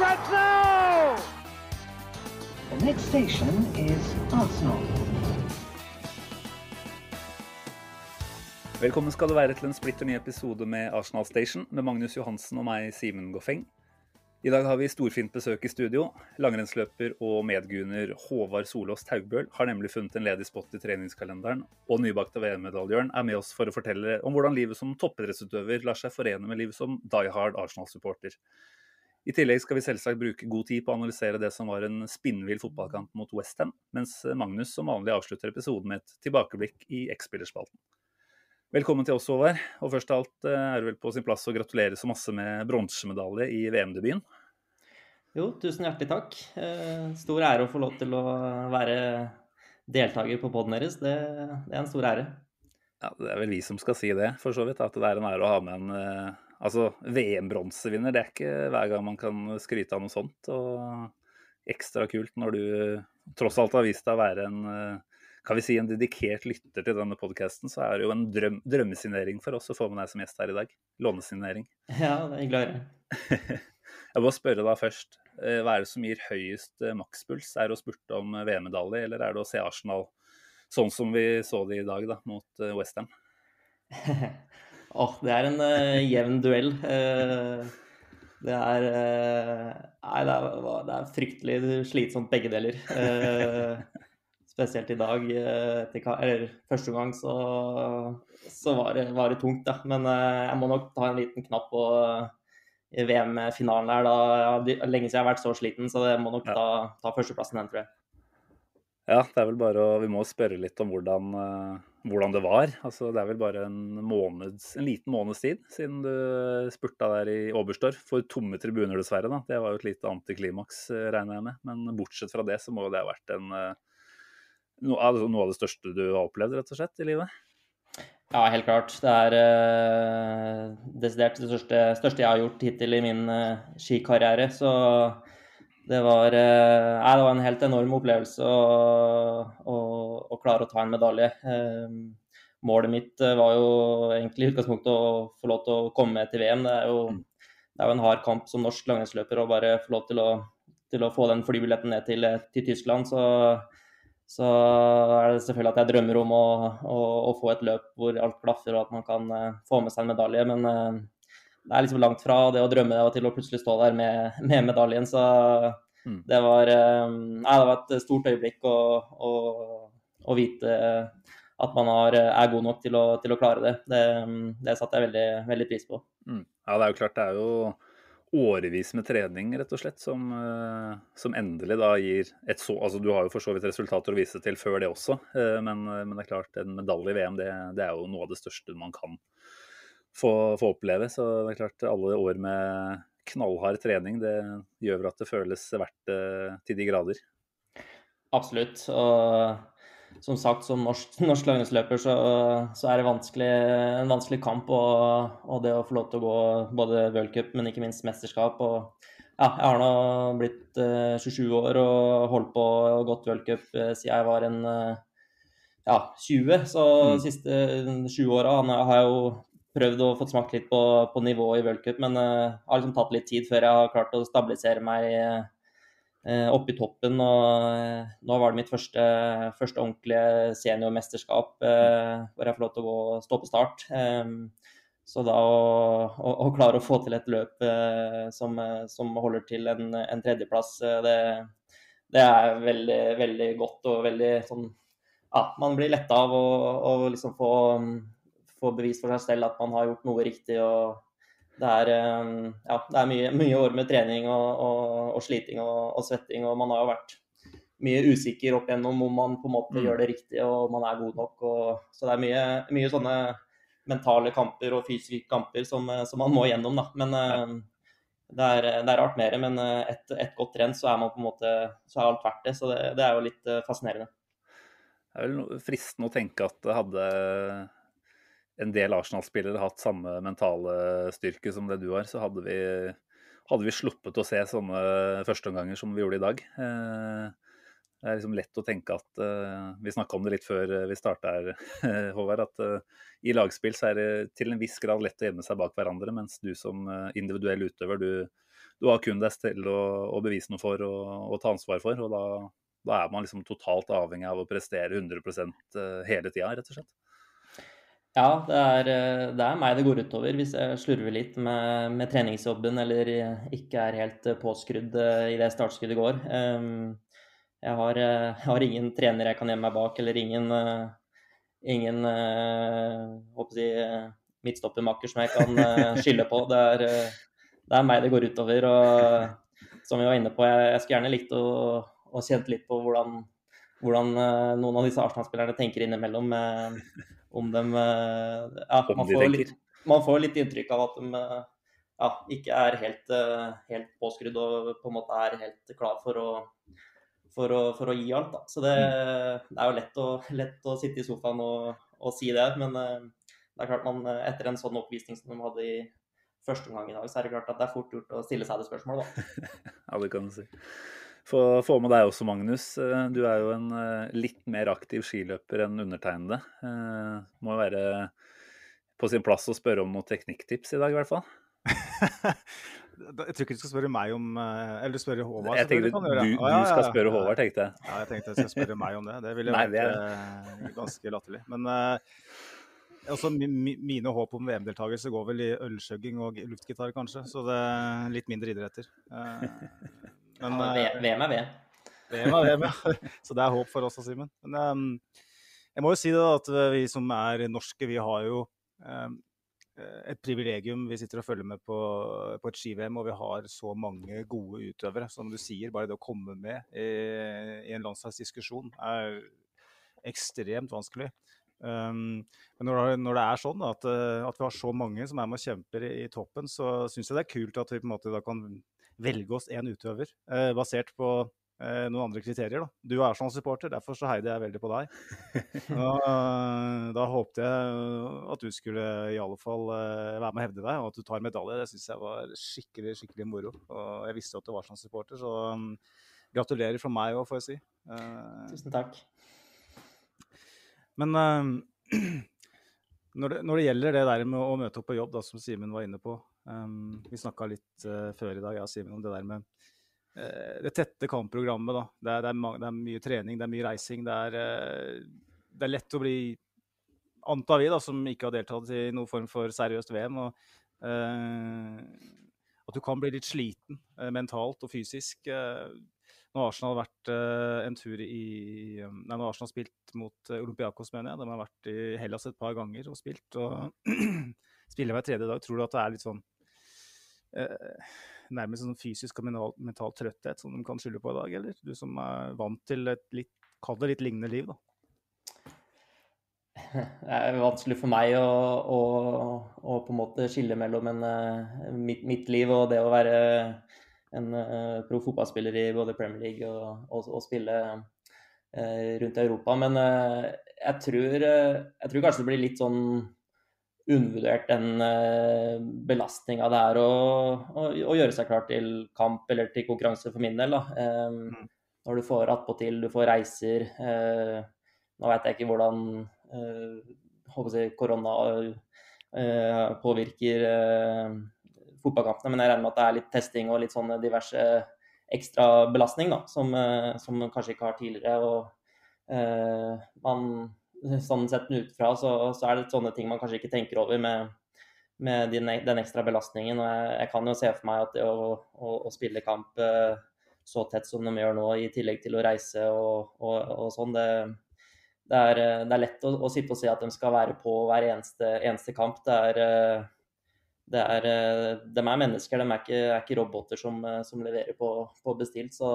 Up now! The next station is Arsenal. Velkommen skal du være til en splitter ny episode med Arsenal Station med Magnus Johansen og meg, Simen Goffeng. I dag har vi storfint besøk i studio. Langrennsløper og medgunner Håvard Solås Taugbøl har nemlig funnet en ledig spot i treningskalenderen, og nybakte VM-medaljøren er med oss for å fortelle om hvordan livet som toppidrettsutøver lar seg forene med livet som die hard Arsenal-supporter. I tillegg skal vi selvsagt bruke god tid på å analysere det som var en spinnvill fotballkamp mot Westham, mens Magnus som vanlig avslutter episoden med et tilbakeblikk i X-spillerspalten. Velkommen til oss, Håvard. Og først av alt eh, er det vel på sin plass å gratulere så masse med bronsemedalje i VM-debuten. Jo, tusen hjertelig takk. Eh, Stor ære å få lov til å være deltaker på poden deres. Det, det er en stor ære. Ja, Det er vel vi som skal si det, for så vidt. At det er en ære å ha med en eh, altså, VM-bronsevinner. Det er ikke hver gang man kan skryte av noe sånt. Og ekstra kult når du tross alt har vist deg å være en eh, kan vi si en dedikert lytter til denne podkasten, så er det jo en drøm, drømmesignering for oss å få med deg som gjest her i dag. Lånesignering. Ja, det er hyggelig å høre. Jeg må spørre deg først. eh, Hva er det som gir høyest eh, makspuls? Er det å spurte om VM-medalje, eller er det å se Arsenal sånn som vi så det i dag, da, mot Westham? Åh, det er en uh, jevn duell. Uh, det er uh, Nei, det er, det er fryktelig slitsomt begge deler. Spesielt i dag. etter, eller første gang så, så var, det, var det tungt, da. Men jeg må nok ta en liten knapp på VM-finalen her. Da, ja, lenge siden jeg har vært så sliten, så jeg må nok Ja. ta, ta førsteplassen den, tror jeg. Ja, det er vel bare å Vi må spørre litt om hvordan, hvordan det var. Altså, det er vel bare en, måneds, en liten måneds tid siden du spurta der i Oberstdorf. For tomme tribuner, dessverre. da. Det var jo et lite antiklimaks, eh, regner jeg med. Men bortsett fra det, så må det ha vært en eh, altså, noe av det største du har opplevd, rett og slett, i livet? Ja, helt klart. Det er uh, desidert det største, største jeg har gjort hittil i min uh, skikarriere. Så det var, eh, nei, det var en helt enorm opplevelse å, å, å klare å ta en medalje. Eh, målet mitt eh, var jo egentlig i utgangspunktet å få lov til å komme med til VM. Det er jo, det er jo en hard kamp som norsk langrennsløper å bare få lov til å, til å få den flybilletten ned til, til Tyskland. Så så er det selvfølgelig at jeg drømmer om å, å, få et løp hvor alt klaffer og at man kan eh, få med seg en medalje. Men eh, det er liksom langt fra det å drømme og til å plutselig stå der med, med medaljen. Så Mm. det var, eh, nei, det var et stort øyeblikk å, å, å vite at man har, er god nok til å, til å klare det. Det, det satte jeg veldig, veldig pris på. Mm. Ja, det er jo klart det er jo årevis med trening, rett og slett, som, eh, som endelig da gir et så Altså du har jo for så vidt resultater å vise til før det også, eh, men, men det er klart en medalje i VM det, det er jo noe av det største man kan få, få oppleve. Så det er klart alle år med knallhard trening, det gjør vel at det føles verdt det til de grader. Absolutt. Og som sagt, som norsk, norsk langrennsløper så, så er det vanskelig, en vanskelig kamp. Og, og det å få lov til å gå både v-cup, men ikke minst mesterskap. Og ja, jeg har nå blitt uh, 27 år og holdt på og gått v-cup uh, siden jeg var en uh, ja, 20. Så Mm. de siste 20 åra har jeg jo prøvd å få smakt litt på, på nivået i v-cup, men det har liksom tatt litt tid før jeg har klart å stabilisere meg uh, oppe i toppen. Og eh, nå var det mitt første, første ordentlige seniormesterskap eh, hvor jeg får lov til å gå, stå på start. Um, så da å, å, å klare å få til et løp eh, som, eh, som holder til en, en tredjeplass, eh, det, det er veldig, veldig godt og veldig sånn Ja, man blir letta av å liksom få, få bevis for seg selv at man har gjort noe riktig. og det er, eh, ja, det er mye, mye år med trening og, og, og sliting og, og svetting, og man har jo vært mye usikker opp igjennom om man på en måte Mm. gjør det riktig og om man er god nok. Så det er mye, mye sånne mentale kamper og fysiske kamper som, som man må gjennom. Da. Men det er, det er rart mer. Men et, et godt trent, så er man på en måte, så er alt verdt det. Så det, det er jo litt fascinerende. Det er vel fristende å tenke at det hadde en del Arsenal-spillere hatt samme mentale styrke som det du har, så hadde vi, hadde vi sluppet å se sånne førsteomganger som vi gjorde i dag. Eh, det er liksom lett å tenke at uh, Vi snakka om det litt før vi starta her, Håvard. At i lagspill så er det til en viss grad lett å gjemme seg bak hverandre, mens du som individuell utøver, du, du, har kun deg selv å, å, bevise noe for og, og ta ansvar for. Og da, da, er man liksom totalt avhengig av å prestere 100% hele tida, rett og slett. Ja, det er, eh, det er, meg det går utover hvis jeg slurver litt med, med treningsjobben eller ikke er helt eh, påskrudd eh, i det startskuddet går. Ehm, jeg har, jeg har, ingen trener jeg kan gjemme meg bak, eller ingen, ingen jeg, midtstoppermakker som jeg kan skylde på. Det er, det er, meg det går utover. og Som vi var inne på, jeg, jeg skulle gjerne likt å, å litt på hvordan, hvordan noen av disse Arsenal-spillerne tenker innimellom. Om dem eh, Ja, man får, litt, man får litt inntrykk av at de eh, ja, ikke er helt, eh, helt, påskrudd og på en måte er helt klar for å, for å, for å gi alt. Da. Så det, mm. det, er jo lett å, lett å, sitte i sofaen og, og, si det, men det er klart man etter en sånn oppvisning som de hadde i første omgang i dag, så er det klart at det er fort gjort å stille seg det spørsmålet, da. ja, det kan du si. Få, få med deg også, Magnus. Eh, du er jo en eh, litt mer aktiv skiløper enn undertegnede. Eh, må jo være på sin plass å spørre om noen teknikktips i dag, i hvert fall. jeg tror ikke du skal spørre meg om Eller du spørre Håvard. Jeg tenkte du, du, du, skal spørre Håvard, tenkte jeg. Ja, jeg tenkte jeg skal spørre meg om det. Det ville vært er... ganske latterlig. Men altså, mine håp om VM-deltakelse går vel i ølskjøgging og luftgitar, kanskje. Så det er litt mindre idretter. Men, ja, VM er VM. VM er VM, ja. Så det er håp for oss, Simen. Men um, jeg må jo si det da, at vi som er norske, vi har jo um, et privilegium. Vi sitter og følger med på, på et ski-VM, og vi har så mange gode utøvere. Som du sier, bare det å komme med i, i en landslagsdiskusjon er ekstremt vanskelig. Um, men når, når, det er sånn at, at, vi har så mange som er med og kjemper i, i toppen, så syns jeg det er kult at vi på en måte da kan velge oss én utøver, eh, basert på eh, noen andre kriterier. Da. Du er sånn supporter, derfor så heide jeg veldig på deg. Og, eh, da håpte jeg at du skulle i alle fall være med og hevde deg, og at du tar medalje. Det syns jeg var skikkelig skikkelig moro. Og jeg visste at du var sånn supporter, så um, gratulerer fra meg òg, får jeg si. Tusen takk. Men når det, når det, gjelder det der med å møte opp på jobb, da, som Simen var inne på, Um, vi snakka litt uh, før i dag, ja, Simen, om det der med uh, det tette kampprogrammet. da. Det er, det, er det er, mye trening, det er mye reising. Det er, uh, det er lett å bli Antar vi, da, som ikke har deltatt i noen form for seriøst VM. og At du kan bli litt sliten mentalt og fysisk. Nå har Arsenal vært en tur i Nei, når Arsenal har spilt mot Olympiakos, mener jeg. De har vært i Hellas et par ganger og spilt. og spiller hver tredje dag. Tror du at det er litt sånn nærmest sånn fysisk og mental, mental, trøtthet som de kan skylde på i dag, eller? Du som er vant til et litt, kall det litt lignende liv, da. Det er vanskelig for meg å, å, å på en måte skille mellom en, uh, mitt, mitt, liv og det å være en uh, pro fotballspiller i både Premier League og, og, og spille rundt Europa. Men jeg tror, jeg, tror, kanskje det blir litt sånn undervurdert den uh, belastninga det er å, å, å, gjøre seg klar til kamp eller til konkurranse, for min del. Um, mm. Når du får attpåtil, du får reiser. Uh, nå vet jeg ikke hvordan uh, si, korona påvirker fotballkampene, men jeg regner med at det er litt testing og litt sånne diverse ekstra belastning da, som, som man kanskje ikke har tidligere. og man sånn sett utenfra, så, så, er det sånne ting man kanskje ikke tenker over med, med den, den, ekstra belastningen. og jeg, jeg, kan jo se for meg at det å, å, å spille kamp eh, så tett som de gjør nå, i tillegg til å reise og, og, og sånn, det, det, er, det, er, lett å, å, sitte og se at de skal være på hver eneste, eneste kamp. Det er, eh, det er, eh, de er mennesker, de er ikke, er ikke roboter som, som leverer på, på, bestilt. Så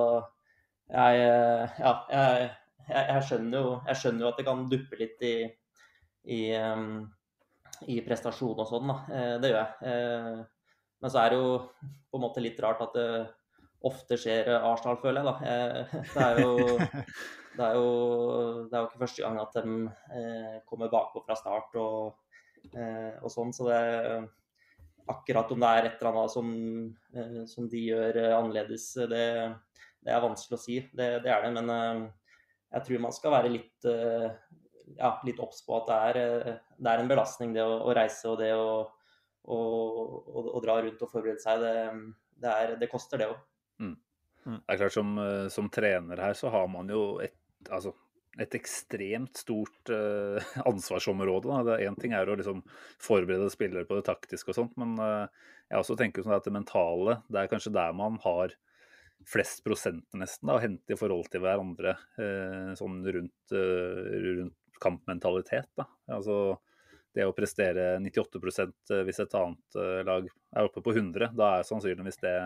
jeg, ja, jeg jeg, jeg, skjønner jo, jeg, skjønner jo, at det kan duppe litt i, i, i prestasjon og sånn, da. Eh, det gjør jeg. Eh, men så er det jo på en måte litt rart at det ofte skjer Arsenal, føler jeg, da. Eh, det er jo det er jo, det er jo ikke første gang at de eh, kommer bakpå fra start og, eh, og, sånn. Så det akkurat om det er et eller annet som, eh, som de gjør annerledes, det, det, er vanskelig å si. Det, det er det. Men jeg tror man skal være litt ja, litt obs på at det er, det er, en belastning det å, å reise og det å, å, å, dra rundt og forberede seg. Det, det, er, det koster, det òg. Mm. Mm. Det er klart som, som, trener her så har man jo et, altså, et ekstremt stort uh, ansvarsområde. Én ting er å liksom forberede spillere på det taktiske og sånt, men uh, jeg også tenker sånn at det mentale, det er kanskje der man har flest prosenter nesten da, å hente i forhold til hverandre uh, sånn rundt, rundt kampmentalitet. Da. Altså, det å prestere 98 eh, hvis et annet eh, lag er oppe på 100, da er sannsynligvis det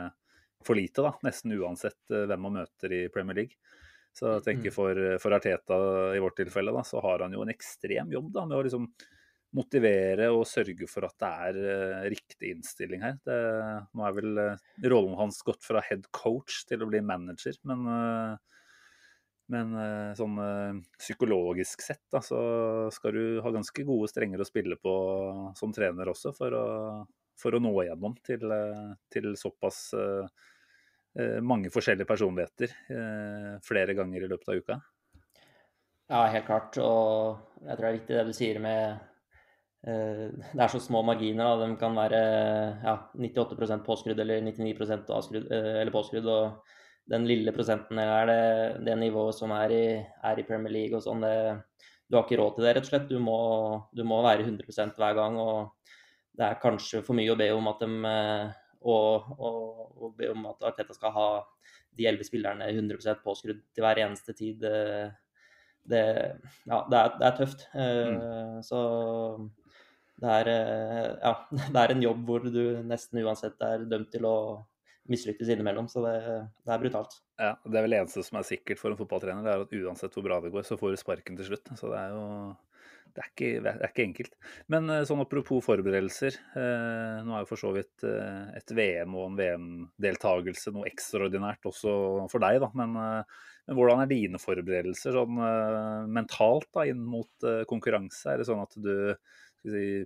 for lite, da, nesten uansett eh, hvem man møter i Premier League. Så jeg tenker mm. for, for Arteta i vårt tilfelle, da, så har han jo en ekstrem jobb da, med å liksom motivere og sørge for at det er uh, riktig innstilling her. Det, nå er vel uh, rollen hans gått fra head coach til å bli manager, men uh, men eh, sånn eh, psykologisk sett da, så skal du ha ganske gode strenger å spille på som trener også, for å, for å nå igjennom til, eh, til såpass mange forskjellige personligheter flere ganger i løpet av uka. Ja, helt klart. Og jeg tror det er viktig det du sier med Det er så små marginer. Da. De kan være ja, 98% påskrudd eller 99% avskrudd, eller påskrudd. og den lille prosenten er det, det nivået som er i, er i, Premier League og sånn, du har ikke råd til det, rett og slett. Du må, du må, være 100% hver gang. og Det er kanskje for mye å be om at de og, og, og be om at Arteta skal ha de elleve spillerne 100% påskrudd til hver eneste tid. Det, det ja, det er, det er tøft. Mm. Eh, så det er, eh, ja, det er en jobb hvor du nesten uansett er dømt til å mislykkes innimellom. Så det, det, er brutalt. Ja, Det er vel det eneste som er sikkert for en fotballtrener, det er at uansett hvor bra det går, så får du sparken til slutt. Så det er jo det er, ikke, det er ikke enkelt. Men eh, sånn apropos forberedelser. Eh, nå er jo for så vidt eh, et VM og en VM-deltakelse noe ekstraordinært også for deg, da. Men, eh, men, hvordan er dine forberedelser sånn eh, mentalt da, inn mot konkurranse? Er det sånn at du si,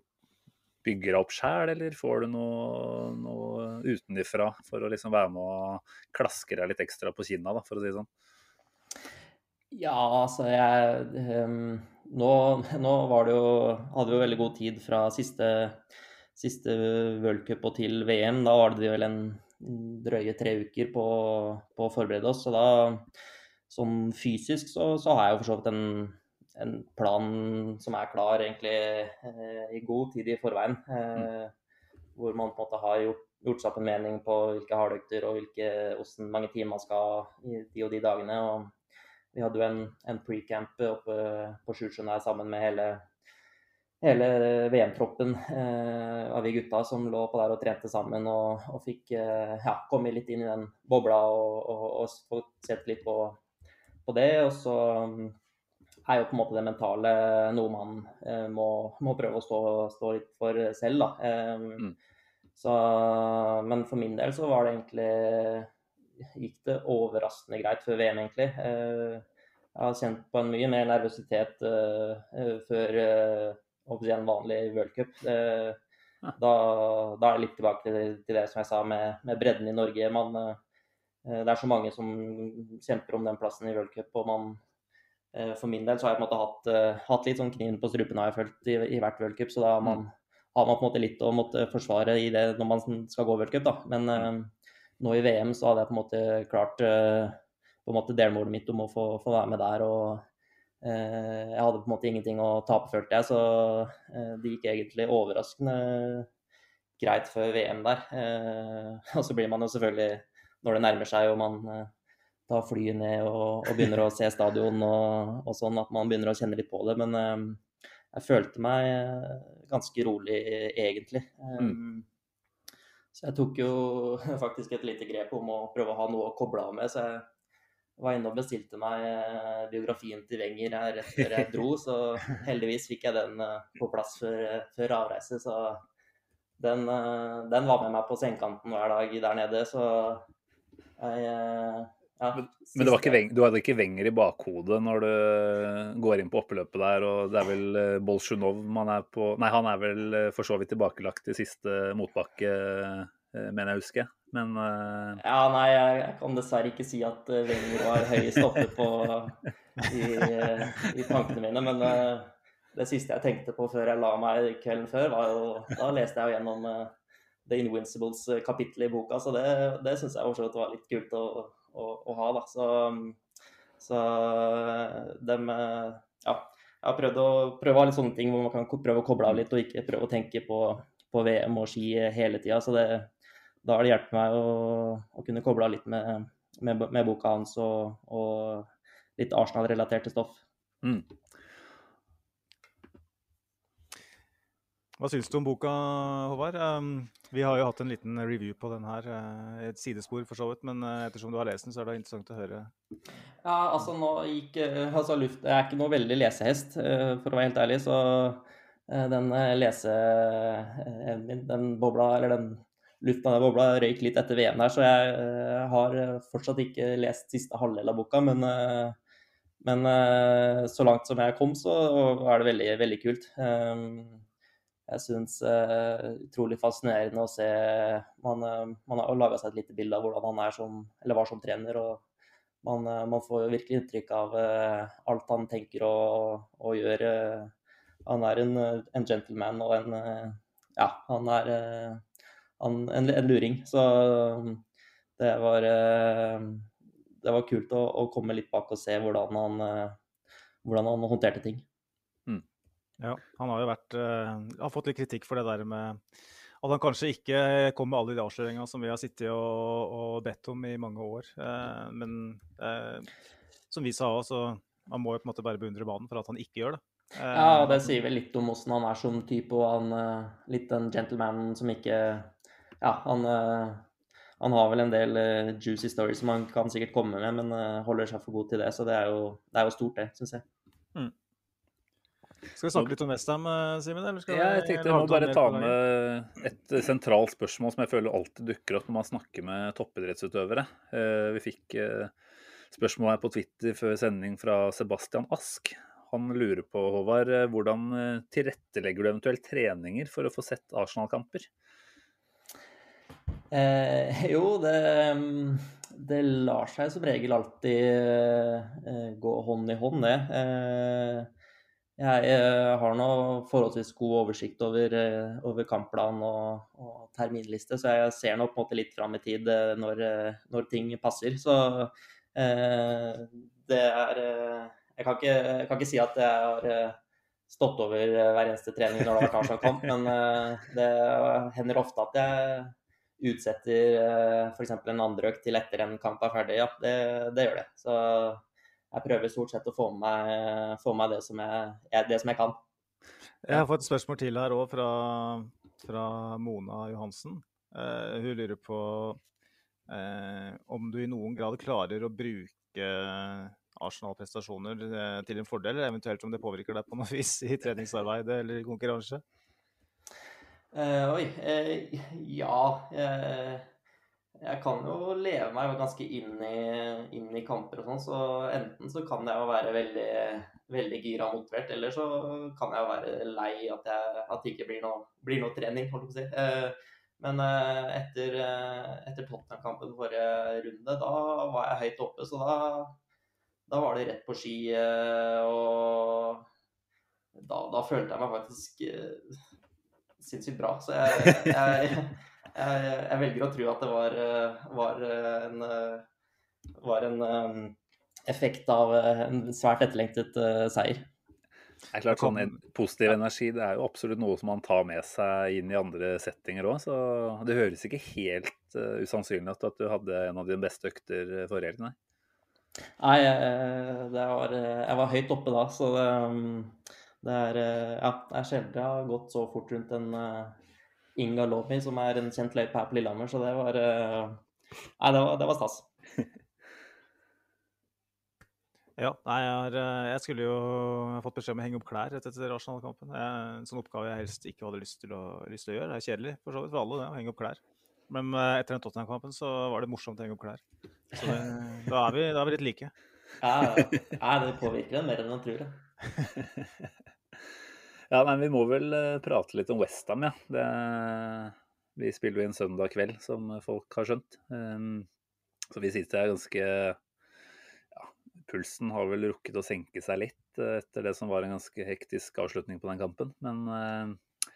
bygger deg opp sjæl, eller får du noe, noe utenifra for å liksom være med og klaske deg litt ekstra på kinna, da, for å si det sånn? Ja, altså jeg um, nå, nå, var det jo Hadde jo veldig god tid fra siste, siste World Cup og til VM. Da var det vel en drøye tre uker på, på å forberede oss. Så da sånn fysisk så, så har jeg jo for så vidt en en plan som er klar egentlig eh, i god tid i forveien. Mm. hvor man på en måte har gjort, gjort seg opp en mening på hvilke hardøkter og hvilke, hvordan mange timer man skal i de og de dagene. Og vi hadde jo en, en pre-camp oppe på Sjusjøen der sammen med hele, hele VM-troppen eh, av vi gutta som lå på der og trente sammen og, og fikk eh, ja, komme litt inn i den bobla og, og, og få sett litt på, på det. Og så er jo på en måte det mentale noe man eh, må, må, prøve å stå, stå, litt for selv, da. Eh, mm. så, men for min del så var det egentlig Gikk det overraskende greit før VM, egentlig. Eh, jeg har kjent på en mye mer nervøsitet eh, eh, før eh, en vanlig worldcup. Da, da er det litt tilbake til, til, det som jeg sa med, med bredden i Norge. Man, det er så mange som kjemper om den plassen i worldcup, og man for min del så har jeg på en måte hatt, uh, hatt litt sånn kniven på strupen har jeg følt i, i hvert worldcup, så da har man, har man, på en måte litt å måtte forsvare i det når man skal gå da. Men uh, nå i VM så hadde jeg på en måte klart uh, på en måte delmålet mitt om å få, få være med der. og jeg hadde på en måte ingenting å tape, følte jeg, så det gikk egentlig overraskende greit før VM der. og så blir man jo selvfølgelig, når det nærmer seg og man ta flyet ned og, og, begynner å se stadion og, og, sånn, at man begynner å kjenne litt på det. Men eh, jeg følte meg eh, ganske rolig, egentlig. Um, mm. Så jeg tok jo faktisk et lite grep om å prøve å ha noe å koble av med. Så jeg var inne og bestilte meg eh, biografien til Wenger her rett før jeg dro, så heldigvis fikk jeg den eh, på plass før, før avreise. Så den, eh, den, var med meg på sengekanten hver dag der nede, så jeg ja, men, men ikke, du hadde ikke Wenger i bakhodet når du går inn på oppløpet der, og det er vel Bolsjunov man er på Nei, han er vel for så vidt tilbakelagt i siste motbakke, mener jeg å huske. Men uh... Ja, nei, jeg, kan dessverre ikke si at uh, Wenger var høyest oppe på, i, i, tankene mine. Men uh, det siste jeg tenkte på før jeg la meg kvelden før, var jo Da leste jeg jo gjennom The Invincibles kapittel i boka, så det, det syns jeg var litt kult å, å, å ha, da. Så, så dem Ja. Jeg har prøvd å ha litt sånne ting hvor man kan prøve å koble av litt, og ikke prøve å tenke på, på VM og ski hele tida. Så det, da har det hjulpet meg å, å, kunne koble av litt med, med, med, boka hans og, og litt Arsenal-relaterte stoff. Mm. Hva syns du om boka, Håvard? Um, vi har jo hatt en liten review på den her. Uh, et sidespor for så vidt, men uh, ettersom du har lest den, så er det interessant å høre. Ja, altså nå gikk uh, altså, luft, Jeg er ikke noe veldig lesehest, for å være helt ærlig, så den leseevnen min, den bobla, eller den lufta den bobla røyk litt etter VM her, så jeg har fortsatt ikke lest siste halvdel av boka. Men, men så langt som jeg kom, så er det veldig, veldig kult. Um, jeg syns utrolig fascinerende å se Man, man har laga seg et lite bilde av hvordan han er som, eller var som trener. og man, man får virkelig inntrykk av alt han tenker og, og gjør. han er en, en, gentleman og en Ja, han er en, en, luring. Så det var, uh, det var kult å, å, komme litt bak og se hvordan han, uh, hvordan han håndterte ting. Ja, han har jo vært, uh, har fått litt kritikk for det der med at han kanskje ikke kom med alle de avsløringene som vi har sittet og, og bedt om i mange år. men som vi sa òg, så man må jo på en måte bare beundre banen for at han ikke gjør det. Ja, det sier vel litt om hvordan han er som type, og han litt den gentlemanen som ikke ja, han, han, har vel en del juicy stories som han kan sikkert komme med, men holder seg for god til det. Så det er jo, det er jo stort, det, syns jeg. Mm. Skal vi snakke litt om Westham, Simen? Ja, jeg tenkte jeg må bare ta med et sentralt spørsmål som jeg føler alltid dukker opp når man snakker med toppidrettsutøvere. Vi fikk spørsmål her på Twitter før sending fra Sebastian Ask. Han lurer på, Håvard, hvordan tilrettelegger du eventuelt treninger for å få sett Arsenal-kamper? Eh, jo, det, mm, det, lar seg som regel alltid eh, gå hånd i hånd, det. Eh, jeg eh, har nå forholdsvis god oversikt over, eh, over kampplan og, og, terminliste, så jeg ser nå på en måte litt fram i tid eh, når, når ting passer. Så det er jeg kan, ikke, jeg kan, ikke, si at jeg har stått over hver eneste trening når det har vært Arsenal-kamp, men det hender ofte at jeg utsetter eh, f.eks. en andre økt til etter en kamp er ferdig, ja, det, det, gjør det. Så jeg prøver stort sett å få med få med det, som jeg, det som jeg kan. Jeg har fått et spørsmål til her òg, fra, fra, Mona Johansen. Uh, hun lurer på uh, om du i noen grad klarer å bruke Arsenal-prestasjoner til en fordel, eller eventuelt om det påvirker deg på noe vis i treningsarbeidet eller i konkurranse? Uh, oi. Uh, ja. Jeg kan jo leve meg ganske inn i, inn i kamper og sånn, så enten så kan jeg jo være veldig, veldig gira og motivert, eller så kan jeg jo være lei at, jeg, at det ikke blir noe, blir noe trening, holdt jeg på å si. Men etter, etter Tottenham-kampen forrige runde, da var jeg høyt oppe, så da, da var det rett på ski. Og da, da følte jeg meg faktisk sinnssykt bra. Så jeg, jeg, jeg, jeg, velger å tro at det var, var en, var en um, effekt av en svært etterlengtet uh, seier. Det er klart, sånn Positiv energi det er jo absolutt noe som man tar med seg inn i andre settinger òg. Så det høres ikke helt uh, usannsynlig ut at du hadde en av dine beste økter forrige helg, nei? Nei, var, jeg var høyt oppe da, så det, um, det er, eh, ja, det er sjelden jeg har gått så fort rundt en Inga Lomi, som er en kjent løype her på Lillehammer. Så det var uh, Nei, det var, det var stas. Ja, nei, jeg, har, eh, jeg skulle jo jeg fått beskjed om å henge opp klær etter, etter Arsenal-kampen. En sånn oppgave jeg helst ikke hadde lyst til å, lyst til å gjøre. Det er kjedelig for så vidt for alle det, å henge opp klær. Men eh, etter den Tottenham-kampen så var det morsomt å henge opp klær. Så det, da, er vi, da er vi litt like. Ja, ja, det påvirker en mer enn man tror. det. Ja, men vi må vel eh, prate litt om Westham, ja. Det, vi spiller jo inn søndag kveld, som folk har skjønt. Um, så vi sitter her ganske ja, Pulsen har vel rukket å senke seg litt eh, etter det som var en ganske hektisk avslutning på den kampen. Men uh,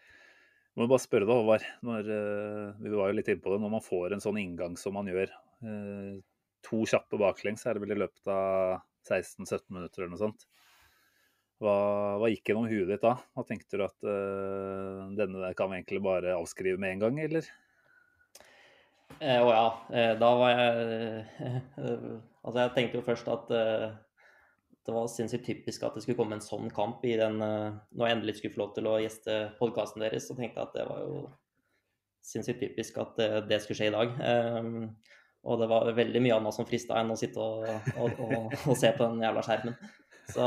må bare spørre deg, Håvard. Når, uh, vi var jo litt inne på det. Når man får en sånn inngang som man gjør, uh, to kjappe baklengs, er det vel i løpet av 16-17 minutter eller noe sånt. Hva, hva gikk gjennom huet ditt da? Hva tenkte du at uh, denne der kan vi egentlig bare avskrive med en gang, eller? Eh, Å ja, eh, da var jeg Altså, jeg tenkte jo først at eh, det var sinnssykt typisk at det skulle komme en sånn kamp i den eh, Når jeg endelig skulle få lov til å gjeste podkasten deres, så tenkte jeg at det var jo sinnssykt typisk at eh, det skulle skje i dag. Og det var veldig mye annet som frista enn å sitte og, og, og, og se på den jævla skjermen. Så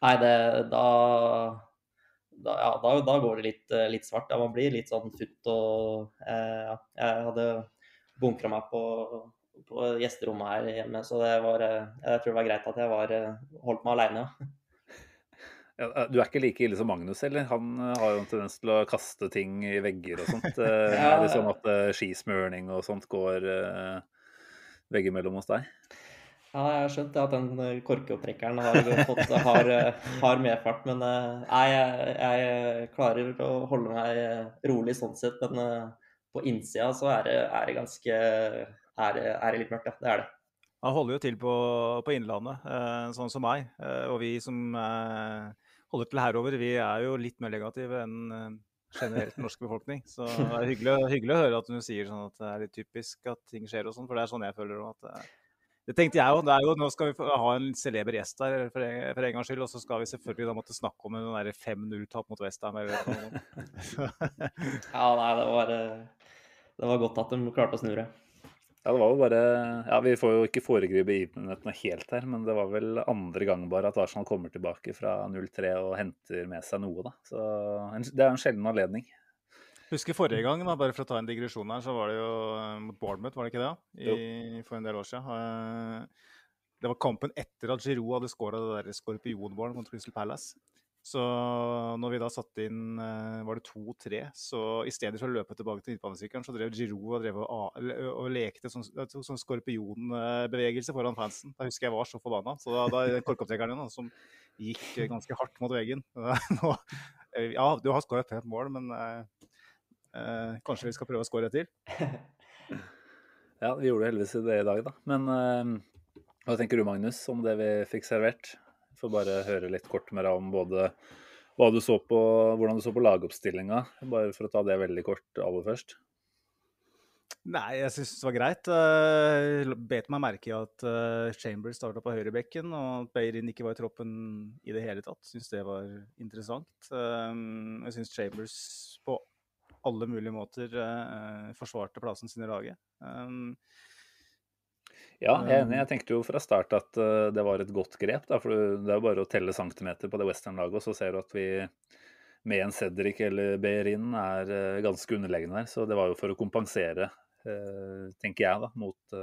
Nei, det Da, da, ja, da, da går det litt, eh, litt svart. Ja, man blir litt sånn futt og eh, ja, Jeg hadde bunkra meg på, på gjesterommet her hjemme, så det var eh, Jeg tror det var greit at jeg var, eh, holdt meg aleine. Ja, du er ikke like ille som Magnus, eller? Han har jo en tendens til å kaste ting i vegger og sånt. Ja. Er det sånn at skismørning og sånt går veggimellom hos deg? Ja, jeg har skjønt at den eh, korkeopptrekkeren har, fått, har, eh, har medfart, men eh, nei, jeg, jeg klarer å holde meg eh, rolig sånn sett. Men eh, på innsida så er det, er det ganske er det, er det litt mørkt, ja. Det er det. Han holder jo til på, på Innlandet, eh, sånn som meg. Eh, og vi som eh, holder til herover, vi er jo litt mer negative enn eh, generelt den norske befolkning. Så det er hyggelig, hyggelig å høre at du sier sånn at det er litt typisk at ting skjer og sånn, for det er sånn jeg føler òg. Det, det tenkte jeg òg. Det er nå skal vi ha en celeber gjest der for en, for en gangs skyld, og så skal vi selvfølgelig da måtte snakke om en sånn 5-0-tap mot Westham. Ja, nei, det var, eh, det var godt at de klarte å snurre. Ja, det var jo bare Ja, vi får jo ikke foregripe begivenhetene helt her, men det var vel andre gang bare at Arsenal kommer tilbake fra 0-3 og henter med seg noe, da. Så det er en sjelden anledning. Husker forrige gang, da, bare for å ta en digresjon her, så var det jo eh, mot Bournemouth, var det ikke det? I, for en del år siden. Eh, Det var kampen etter at Giroud hadde skåra det der skorpionmålet mot Crystal Palace. Så når vi da satte inn eh, var det 2-3, så i stedet for å løpe tilbake til midtbanesykkelen, så drev Giroud og, drev og, og lekte sånn, sånn skorpionbevegelse foran fansen. Da husker jeg var så forbanna. Så da, da korkopptrekkeren din, som gikk ganske hardt mot veggen Ja, du har skåra et pent mål, men eh, eh, kanskje vi skal prøve å score et til? Ja, vi gjorde heldigvis det i dag, da. Men eh, hva tenker du, Magnus, om det vi fikk servert? Får bare høre litt kort med deg om både hva du så på, hvordan du så på lagoppstillinga, bare for å ta det veldig kort aller først. Nei, jeg syns det var greit. Jeg bet meg merke i at eh, Chambers starta på høyrebekken, og at Beirin ikke var i troppen i det hele tatt. Syns det var interessant. Um, jeg syns Chambers på alle mulige måter eh, forsvarte plassen sin i laget. Um, Ja, jeg er enig. Jeg tenkte jo fra start at eh, det var et godt grep. Da, for det er jo bare å telle centimeter på det western-laget, og så ser du at vi med en Cedric eller Behrin er eh, ganske underlegne her. Så det var jo for å kompensere, tenker jeg, da, mot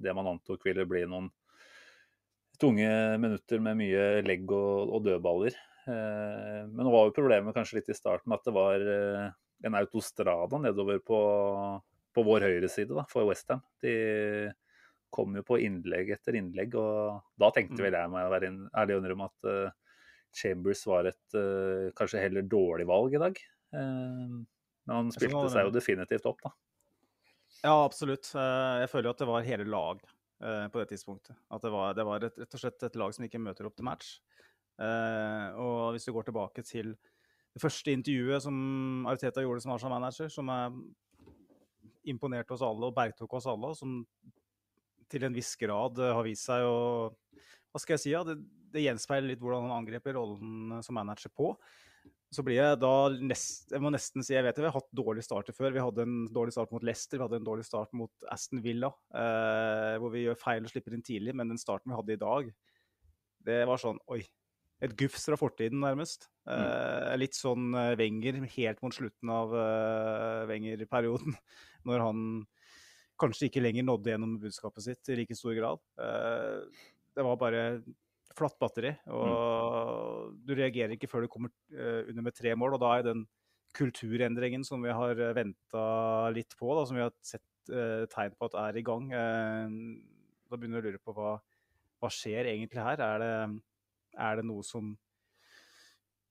det man antok ville bli noen tunge minutter med mye legg og, og dødballer. Men nå var jo problemet kanskje litt i starten at det var en autostrada nedover på, på vår høyreside da, for Westham. De kom jo på innlegg etter innlegg, og da tenkte Mm. vel jeg, meg å være ærlig og innrømme, at uh, Chambers var et uh, kanskje heller dårlig valg i dag. Uh, men han spilte seg jo definitivt opp, da. Ja, absolutt. Jeg føler jo at det var hele lag på det tidspunktet. At det var, det var rett, og slett et lag som ikke møter opp til match. Og hvis du går tilbake til det første intervjuet som Ariteta gjorde som Arsenal-manager, som er imponerte oss alle og bergtok oss alle, og som til en viss grad har vist seg å Hva skal jeg si? Ja, det, det gjenspeiler litt hvordan han angriper rollen som manager på. så blir jeg da nest, Jeg må nesten si jeg vet det, vi har hatt dårlige starter før. Vi hadde en dårlig start mot Leicester, vi hadde en dårlig start mot Aston Villa. Eh, hvor vi gjør feil og slipper inn tidlig, men den starten vi hadde i dag, det var sånn Oi. Et gufs fra fortiden, nærmest. Eh, litt sånn eh, Wenger helt mot slutten av uh, Wenger-perioden. Når han kanskje ikke lenger nådde gjennom budskapet sitt i like stor grad. Eh, det var bare flatt batteri. Og du reagerer ikke før du kommer eh, under med tre mål. Og da er den kulturendringen som vi har venta litt på, da, som vi har sett eh, tegn på at er i gang, eh, da begynner du å lure på hva, hva skjer egentlig her. Er det, er det noe som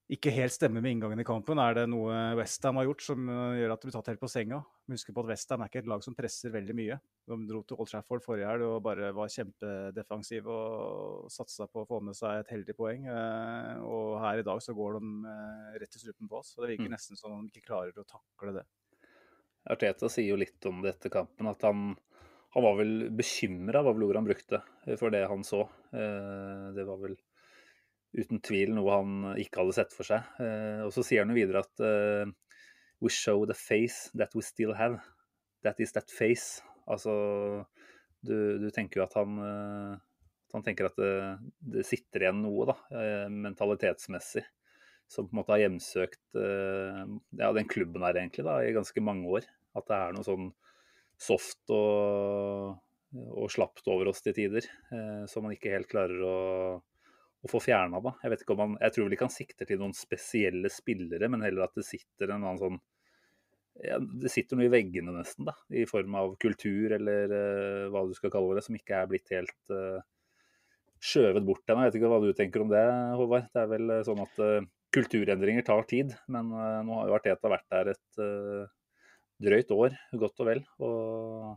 ikke helt stemmer med inngangen i kampen. Er det noe Westham har gjort som uh, gjør at det blir tatt helt på senga? Husk på at Westham er ikke et lag som presser veldig mye. De dro til Old Trafford forrige helg og bare var kjempedefensive og satsa på å få med seg et heldig poeng. Uh, og her i dag så går de uh, rett i strupen på oss. og Det virker Mm. nesten som de ikke klarer å takle det. Arteta sier jo litt om det etter kampen, at han, han var vel bekymra, var vel ordet han brukte, for det han så. Eh, Det var vel uten tvil noe han ikke hadde sett for seg. Eh, Og så sier han jo videre at eh, We show the face that we still have. That is that face. Altså, du, du tenker jo at han eh, han tenker at det, det sitter igjen noe, da, mentalitetsmessig som på en måte har hjemsøkt ja, den klubben her egentlig da, i ganske mange år. At det er noe sånn soft og, og slapt over oss til tider, som man ikke helt klarer å, å få fjerna. Da. Jeg, vet ikke om man, jeg tror vel ikke han sikter til noen spesielle spillere, men heller at det sitter en annen sånn ja, Det sitter noe i veggene nesten, da, i form av kultur eller uh, hva du skal kalle det, som ikke er blitt helt uh, skjøvet bort ennå. Jeg vet ikke hva du tenker om det, Håvard. Det er vel eh, sånn at uh, kulturendringer tar tid, men nå har jo Arteta vært der et drøyt år, godt og vel. Og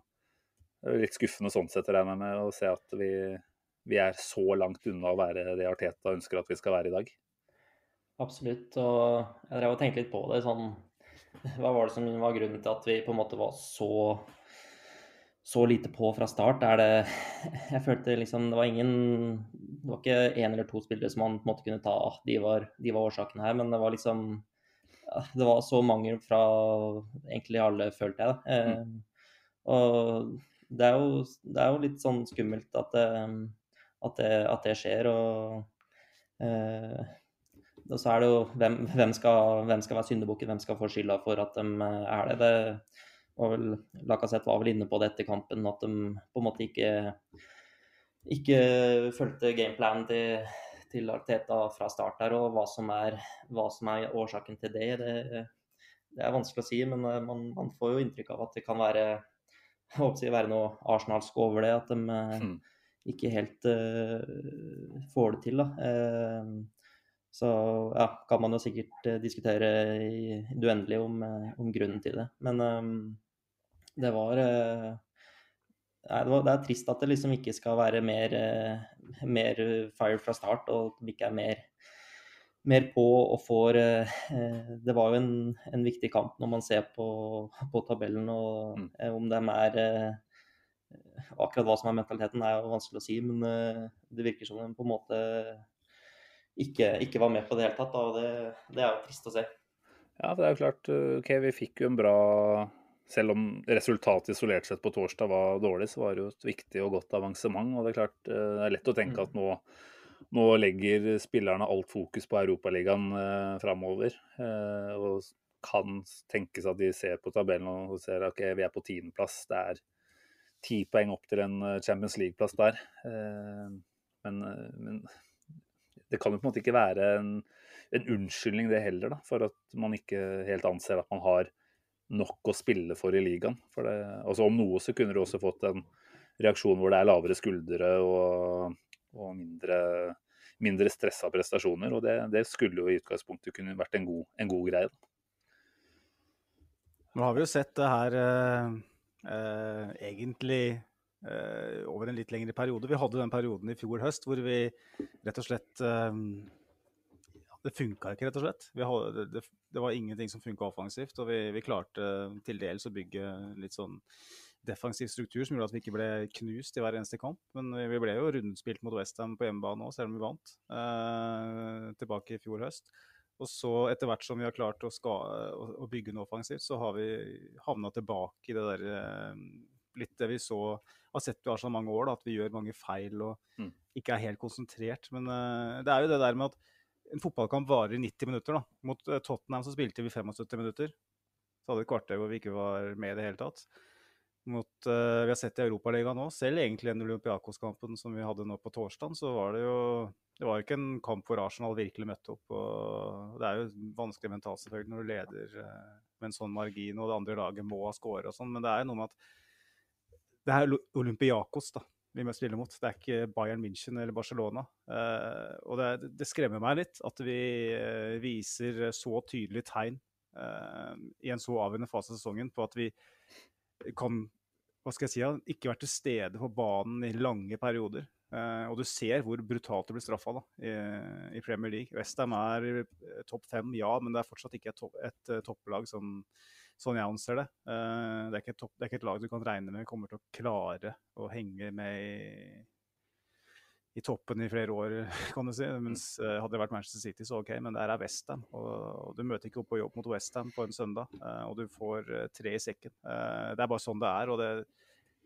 det litt skuffende sånn sett, regner jeg med, å se at vi, vi er så langt unna å være det Arteta ønsker at vi skal være i dag. Absolutt. Og jeg drev og tenkte litt på det. sånn, Hva var det som var grunnen til at vi på en måte var så så lite på fra start? Er det Jeg følte liksom det var ingen Det var ikke én eller to spillere som man på en måte kunne ta ah, de var, de var årsaken her, men det var liksom Det var så mange fra egentlig alle, følte jeg. da. Mm. og det er, jo, det er jo litt sånn skummelt at det, at det, at det skjer. og eh, og så er det jo hvem, hvem, skal, hvem skal være syndebukken, hvem skal få skylda for at de eh, er det. det var vel, Lacassette var vel inne på det etter kampen, at de på en måte ikke, ikke fulgte gameplanen til, til Arteta fra start der, og hva som er, hva som er årsaken til det, det, det er vanskelig å si. Men eh, man, man, får jo inntrykk av at det kan være, jeg håper å si, være noe arsenalsk over det. At de mm. Ikke helt uh, får det til. da. Uh, så ja, kan man jo sikkert uh, diskutere i det uendelige om, om, grunnen til det. Men um, det var Nei, det, var, det, er trist at det liksom ikke skal være mer, mer fire fra start, og at de ikke er mer, mer på og får Det var jo en, en, viktig kamp når man ser på, på tabellen, og mm. om de er Akkurat hva som er mentaliteten, er jo vanskelig å si, men det virker som de på en måte ikke, ikke var med på det hele tatt. Og det, det, er jo trist å se. Ja, det er jo klart. OK, vi fikk jo en bra Selv om resultatet isolert sett på torsdag var dårlig, så var det jo et viktig og godt avansement. Og det er klart, det er lett å tenke at nå, nå legger spillerne alt fokus på Europaligaen eh, framover. Eh, og kan tenkes at de ser på tabellen og ser at okay, vi er på tiendeplass. Det er ti poeng opp til en Champions League-plass der. Eh, men, men det kan jo på en måte ikke være en, en unnskyldning det heller, da, for at man ikke helt anser at man har nok å spille for i ligaen. For det, altså Om noe så kunne du også fått en reaksjon hvor det er lavere skuldre og, og mindre, mindre stressa prestasjoner. Og det, det, skulle jo i utgangspunktet kunne vært en god, en god greie. Nå har vi jo sett det her eh, eh, egentlig Uh, over en litt lengre periode. Vi hadde den perioden i fjor høst hvor vi rett og slett uh, Det funka ikke, rett og slett. Hadde, det, det, var ingenting som funka offensivt. Og vi, vi, klarte til dels å bygge litt sånn defensiv struktur som gjorde at vi ikke ble knust i hver eneste kamp. Men vi, vi ble jo rundspilt mot Westham på hjemmebane òg, selv om vi vant uh, tilbake i fjor høst. Og så etter hvert som vi har klart å, ska, å, bygge noe offensivt, så har vi havna tilbake i det der eh, litt det vi så har sett i så mange år, da, at vi gjør mange feil og Mm. ikke er helt konsentrert. Men eh, det er jo det der med at en fotballkamp varer i 90 minutter. da. Mot eh, Tottenham så spilte vi 75 minutter. Så hadde vi et kvarter hvor vi ikke var med i det hele tatt. Mot, uh, vi har sett i Europaligaen nå, selv egentlig den Olympiakos-kampen som vi hadde nå på torsdag, så var det jo det var jo ikke en kamp hvor Arsenal virkelig møtte opp. og Det er jo vanskelig mentalt selvfølgelig når du leder eh, med en sånn margin og det andre laget må ha skåret og sånn, men det er jo noe med at det er Olympiakos da, vi må spille mot. Det er ikke Bayern München eller Barcelona. Eh, og det, det skremmer meg litt at vi eh, viser så tydelige tegn i en så avgjørende fase av sesongen på at vi kan hva skal jeg si, ikke være til stede på banen i lange perioder. Eh, og du ser hvor brutalt det blir straffa i, i Premier League. Westham er eh, topp fem, ja, men det er fortsatt ikke et, topp, et eh, topplag som, sånn jeg anser det. Det, er ikke et topp, det er ikke et lag du kan regne med kommer til å klare å henge med i, i toppen i flere år, kan du si. Mens eh, hadde det vært Manchester City, så ok, men der er Westham. Og, og du møter ikke opp på jobb mot Westham på en søndag, og du får tre i sekken. Det er bare sånn det er, og det,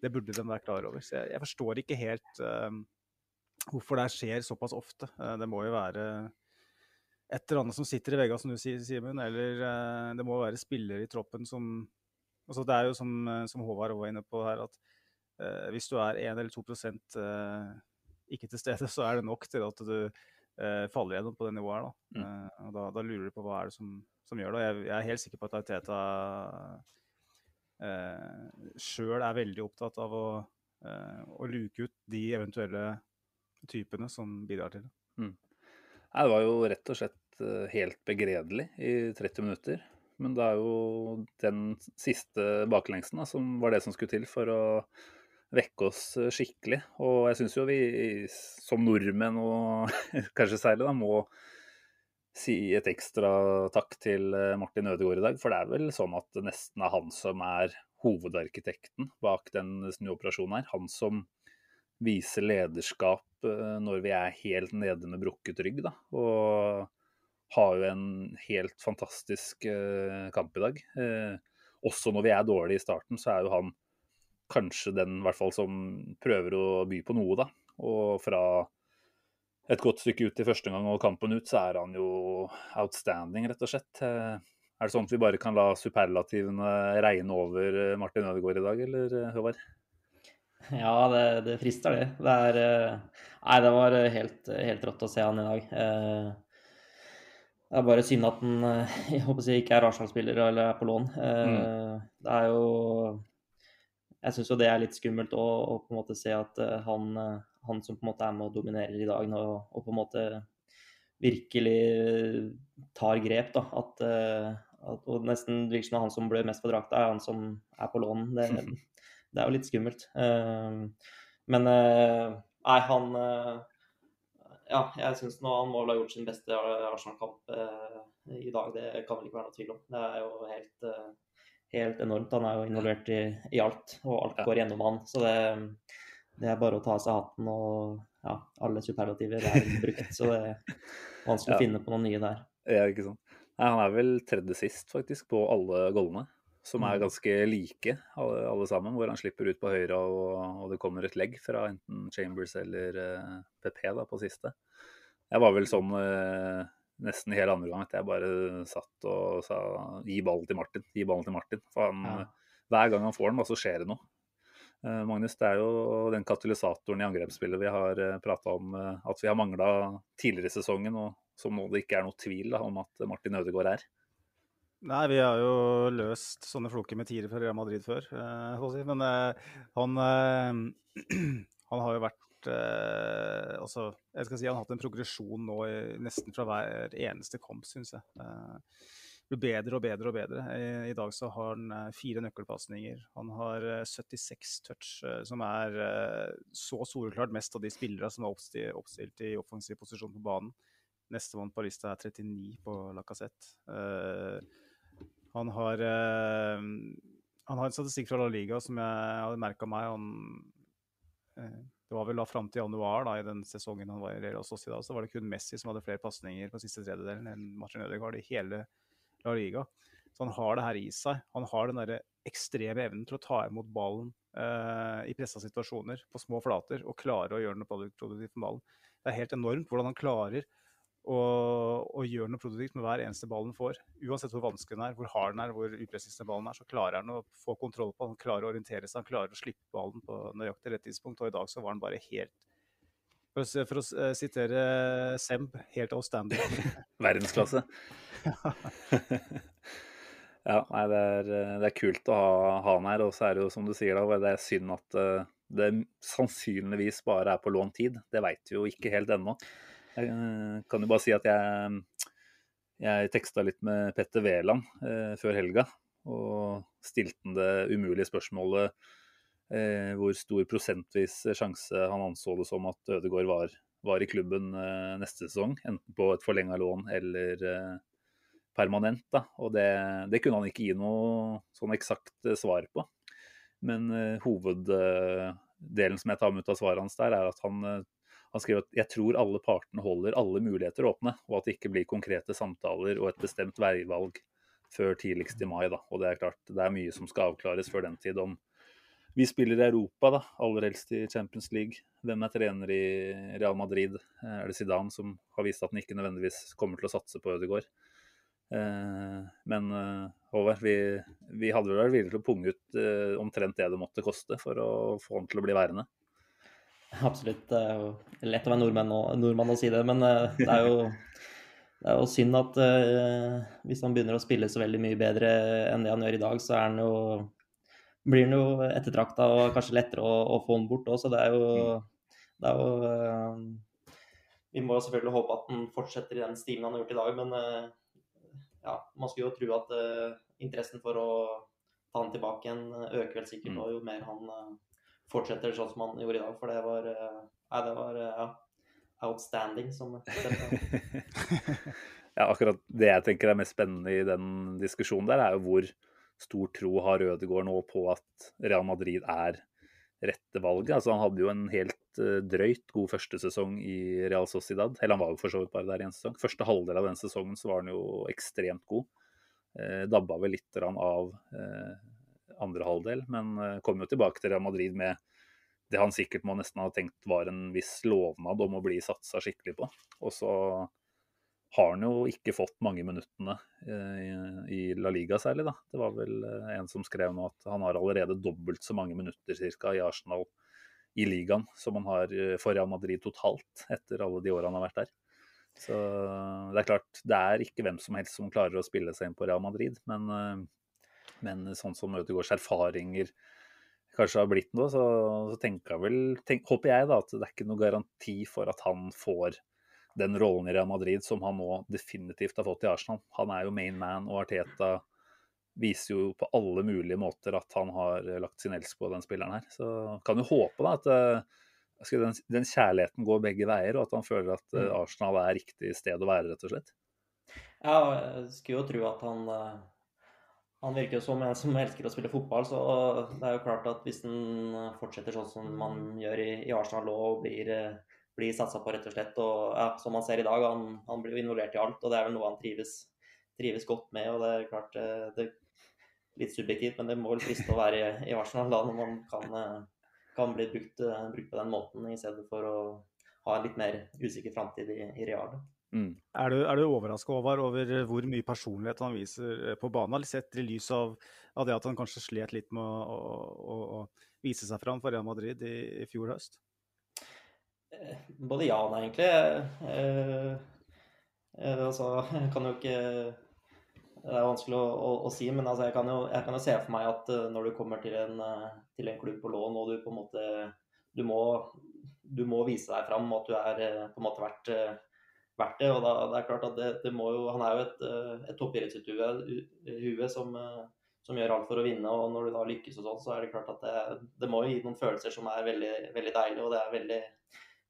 det burde de være klar over. Så jeg, jeg forstår ikke helt eh, hvorfor det skjer såpass ofte. Eh, det må jo være et eller annet som sitter i veggene, som du sier, Simen. Eller eh, det må være spillere i troppen som altså Det er jo som, eh, som Håvard var inne på her, at hvis du er 1 eller 2 eh, ikke til stede, så er det nok til at du faller gjennom på det nivået her. Da. Mm. Og da, da lurer du på hva er det som, som gjør det. Jeg, jeg er helt sikker på at Teta eh, sjøl er veldig opptatt av å, eh, å luke ut de eventuelle typene som bidrar til det. Nei, det var jo rett og slett eh, helt begredelig i 30 minutter. Men det er jo den siste baklengsen da, som var det som skulle til for å vekke oss eh, skikkelig. Og jeg syns jo vi som nordmenn, og kanskje særlig, da, må si et ekstra takk til eh, Martin Ødegaard i dag. For det er vel sånn at det nesten er han som er hovedarkitekten bak den snuoperasjonen her. Han som viser lederskap eh, når vi er helt nede med brukket rygg. Da. Og har jo en helt fantastisk eh, kamp i dag. Eh, også når vi er dårlige i starten, så er jo han kanskje den hvert fall som prøver å by på noe, da. Og fra et godt stykke ut i første gang og kampen ut, så er han jo outstanding, rett og slett. Er det sånn at vi bare kan la superlativene regne over Martin Ødegaard i dag, eller Håvard? Ja, det, det frister, det. Det er eh, Nei, det var eh, helt, helt rått å se han i dag. Eh, Det er bare synd at han jeg håper si, ikke er Arsenal-spiller eller er på lån. Mm. Det er jo Jeg syns jo det er litt skummelt å, å på en måte se at han, han som på en måte er med og dominerer i dag, nå, og på en måte virkelig tar grep, da. At, at, og nesten virker som han som blør mest på drakta, er han som er på lån. Det, det er jo litt skummelt. Eh, Men eh, nei, han eh, Ja, jeg syns han må vel ha gjort sin beste Arsenal-kamp eh, i dag. Det kan vel ikke være noe tvil om. Det er jo helt, helt enormt. Han er jo involvert i, i alt, og alt går gjennom han. Så det, det er bare å ta av seg hatten, og ja, alle superlativer er brukt. Så det er vanskelig Ja. å finne på noe nye der. Ja, ikke sant. Nei, han er vel tredje sist, faktisk, på alle goalene. Som er Mm. ganske like, alle, alle sammen. Hvor han slipper ut på høyre, og, og det kommer et legg fra enten Chambers eller uh, PP da, på siste. Jeg var vel sånn uh, nesten hele andre gang at jeg bare satt og sa gi ballen til Martin, gi ballen til Martin. For han, Ja. hver gang han får den, så skjer det noe. Uh, Magnus, det er jo den katalysatoren i angrepsspillet vi har uh, prata om eh, at vi har mangla tidligere i sesongen, og som nå det ikke er noe tvil da, om at Martin Ødegaard er. Nei, vi har jo løst sånne floker med tiere fra Real Madrid før, eh, si. Men eh, han, eh, han har jo vært eh, altså, jeg skal si Han har hatt en progresjon nå i, nesten fra hver eneste kamp, syns jeg. Eh, blir bedre og bedre og bedre. I, I dag så har han eh, fire nøkkelpasninger. Han har eh, 76 touch, som er så soleklart mest av de spillere som er oppstilt, oppstilt i offensiv posisjon på banen. Nestemann på lista er 39 på Lacassette. Eh, han har eh, Han har en statistikk fra La Liga som jeg hadde merka meg. Han, eh, Det var vel da fram til januar da, i den sesongen han var i Real Sociedad, så var det kun Messi som hadde flere pasninger på siste tredjedelen enn Martin Ødegaard i hele La Liga. Så han har det her i seg. Han har den der ekstreme evnen til å ta imot ballen eh, i pressa situasjoner på små flater og klare å gjøre noe produktivt med ballen. Det er helt enormt hvordan han klarer og, og gjør noe produktivt med hver eneste ball den får. Uansett hvor vanskelig den er, hvor hard den er, hvor upresist ballen er, så klarer han å få kontroll på den. Han klarer å orientere seg, han klarer å slippe ballen på nøyaktig rett tidspunkt. Og i dag så var han bare helt For å, for å uh, sitere Semb, helt outstanding. Verdensklasse. ja, nei, det er, det er, kult å ha, ha han her. Og så er det jo som du sier, da, det er synd at uh, det sannsynligvis bare er på lånt tid. Det veit vi jo ikke helt ennå. Jeg eh, kan jo bare si at jeg, jeg teksta litt med Petter Wæland eh, før helga. Og stilte han det umulige spørsmålet eh, hvor stor prosentvis sjanse han anså det som at Ødegaard var, var i klubben eh, neste sesong. Enten på et forlenga lån eller eh, permanent. Da. Og det, det, kunne han ikke gi noe sånn eksakt eh, svar på. Men hoveddelen som jeg tar med ut av svaret hans der, er at han han skriver at jeg tror alle partene holder alle muligheter åpne, og at det ikke blir konkrete samtaler og et bestemt veivalg før tidligst i mai. Da. Og det er klart, det er mye som skal avklares før den tid. Om vi spiller i Europa, da, aller helst i Champions League. Hvem er trener i Real Madrid? Er det Zidane som har vist at han ikke nødvendigvis kommer til å satse på Ødegaard? Eh, men eh, Håvard, vi, vi hadde vel vært villige til å punge ut eh, omtrent det det måtte koste for å få han til å bli værende. Absolutt. Det er jo lett å være nordmann og, nordmann og si det, men eh, det er jo, det er jo synd at uh, hvis han begynner å spille så veldig mye bedre enn det han gjør i dag, så han jo, blir han jo ettertrakta og kanskje lettere å, å få han bort òg. Så det er jo, det er jo uh, Vi må selvfølgelig håpe at han fortsetter i den stilen han har gjort i dag, men uh, ja, man skulle jo tro at interessen for å ta han tilbake igjen øker vel sikkert, og jo mer han fortsetter sånn som han gjorde i dag. For det var, eh, nei, det var eh, ja, outstanding, som Ja, akkurat det jeg tenker er mest spennende i den diskusjonen der, er jo hvor stor tro har Rødegård nå på at Real Madrid er rette valget. Altså, han hadde jo en helt uh, drøyt god første sesong i Real Sociedad. Eller han var jo for så vidt bare der i en sesong. Første halvdel av den sesongen så var han jo ekstremt god. Uh, dabba vel litt av uh, andre halvdel, men eh, kom jo tilbake til Real Madrid med det han sikkert må nesten ha tenkt var en viss lovnad om å bli satsa skikkelig på. Og så har han jo ikke fått mange minuttene eh, i La Liga særlig, da. Det var vel eh, en som skrev nå at han har allerede dobbelt så mange minutter cirka i Arsenal i ligaen som han har for Real Madrid totalt etter alle de årene han har vært der. Så det er klart, det er ikke hvem som helst som klarer å spille seg inn på Real Madrid, men men sånn som Ødegaards erfaringer kanskje har blitt nå, så, så tenker jeg vel, tenk, håper jeg da at det er ikke noe garanti for at han får den rollen i Real Madrid som han nå definitivt har fått i Arsenal. Han er jo main man, og Arteta viser jo på alle mulige måter at han har lagt sin elsk på den spilleren her. Så kan jo håpe da at uh, den, den, kjærligheten går begge veier, og at han føler at uh, Arsenal er riktig sted å være, rett og slett. Ja, jeg skulle jo tro at han han virker jo som en som elsker å spille fotball, så det er jo klart at hvis han fortsetter sånn som man gjør i, Arsenal og blir, blir satsa på, rett og slett, og ja, som man ser i dag, han, han, blir jo involvert i alt, og det er vel noe han trives, trives godt med. og Det er klart eh, det, er litt subjektivt, men det må vel friste å være i, i Arsenal da, når man kan, kan bli brukt, brukt, på den måten, i stedet for å ha en litt mer usikker framtid i, i Real. Mm. Er du, er du overraska over hvor mye personlighet han viser eh, på banen, sett i lys av, av, det at han kanskje slet litt med å, å, å vise seg fram for Real Madrid i, i, fjor høst? Eh, både ja og nei, egentlig. Eh, eh, altså, jeg kan jo ikke Det er vanskelig å, å, å si, men altså, jeg, kan jo, jeg, kan jo, se for meg at når du kommer til en, til en klubb på lån og du på en måte du må, du må vise deg fram, at du er på en måte vært vært det. og da, det er klart at det, det må jo, Han er jo et, eh, et toppidrettshue som, eh, som gjør alt for å vinne. og Når du da lykkes, og sånn, så er det klart at det, det må gi noen følelser som er veldig, veldig deilige. og Det er veldig,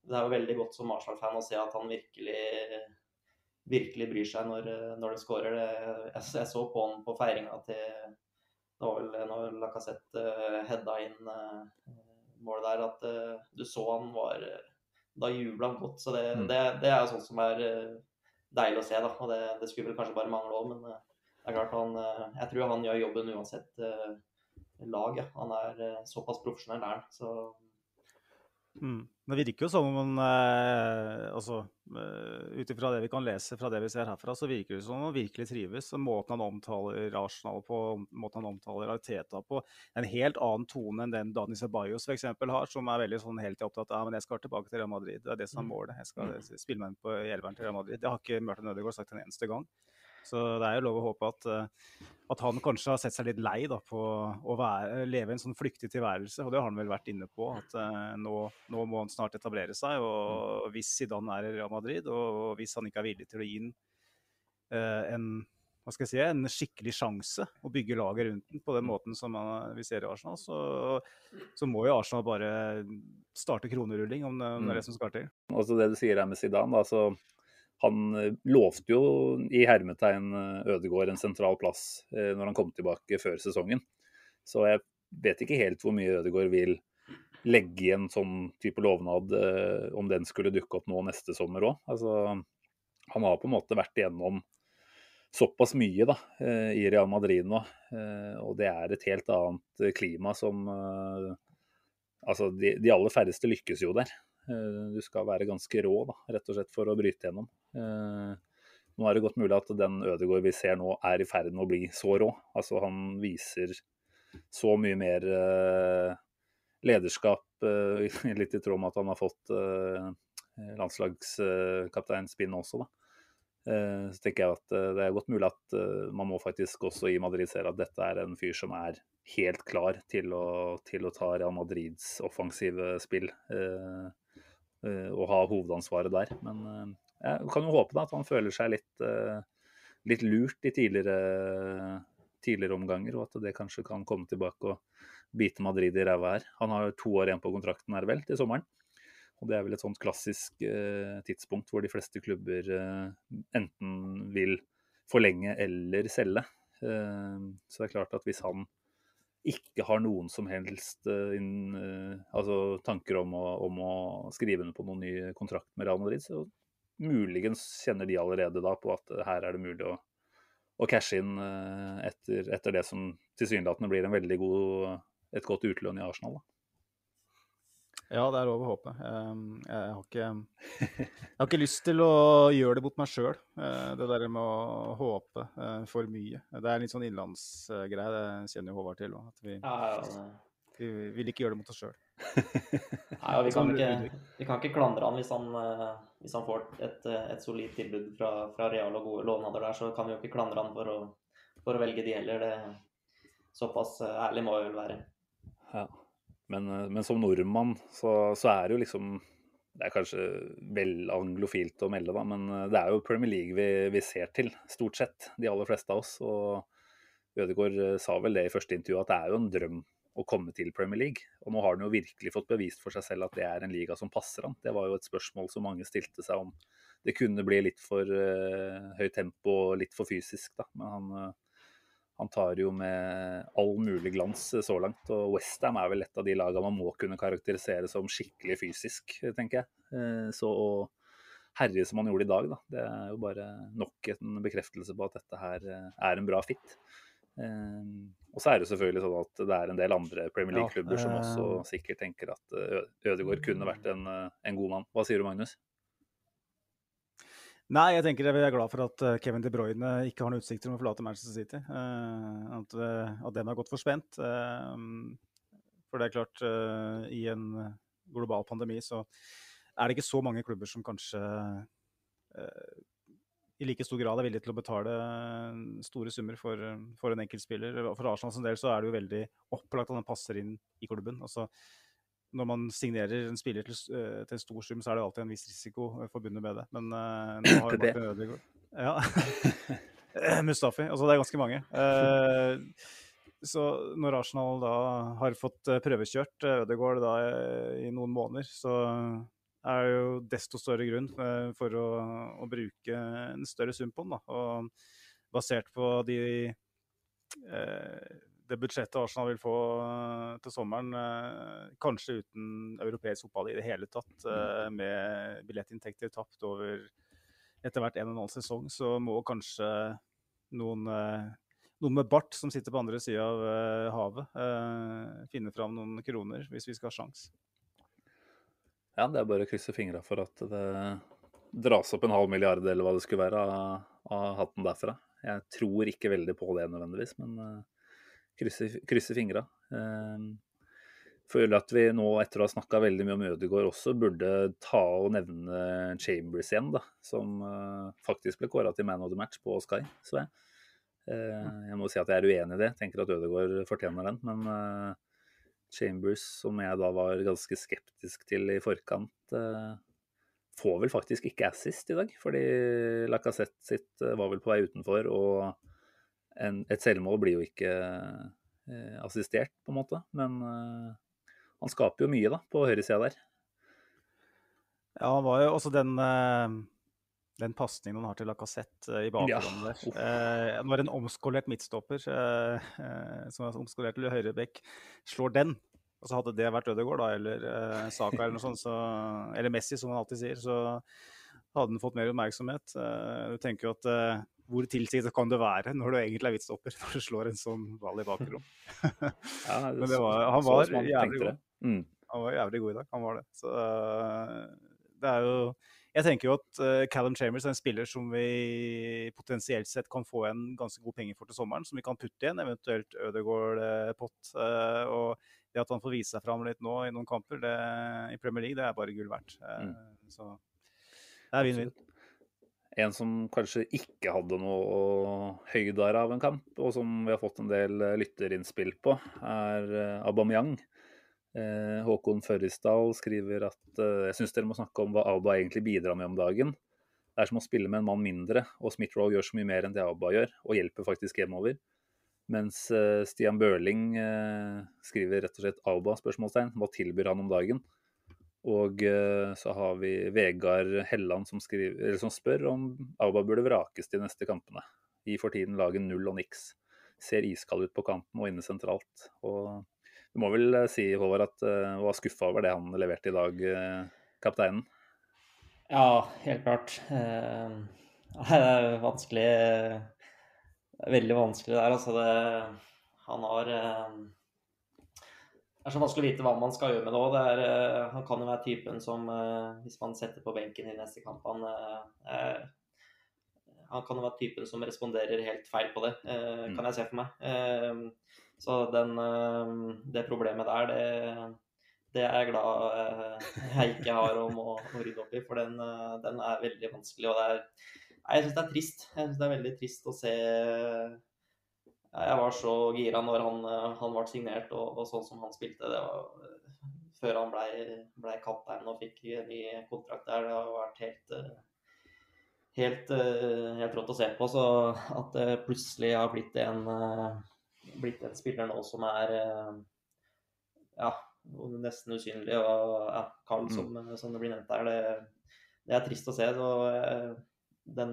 det er jo veldig godt som Marshall-fan å se at han virkelig virkelig bryr seg når, når de skårer. Jeg, jeg, så på han på feiringa til Det var vel når Lacassette uh, heada inn uh, målet der, at uh, du så han var Da jubla han godt. Så det, Mm. det, det er jo sånt som er uh, deilig å se, da. Og det, det skulle vel kanskje bare mangle òg, men uh, det er klart han Jeg tror han gjør jobben uansett lag, ja. Han er såpass profesjonell, er han. Så Mm. Det virker jo som om eh, altså, eh, Ut ifra det vi kan lese fra det vi ser herfra, så virker det som om han virkelig trives. og Måten han omtaler Arsenal på, måten han omtaler Arteta på, en helt annen tone enn den Dani Ceballos f.eks. har, som er veldig sånn helt opptatt av men jeg skal tilbake til Real Madrid. Det er det som er målet. Jeg skal spille meg inn på elveren til Real Madrid. Det har ikke Mørten Ødegaard sagt en eneste gang. Så det er jo lov å håpe at, eh, at han kanskje har sett seg litt lei da, på å være, leve en sånn flyktig tilværelse. Og det har han vel vært inne på, at uh, nå, nå, må han snart etablere seg. Og hvis Zidane er i Real Madrid, og hvis han ikke er villig til å gi inn uh, en, hva skal jeg si, en skikkelig sjanse å bygge laget rundt den på den måten som vi ser i Arsenal, så, så må jo Arsenal bare starte kronerulling, om det, om det er det som skal til. Også det du sier her med Zidane, da, så han lovte jo i hermetegn Ødegård en sentral plass eh, når han kom tilbake før sesongen. Så jeg vet ikke helt hvor mye Ødegård vil legge i en sånn type lovnad, eh, om den skulle dukke opp nå neste sommer òg. Altså, han har på en måte vært igjennom såpass mye da, eh, i Real Madrid nå, og det er et helt annet klima som Altså, de, de aller færreste lykkes jo der. Du skal være ganske rå da, rett og slett for å bryte gjennom. Nå er det godt mulig at den Ødegaard vi ser nå, er i ferd med å bli så rå. Altså, han viser så mye mer lederskap, litt i tråd med at han har fått landslagskapteinspinn også. da. Så tenker jeg at Det er godt mulig at man må faktisk også i Madrid se at dette er en fyr som er helt klar til å, til å ta Real Madrids offensive spill og ha hovedansvaret der. Men jeg kan jo håpe da, at han føler seg litt, litt lurt i tidligere, tidligere, omganger, og at det kanskje kan komme tilbake og bite Madrid i ræva her. Han har to år igjen på kontrakten her vel, til sommeren. Og det er vel et sånt klassisk eh, tidspunkt hvor de fleste klubber eh, enten vil forlenge eller selge. Eh, så det er klart at hvis han ikke har noen som helst inn, altså tanker om å, om å skrive under på noen ny kontrakt med Real Madrid, så muligens kjenner de allerede da på at her er det mulig å, å cashe inn etter, etter det som tilsynelatende blir veldig god, et godt utlån i Arsenal. da. Ja, det er lov å håpe. Jeg har, ikke, jeg har ikke lyst til å gjøre det mot meg sjøl, det der med å håpe for mye. Det er litt sånn innlandsgreie, det kjenner jo Håvard til òg. At vi, ja, ja, vi vil ikke gjøre det mot oss sjøl. Nei, vi, kan ikke, vi kan ikke klandre han hvis han, hvis han får et, et solid tilbud fra, fra Real og gode lovnader der, så kan vi jo ikke klandre han for å, for å velge de heller. Det, såpass ærlig må vi vel være. Men, men, som nordmann så, så, er det jo liksom Det er kanskje vel anglofilt å melde, da, men det er jo Premier League vi, vi ser til, stort sett. De aller fleste av oss. Og Ødegaard sa vel det i første intervju, at det er jo en drøm å komme til Premier League. Og nå har han jo virkelig fått bevist for seg selv at det er en liga som passer han. Det var jo et spørsmål som mange stilte seg om det kunne bli litt for uh, høyt tempo og litt for fysisk, da. Men han uh, han tar jo med all mulig glans så langt. Og Westham er vel et av de lagene man må kunne karakterisere som skikkelig fysisk, tenker jeg. Så å herje som han gjorde i dag, da, det er jo bare nok en bekreftelse på at dette her er en bra fit. Og så er det selvfølgelig sånn at det er en del andre Premier League-klubber som også sikkert tenker at Ødegaard kunne vært en, en god mann. Hva sier du, Magnus? Nei, jeg tenker jeg er glad for at Kevin De Bruyne ikke har noen utsikter om å forlate Manchester City. Uh, at, at dem er godt for spent. Uh, for det er klart, i en global pandemi så er det ikke så mange klubber som kanskje i like stor grad er villige til å betale store summer for, for en enkeltspiller. For Arsenal Arsenals del så er det jo veldig opplagt at han passer inn i klubben. Altså, når man signerer en spiller til, til, en stor sum, så er det alltid en viss risiko forbundet med det. Men uh, nå har Martin Ødegaard Ja. Mustafi. Altså, det er ganske mange. Uh, så når Arsenal da har fått prøvekjørt Ødegaard da i noen måneder, så er det jo desto større grunn for å, å, bruke en større sum på den. Da. Og basert på de det budsjettet Arsenal vil få eh, til sommeren, eh, kanskje uten europeisk fotball i det hele tatt, eh, med billettinntekter tapt over etter hvert en og en halv sesong, så må kanskje noen, noen med bart som sitter på andre sida av havet, finne fram noen kroner hvis vi skal ha sjans. Ja, det er bare å krysse fingra for at det dras opp en halv milliard eller hva det skulle være av, av hatten derfra. Jeg tror ikke veldig på det nødvendigvis, men krysser, krysser fingra. Uh, føler at vi nå, etter å ha snakka veldig mye om Ødegaard, også burde ta og nevne Chambers igjen, da. Som uh, faktisk ble kåra til man of the match på Sky, så jeg. Uh, jeg må si at jeg er uenig i det. Tenker at Ødegaard fortjener den. Men uh, Chambers, som jeg da var ganske skeptisk til i forkant, får vel faktisk ikke assist i dag. Fordi Lacassette sitt var vel på vei utenfor, og en, et selvmål blir jo ikke assistert, på en måte. Men han skaper jo mye da, på høyresida der. Ja, han var jo også den, den pasningen han har til Lacassette i bakgrunnen Ja, der. Eh, var en omskolert midtstopper, eh, eh, som er omskolert til høyrebekk, slår den, og så hadde det vært Ødegaard da, eller eh, Saka eller noe sånt, så, eller Messi, som han alltid sier, så hadde han fått mer oppmerksomhet. Eh, du tenker jo at eh, hvor tilsiktet kan det være når du egentlig er midtstopper, når du slår en sånn ball i bakrom? Ja, Men det var, han var jævlig god. Mm. Han var jævlig god i dag, han var det. Så øh, det er jo Jeg tenker jo at Callum Chambers er en spiller som vi potensielt sett kan få en ganske god penge for til sommeren, som vi kan putte i en eventuelt Ødegaard-pott. og det at han får vise seg fram litt nå i noen kamper det, i Premier League, det er bare gull verdt. Mm. Så det er vinn-vinn. En som kanskje ikke hadde noe høyder av en kamp, og som vi har fått en del eh, lytterinnspill på, er eh, Aubameyang. Eh, Håkon Førrisdal skriver at jeg syns dere må snakke om hva Auba egentlig bidrar med om dagen. Det er som å spille med en mann mindre, og Smith-Roll gjør så mye mer enn det Auba gjør, og hjelper faktisk hjemover. Mens Stian Børling skriver rett og slett Auba? spørsmålstegn. Hva tilbyr han om dagen? Og eh, så har vi Vegard Helland som, skriver, som spør om Auba burde vrakes de neste kampene. Gir for tiden laget null og niks. Ser iskald ut på kanten og inne sentralt. Og du må vel eh, si, Håvard, at du var skuffa over det han leverte i dag, eh, kapteinen. Ja, helt klart. Eh, det er vanskelig veldig vanskelig der, altså. Det, han har eh, Det er så vanskelig å vite hva man skal gjøre med det òg. Uh, han kan jo være typen som, uh, hvis man setter på benken i neste kamp Han, eh, han kan jo være typen som responderer helt feil på det, mm. kan jeg se for meg. Eh, så den, eh, det problemet der, det det er jeg glad eh, jeg ikke har om å, å rydde opp i, for den, eh, den er veldig vanskelig. Og det er, jeg syns det er trist. Jeg synes det er veldig trist å se Jeg var så gira når han, eh, han ble signert og, og sånn som han spilte. Det var eh, før han ble, ble kaptein og fikk ny kontrakt der. Det har vært helt eh, Helt, helt rått å se på. Så at det plutselig har blitt en, blitt en spiller nå som er ja, nesten usynlig. Og ja, kald, som, som det blir nevnt der, det, det er trist å se. Så den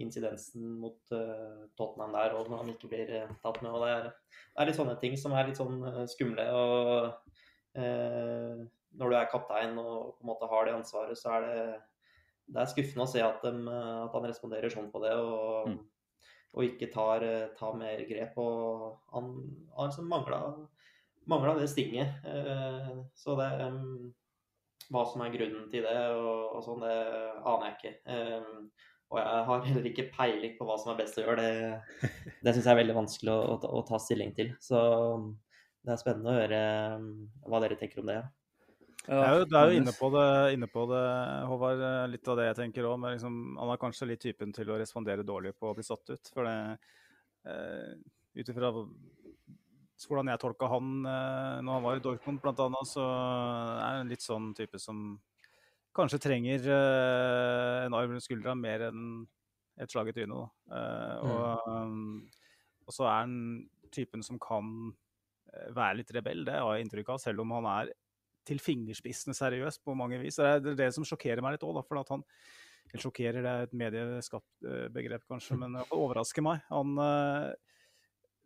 incidensen mot uh, Tottenham der, og når han ikke blir eh, tatt med. og det er, det er litt sånne ting som er litt sånn eh, skumle. og uh, Når du er kaptein og på en måte har det ansvaret, så er det, det er skuffende å se at, dem, eh, at han responderer sånn på det. og Mm. og ikke tar, tar mer grep. og Han har liksom mangla det stinget. Så det em, Hva som er grunnen til det og, og sånn, det aner jeg ikke. Og jeg har heller ikke peiling på hva som er best å gjøre. Det, det syns jeg er veldig vanskelig å, å, ta- å ta stilling til. Så det er spennende å høre hva dere tenker om det. ja. Du er jo, du er jo inne, på det, inne på det, Håvard. Litt av det jeg tenker òg. Liksom, han er kanskje litt typen til å respondere dårlig på å bli satt ut. For det eh, Ut ifra hvordan jeg tolka han eh, når han var i Dortmund bl.a., så er han litt sånn type som kanskje trenger uh, en arm rundt skuldra mer enn et slag i trynet. Eh, og, um, og så er han typen som kan være litt rebell, det har jeg inntrykk av, selv om han er til fingerspissene seriøs på mange vis. Det er det, som sjokkerer meg litt òg, for at han eller sjokkerer, det er et medieskapt begrep kanskje, men det overrasker meg. Han,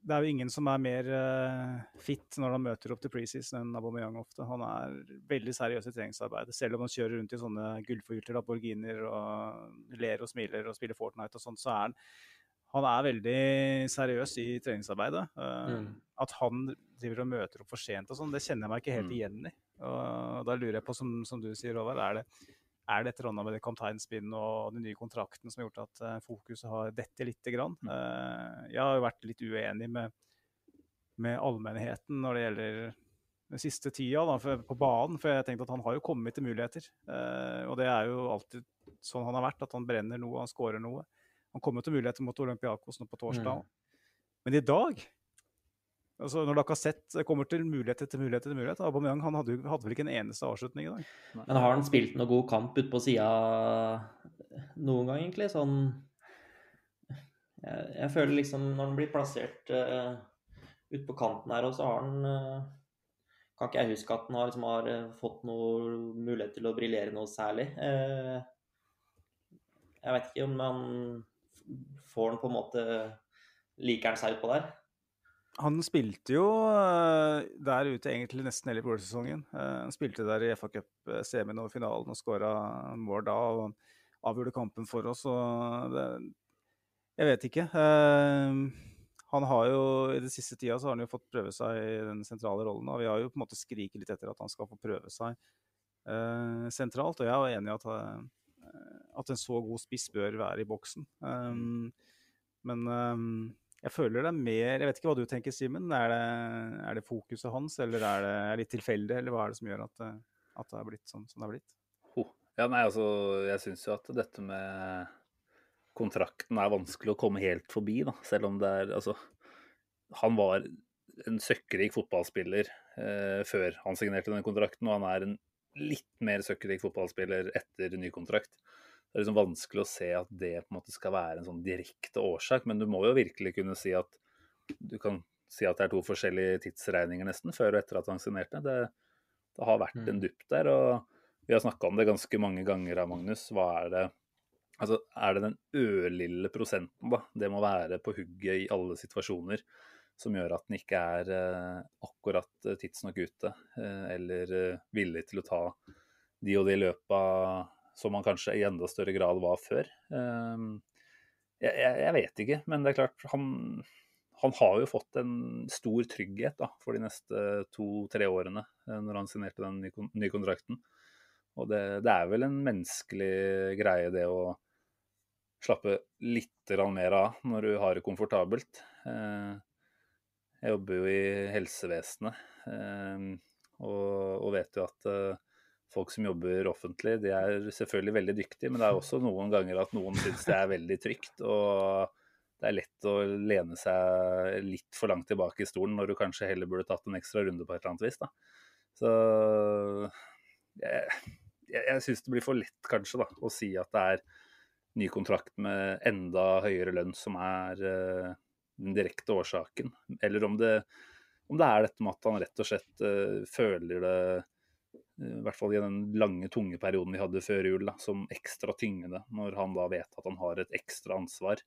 det er jo ingen som er mer uh, fit når han møter opp til preseason enn Aubameyang ofte. Han er veldig seriøs i treningsarbeidet. Selv om han kjører rundt i sånne gullforgylte laborginer og ler og smiler og spiller Fortnite og sånn, så er han, han er veldig seriøs i treningsarbeidet. Uh, mm. At han driver og møter opp for sent og sånn, det kjenner jeg meg ikke helt mm. igjen i. Og da lurer jeg på, som, som du sier, Håvard, er det er det et eller med det kapteinspinnet og den nye kontrakten som har gjort at uh, fokuset har dette lite grann? Uh, jeg har jo vært litt uenig med, med allmennheten når det gjelder den siste tida da, for, på banen, for jeg tenkte at han har jo kommet til muligheter. Uh, og det er jo alltid sånn han har vært, at han brenner noe, han skårer noe. Han kommer til muligheter mot Olympiakos nå på torsdag. Mm. Men i dag Altså, når Lacassette har sett kommer til mulighet etter mulighet etter mulighet Aubameyang han hadde, hadde, vel ikke en eneste avslutning i dag. Men har han spilt noe god kamp ute på sida noen gang, egentlig? Sånn jeg, jeg, føler liksom når han blir plassert uh, ute på kanten her, og så har han uh, Kan ikke jeg huske at han har, liksom, har fått noe mulighet til å briljere noe særlig. Uh, jeg vet ikke om han får den på en måte Liker han seg utpå der? Han spilte jo eh, der ute egentlig nesten hele fjorårssesongen. Eh, han spilte der i FA Cup-semien og finalen og skåra mål da og avgjorde kampen for oss. Det, jeg vet ikke. Eh, han har jo I det siste tida så har han jo fått prøve seg i den sentrale rollen. og Vi har jo på en måte skriket litt etter at han skal få prøve seg sentralt. Og jeg er enig i at, at en så god spiss bør være i boksen. men jeg føler det er mer Jeg vet ikke hva du tenker, Simen. Er, er, det fokuset hans, eller er det litt tilfeldig, eller hva er det som gjør at, at det er blitt sånn som det er blitt? Oh. Ja, nei, altså, jeg syns jo at dette med kontrakten er vanskelig å komme helt forbi, da. Selv om det er Altså, han var en søkkrik fotballspiller eh, før han signerte den kontrakten, og han er en litt mer søkkrik fotballspiller etter ny kontrakt det er liksom vanskelig å se at det på en måte skal være en sånn direkte årsak. Men du må jo virkelig kunne si at du kan si at det er to forskjellige tidsregninger nesten, før og etter at han signerte. Det, det har vært en mm. dupp der. og Vi har snakka om det ganske mange ganger av Magnus. Hva er det Altså, er det den ørlille prosenten, da, det må være på hugget i alle situasjoner, som gjør at den ikke er eh, akkurat tidsnok ute, eh, eller eh, villig til å ta de og de løpa som han kanskje i enda større grad var før. Ehm, jeg, jeg, jeg vet ikke, men det er klart han, han har jo fått en stor trygghet da, for de neste to-tre årene eh, når han signerte den nye kontrakten. Og det, det, er vel en menneskelig greie, det å slappe litt mer av når du har det komfortabelt. Eh, jeg jobber jo i helsevesenet ehm, og, og vet jo at eh, folk som jobber offentlig, de er selvfølgelig veldig dyktige, men det er også noen ganger at noen syns det er veldig trygt. Og det er lett å lene seg litt for langt tilbake i stolen når du kanskje heller burde tatt en ekstra runde på et eller annet vis. Da. Så jeg, jeg, jeg syns det blir for lett kanskje da, å si at det er ny kontrakt med enda høyere lønn som er uh, den direkte årsaken. Eller om det, om det er dette med at han rett og slett uh, føler det i hvert fall i den lange, tunge perioden vi hadde før jul, da, som ekstra tyngende. Når han da vet at han har et ekstra ansvar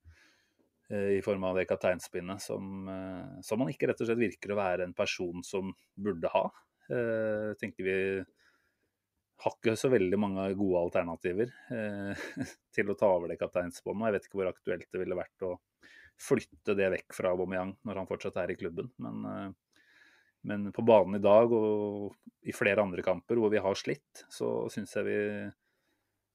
eh, i form av det kapteinspinnet som, eh, som han ikke rett og slett virker å være en person som burde ha. Eh, tenker vi har ikke så veldig mange gode alternativer eh, til å ta over det kapteinsbåndet. Jeg vet ikke hvor aktuelt det ville vært å flytte det vekk fra Aubameyang når han fortsatt er i klubben. Men eh, men på banen i dag og i flere andre kamper hvor vi har slitt, så syns jeg vi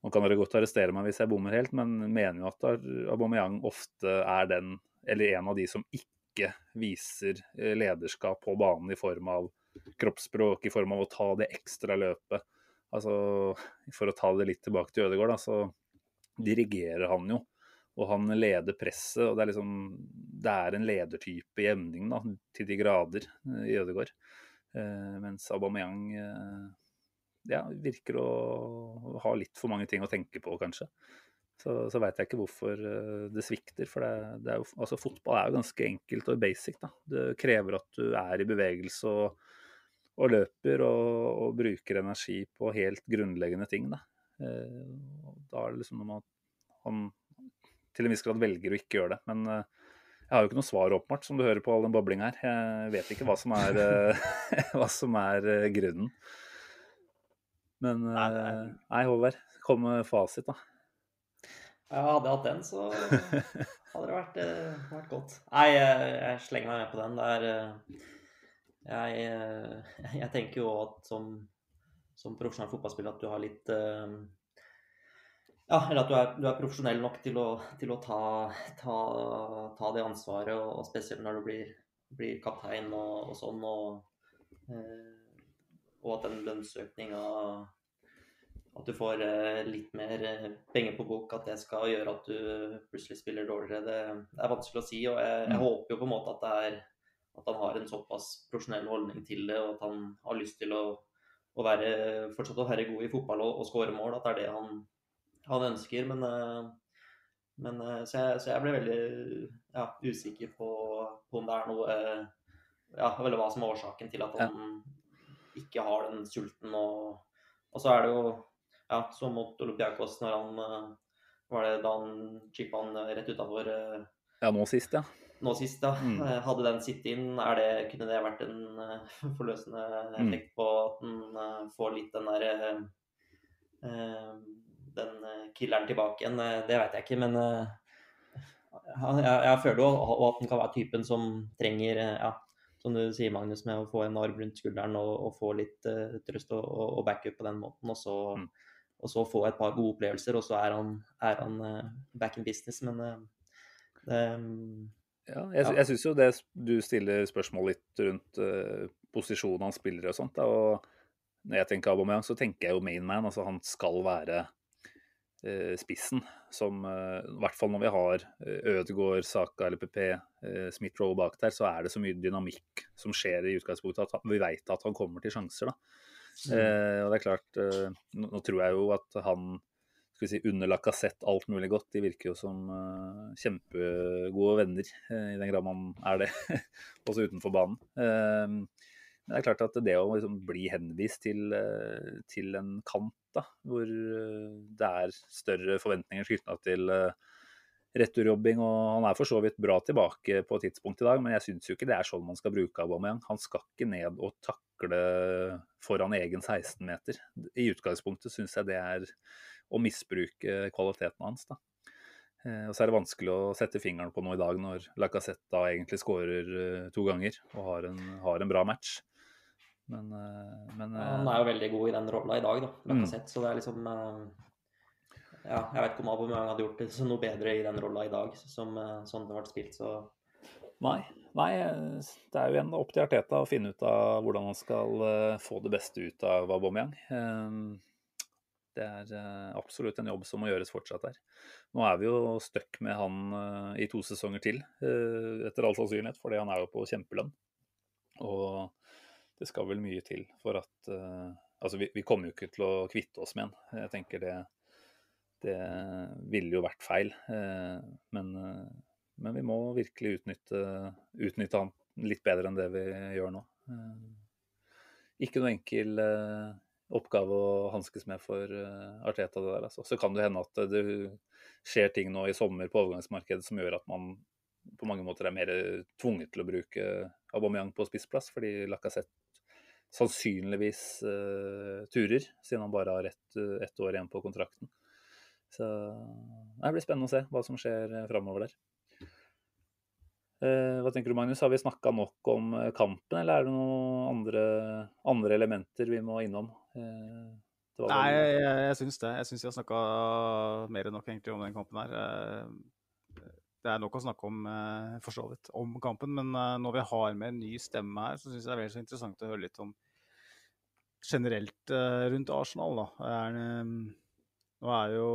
Nå kan dere godt arrestere meg hvis jeg bommer helt, men mener jo at Aubameyang ofte er den, eller en av de som ikke viser eh, lederskap på banen i form av kroppsspråk, i form av å ta det ekstra løpet. Altså, For å ta det litt tilbake til Ødegaard, da, så dirigerer han jo og han leder presset. og Det er, liksom, det er en ledertype i emning da, til de grader eh, i Ødegaard. Eh, mens Aubameyang eh, ja, virker å ha litt for mange ting å tenke på, kanskje. Så, så veit jeg ikke hvorfor eh, det svikter. For det, det er jo, altså, fotball er jo ganske enkelt og basic. Da. Det krever at du er i bevegelse og, og løper og, og, bruker energi på helt grunnleggende ting. Da, eh, da er det liksom med at han til en viss grad velger å ikke gjøre det. Men uh, Jeg har jo ikke noe svar, åpenbart, som du hører på all den bobling her. Jeg vet ikke hva som er, eh, hva som er eh, grunnen. Men eh, nei, Håvard, kom med fasit, da. Ja, hadde jeg hatt den, så hadde det vært, eh, vært godt. Nei, jeg, jeg slenger meg med på den. Det er eh, jeg, eh, jeg tenker jo at som, som profesjonell fotballspiller at du har litt eh, Ja, eller at du er, du er profesjonell nok til å, til å ta, ta, ta det ansvaret, og, og spesielt når du blir, blir kaptein og, og sånn. Og, eh, og at den lønnsøkninga At du får eh, litt mer eh, penger på bok, at det skal gjøre at du plutselig spiller dårligere, det, det er vanskelig å si. Og jeg, jeg Mm. håper jo på en måte at det er at han har en såpass profesjonell holdning til det, og at han har lyst til å, å være, fortsatt å være god i fotball og, og skåre mål. At det er det han, han ønsker. Men, eh, men eh, så, jeg, så jeg ble veldig ja, usikker på, på om det er noe eh, Ja, eller hva som er årsaken til at han ikke har den sulten. Og, og så er det jo ja, som mot Olympiakos, når han Var det da han chippa han rett utafor Ja, nå sist, ja. nå sist, ja. Mm. Hadde den sittet inn, det, kunne det vært en forløsende forløsende Mm. på at eh, får litt den der eh, Den eh, killeren tilbake igjen? Eh, Det vet jeg ikke, men eh, jeg, jeg føler jo at den kan være typen som trenger ja, som du sier, Magnus, med å få en arv rundt skulderen og, og få litt uh, trøst og, og, backup på den måten. Og så, Mm. og så få et par gode opplevelser, og så er han, er han uh, back in business. Men uh, det, Ja, jeg, Ja. jeg syns jo det du stiller spørsmål litt rundt posisjonen han spiller og sånt. Da, og når jeg tenker Aubameyang, så tenker jeg jo mainman. Altså han skal være spissen. Som eh, I hvert fall når vi har uh, Ødegaard, Saka eller PP, uh, Smith-Roe bak der, så er det så mye dynamikk som skjer i utgangspunktet at vi veit at han kommer til sjanser. da. Eh, og det er klart, eh, nå, nå tror jeg jo at han skal vi si, under Lacassette alt mulig godt. De virker jo som eh, kjempegode venner, eh, i den grad man er det, også utenfor banen. Men det er klart at det å liksom bli henvist til, eh, til en kant, da, hvor eh, det er større forventninger knytta til eh, returjobbing, og han er for så vidt bra tilbake på tidspunkt i dag, men jeg syns jo ikke det er sånn man skal bruke Aubameyang. Han skal ikke ned og takle foran egen 16-meter. I utgangspunktet syns jeg det er å misbruke kvaliteten hans. da. Og så er det vanskelig å sette fingeren på noe i dag, når Lacassette da egentlig skårer to ganger og har en, har en bra match. Men, eh, men Ja, Han eh, er jo veldig god i den rolla i dag, da. Mm. Lacassette, Så det er liksom eh, Ja, jeg vet ikke om Aubameyang hadde gjort det så noe bedre i den rolla i dag, som eh, sånn det ble spilt, så Nei, nei, eh, det er jo igjen opp til Arteta å finne ut av hvordan han skal eh, få det beste ut av Aubameyang. Eh, Det er eh, absolutt en jobb som må gjøres fortsatt her. Nå er vi jo stuck med han eh, i to sesonger til, eh, etter all sannsynlighet, fordi han er jo på kjempelønn. Og det skal vel mye til for at uh, Altså, vi, vi kommer jo ikke til å kvitte oss med den. Jeg tenker det det ville jo vært feil. Uh, Men, uh, men vi må virkelig utnytte, utnytte han litt bedre enn det vi gjør nå. Ikke noe enkel oppgave å hanskes med for Arteta. det der. Altså. Så kan det hende at det skjer ting nå i sommer på overgangsmarkedet som gjør at man på mange måter er mer tvunget til å bruke Aubameyang på spissplass, fordi Lacassette sannsynligvis uh, turer, siden han bare har ett, et år igjen på kontrakten. Så det blir spennende å se hva som skjer eh, framover der. Eh, hva tenker du, Magnus? Har vi snakka nok om eh, kampen, eller er det noen andre, andre elementer vi må innom? Eh, det var Nei, jeg, jeg syns det. Jeg syns vi har snakka mer enn nok egentlig om den kampen her. Det er nok å snakke om, eh, for så vidt, om kampen, men eh, når vi har med en ny stemme her, så syns jeg det er vel så interessant å høre litt om generelt eh, rundt Arsenal. Da. Er, nå er jo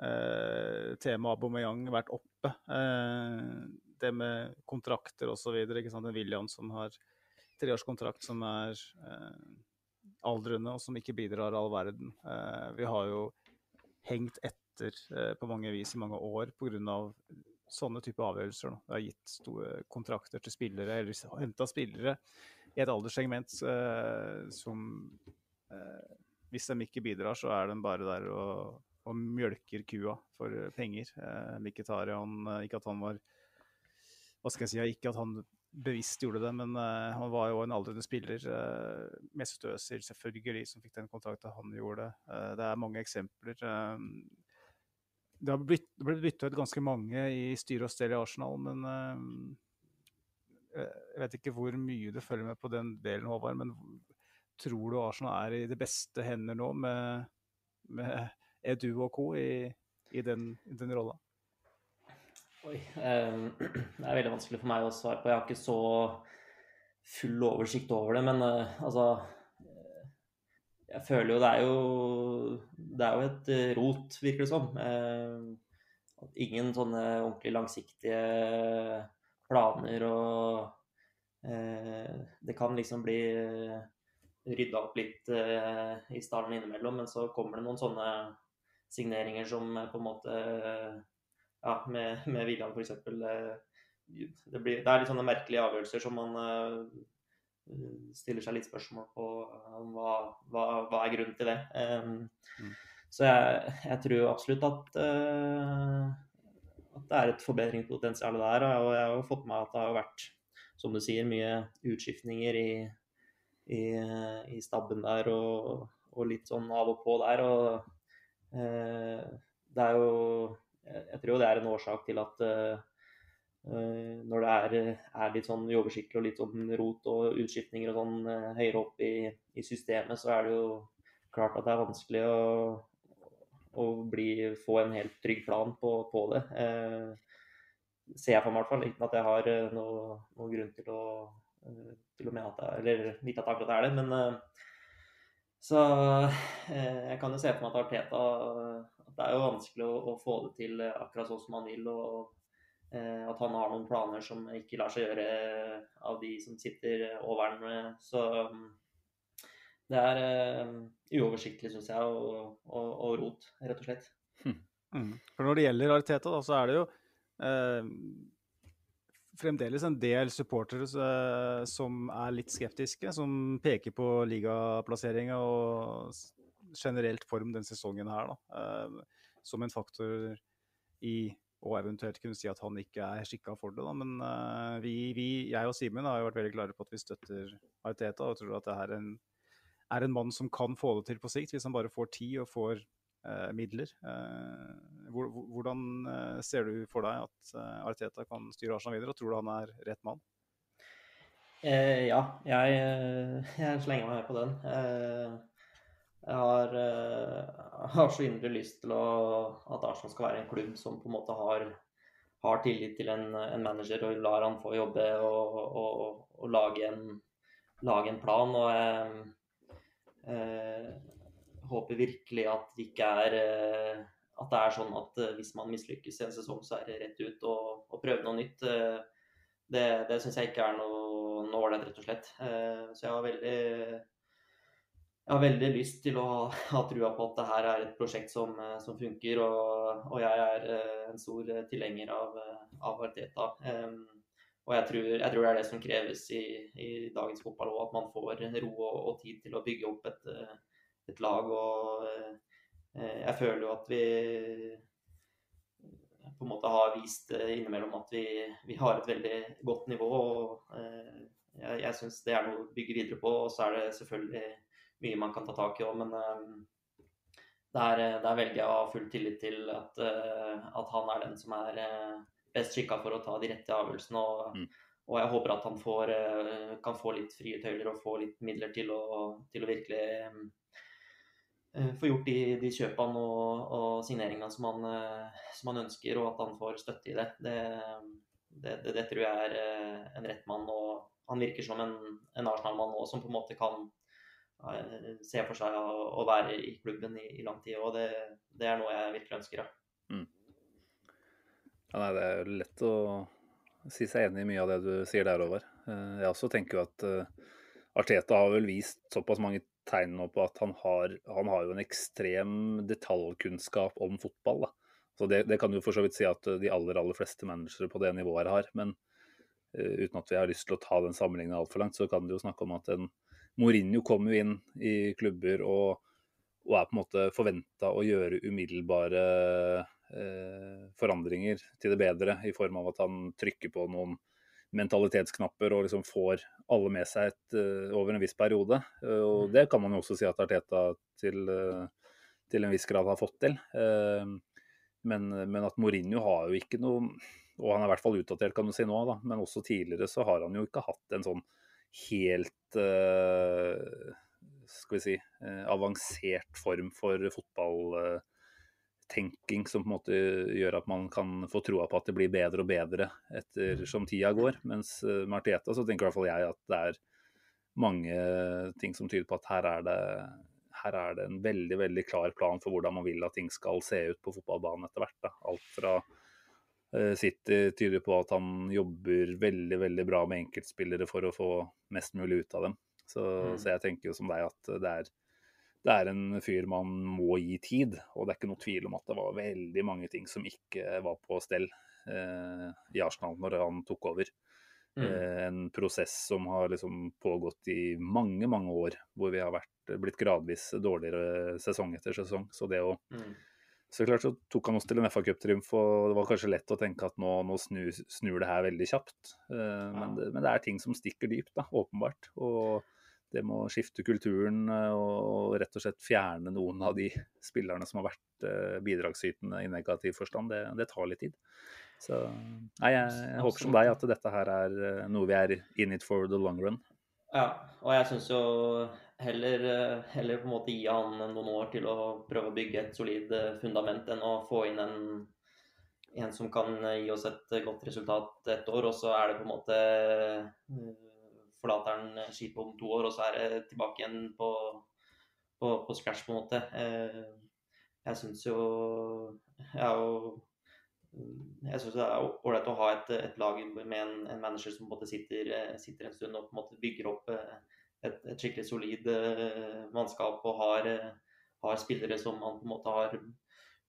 eh, temaet Aubameyang vært oppe. Eh, det med kontrakter osv. En William som har treårskontrakt som er eh, aldrende, og som ikke bidrar all verden. Eh, vi har jo hengt etter på mange vis i mange år pga. Sånne type avgjørelser. Da. Det har gitt store kontrakter til spillere, eller henta spillere i et alderssegment eh, som eh, Hvis de ikke bidrar, så er de bare der og, og mjølker kua for eh, penger. Eh, Mkhitaryan, eh, ikke at han var hva skal jeg si, Ikke at han bevisst gjorde det, men uh, han var jo en aldrende spiller. Uh, Mesut Özil selvfølgelig, som fikk den kontrakten han gjorde. Uh, det er mange eksempler. Det har blitt, blitt bytta ut ganske mange i styre og stell i Arsenal, men jeg vet ikke hvor mye du følger med på den delen, Håvard. Men tror du Arsenal er i de beste hender nå med, med Edu og co. i, i den, den rolla? Oi. Um, det er veldig vanskelig for meg å svare på. Jeg har ikke så full oversikt over det. Men uh, altså Jeg føler jo det er jo Det er jo et rot, virker det som. Eh, ingen sånne ordentlig langsiktige planer og eh, Det kan liksom bli rydda opp litt i stallen innimellom, men så kommer det noen sånne signeringer som på en måte ja, med, med William f.eks. Eh, det, blir, det er litt sånne merkelige avgjørelser som man stiller seg litt spørsmål på um, hva, hva, hva, er grunnen til det. Um, mm. Så jeg, jeg, tror absolutt at, uh, at det er et forbedringspotensial der. Og jeg har jo fått med at det har vært, som du sier, mye utskiftninger i, i, i stabben der og, og, litt sånn av og på der. Og uh, det er jo jeg tror det er en årsak til at uh, når det er, er, litt sånn uoversiktlig og litt sånn rot og utskiftninger og sånn uh, høyere opp i, i, systemet, så er det jo klart at det er vanskelig å, å bli, få en helt trygg plan på, på det. Uh, ser jeg for meg i hvert fall, uten at jeg har noen noe grunn til å, til og med at det er, eller vite at det er det. Men så jeg kan jo se for meg at Arteta det er jo vanskelig å, å, få det til eh, akkurat sånn som han vil. og eh, At han har noen planer som ikke lar seg gjøre av de som sitter over ham. Så mm, det er eh, uoversiktlig, syns jeg, og, og, og, rot, rett og slett. Hm. Mm. For Når det gjelder Ariteta, da, så er det jo eh, fremdeles en del supportere eh, som er litt skeptiske, som peker på ligaplasseringa og generelt form den sesongen her, da, eh, som en faktor i og eventuelt kunne si at han ikke er skikka for det. Da. Men uh, vi, vi, jeg og Simen har jo vært veldig klare på at vi støtter Ariteta og tror at det er en, er en mann som kan få det til på sikt, hvis han bare får tid og får uh, midler. Hvor, hvordan ser du for deg at Ariteta kan styre Arsenal videre, og tror du han er rett mann? Eh, ja, jeg, jeg, slenger meg på den. Eh, jeg har, uh, har så inderlig lyst til å, at Arsenal skal være en klubb som på en måte har, har tillit til en, en, manager og lar han få jobbe og, og, og lage, en, lage, en, plan. Og jeg uh, håper virkelig at det ikke er uh, at det er sånn at hvis man mislykkes i en sesong, så er det rett ut og prøve noe nytt. det det syns jeg ikke er noe ålreit, rett og slett. så jeg har veldig jeg har veldig lyst til å ha, ha trua på at det her er et prosjekt som, eh, som funker. Og, og, jeg er uh, en stor tilhenger av, eh, av Arteta. Um, og jeg tror, jeg tror, det er det som kreves i, i dagens fotball òg, at man får ro og, og, tid til å bygge opp et, et lag. Og uh, jeg føler jo at vi på en måte har vist innimellom at vi, vi har et veldig godt nivå. og uh, Jeg, jeg syns det er noe å bygge videre på. Og så er det selvfølgelig mye man kan ta tak i òg, men uh, der, der, velger jeg å ha full tillit til at, uh, at han er den som er best skikka for å ta de rette avgjørelsene. Og, mm. og jeg håper at han får, kan få litt frie tøyler og få litt midler til å, til å virkelig få gjort de, de kjøpene og, og signeringene som han, som han, ønsker, og at han får støtte i det. Det, det, det, det tror jeg er en rett mann. og Han virker som en, en Arsenal-mann som på en måte kan Eh, ser for seg å, å være i klubben i, i lang tid. Og det, det, er noe jeg virkelig ønsker. Ja. Mm. Ja, nei, det er lett å si seg enig i mye av det du sier der, over. Eh, jeg også tenker jo at uh, Arteta har vel vist såpass mange tegn nå på at han har, han har jo en ekstrem detaljkunnskap om fotball. Da. Så det, det, kan jo for så vidt si at de aller aller fleste managere på det nivået har. Men uh, uten at vi har lyst til å ta den sammenligningen altfor langt, så kan det jo snakke om at en Mourinho kom jo inn i klubber og, og er på en måte forventa å gjøre umiddelbare eh, forandringer til det bedre, i form av at han trykker på noen mentalitetsknapper og liksom får alle med seg et, over en viss periode. Og det kan man jo også si at Arteta til, til en viss grad har fått til. Men, men, at Mourinho har jo ikke noe Og han er i hvert fall utdatert, kan du si nå, da, men også tidligere så har han jo ikke hatt en sånn helt uh, Skal vi si uh, avansert form for fotballtenking som på en måte gjør at man kan få troa på at det blir bedre og bedre etter som tida går. Mens uh, med Arteta så tenker i hvert fall jeg at det er mange ting som tyder på at her er det her er det en veldig veldig klar plan for hvordan man vil at ting skal se ut på fotballbanen etter hvert. Da. Alt fra City tyder på at han jobber veldig veldig bra med enkeltspillere for å få mest mulig ut av dem. Så, mm. så jeg tenker jo som deg at det er, det er en fyr man må gi tid. Og det er ikke noe tvil om at det var veldig mange ting som ikke var på stell eh, i Arsenal når han tok over. Mm. Uh, en prosess som har liksom pågått i mange, mange år, hvor vi har vært blitt gradvis dårligere sesong etter sesong. Så det å mm. Så klart så tok han oss til en FA Cup-triumf, og det var kanskje lett å tenke at nå, nå snur, snur, det her veldig kjapt. Uh, men, det, men, det, er ting som stikker dypt, da, åpenbart. Og det må skifte kulturen uh, og rett og slett fjerne noen av de spillerne som har vært uh, bidragsytende i negativ forstand. Det, det, tar litt tid. Så nei, jeg, jeg håper som deg at dette her er noe vi er in it for the long run. Ja, og jeg syns jo heller, eh, heller, på en måte gi han noen år til å prøve å bygge et solid eh, fundament, enn å få inn en, en som kan eh, gi oss et godt resultat et år, og så er det på en måte Forlater han skipet om to år, og så er det tilbake igjen på, på, på scratch, på en måte. Jeg syns jo Jeg er jo jeg syns det er ålreit å ha et, et, lag med en, en manager som måte sitter, sitter, en stund og på en måte bygger opp et, et skikkelig solid uh, mannskap og har, uh, har, spillere som man på en måte har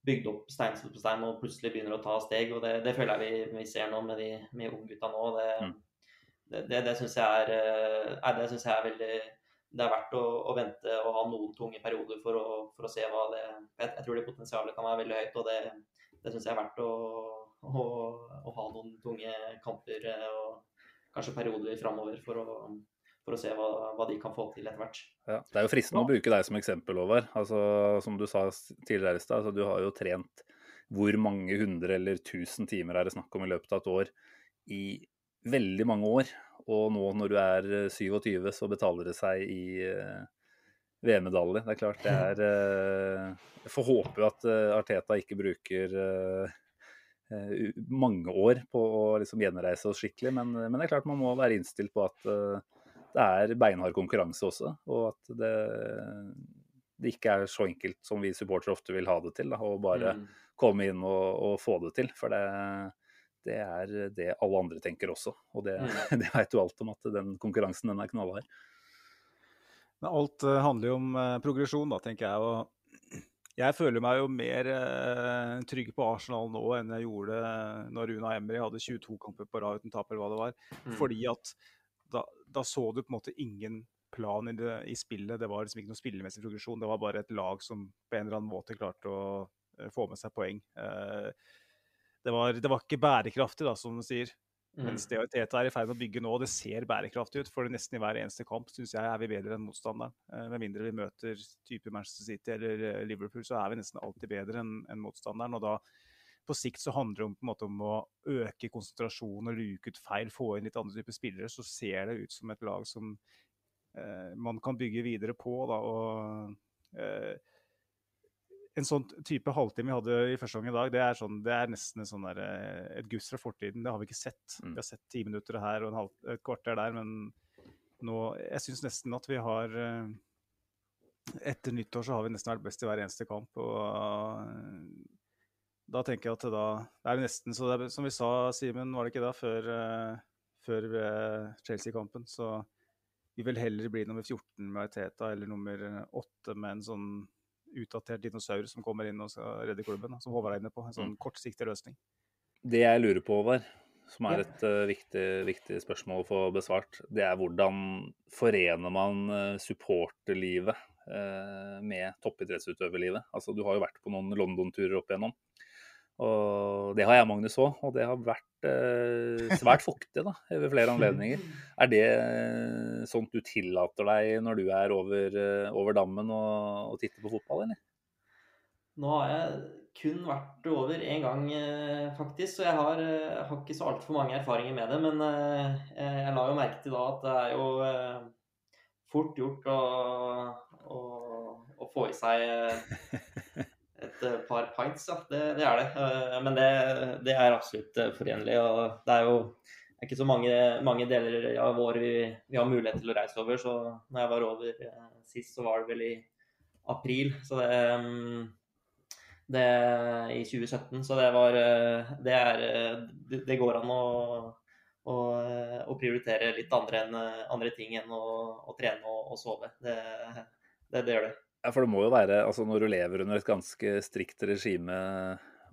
bygd opp stein på stein og plutselig begynner å ta steg. og Det, det føler jeg vi, vi, ser nå med de med unggutta nå. Det, mm. det, det, det syns jeg, synes jeg er veldig det er verdt å, å, vente og ha noen tunge perioder for å, for å se hva det jeg, jeg, tror det potensialet kan være veldig høyt, og det, det syns jeg er verdt å, å, å, ha noen tunge kamper og kanskje perioder framover for å, for å se hva, hva, de kan få til etter hvert. Ja, det er jo fristende å bruke deg som eksempel, Håvard. Altså, som du sa tidligere i stad, altså, du har jo trent hvor mange hundre eller tusen timer er det snakk om i løpet av et år i veldig mange år. Og nå når du er 27, eh, så betaler det seg i uh, VM-medalje. Det er klart det er uh, Jeg får håpe at uh, Arteta ikke bruker mange år på å liksom gjenreise oss skikkelig, men, men, det er klart man må være innstilt på at det er beinhard konkurranse også. Og at det, det, ikke er så enkelt som vi supportere ofte vil ha det til. Å bare mm. komme inn og, og, få det til. For det, det, er det alle andre tenker også. Og det, mm. det vet du alt om, at den konkurransen den er knallhard. Men alt uh, handler jo om uh, progresjon, da, tenker jeg. og jeg føler meg jo mer eh, trygg på Arsenal nå enn jeg gjorde når Una Emry hadde 22 kamper på rad uten tap, eller hva det var. Mm. Fordi at da, da, så du på en måte ingen plan i, det, i, spillet. Det var liksom ikke noe spillemessig progresjon. Det var bare et lag som på en eller annen måte klarte å uh, få med seg poeng. Uh, det, var, det, var, ikke bærekraftig, da, som du sier. Mm. Mens det Teta er i ferd med å bygge nå, det ser bærekraftig ut. For nesten i hver eneste kamp synes jeg er vi bedre enn motstanderen. Uh, med mindre vi møter type Manchester City eller Liverpool, så er vi nesten alltid bedre enn en motstanderen. og da på sikt så handler det om, på en måte, om å øke konsentrasjonen og luke ut feil, få inn litt andre typer spillere. Så ser det ut som et lag som eh, man kan bygge videre på. Da, og eh, en sånn type halvtime vi hadde i første gang i dag, det er, sånn, det er nesten sånn der, eh, et guss fra fortiden. Det har vi ikke sett. Mm. Vi har sett ti minutter her og halv, et kvarter der, men nå Jeg syns nesten at vi har eh, Etter nyttår så har vi nesten vært best i hver eneste kamp. og da tenker jeg at da det er nesten så det er, Som vi sa, Simen, var det ikke da, før, uh, før uh, Chelsea-kampen, så vi vil heller bli nummer 14 med Teta eller nummer 8 med en sånn utdatert dinosaur som kommer inn og skal redde klubben, som Håvard er inne på. En sånn mm. kortsiktig løsning. Det jeg lurer på, Håvard, som er et uh, viktig, viktig, spørsmål å få besvart, det er hvordan forener man supporterlivet med toppidrettsutøverlivet? Altså, du har jo vært på noen London-turer opp igjennom. Og det har jeg, Magnus òg, og det har vært eh, svært fuktig da, ved flere anledninger. Er det eh, sånt du tillater deg når du er over, eh, over dammen og, og titter på fotball, eller? Nå har jeg kun vært over én gang, eh, faktisk, så jeg har, eh, har ikke så altfor mange erfaringer med det. Men eh, jeg la jo merke til da at det er jo fort gjort å, å, å få i seg et par pints, ja. Det, det er det. Men det, det, er absolutt forenlig. Og det er jo ikke så mange, mange deler av året vi, vi, har mulighet til å reise over. Så når jeg var over sist, så var det vel i april. Så det mm, det, i 2017. Så det var eh, Det, er, det, det går an å, å, prioritere litt andre, enn, andre ting enn å, å trene og, og sove. Det, det, gjør det. For det må jo være altså Når du lever under et ganske strikt regime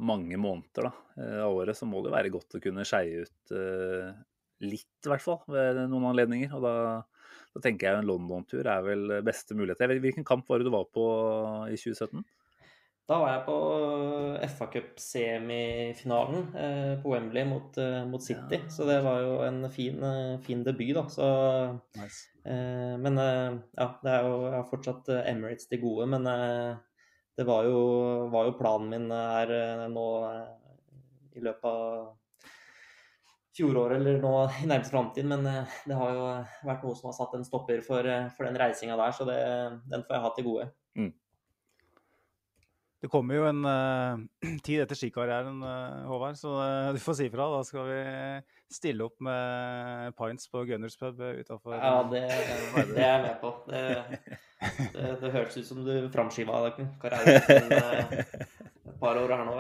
mange måneder da, eh, av året, så må det være godt å kunne skeie ut uh, litt, i hvert fall, ved noen anledninger. Og da, da tenker jeg en London-tur er vel beste mulighet. Hvilken kamp var det du var på i 2017? Da var jeg på FA Cup-semifinalen eh, på Wembley mot, eh, mot City. Ja. Så det var jo en fin, eh, fin debut, da. Så, nice. Eh, men eh, ja, det er jo, jeg har fortsatt eh, Emirates til gode. Men det var jo, var jo, planen min her nå i løpet av fjoråret eller nå i nærmeste framtid. Men det har jo vært noe som har satt en stopper for, for den reisinga der, så det, den får jeg ha til gode. Mm. Det kommer jo en uh, tid etter skikarrieren, uh, Håvard, så uh, du får si ifra. Da skal vi stille opp med pints på Gunners pub utafor Ja, det, det, er jeg med på. Det, det, det høres ut som du framskiva karrieren et par år her nå.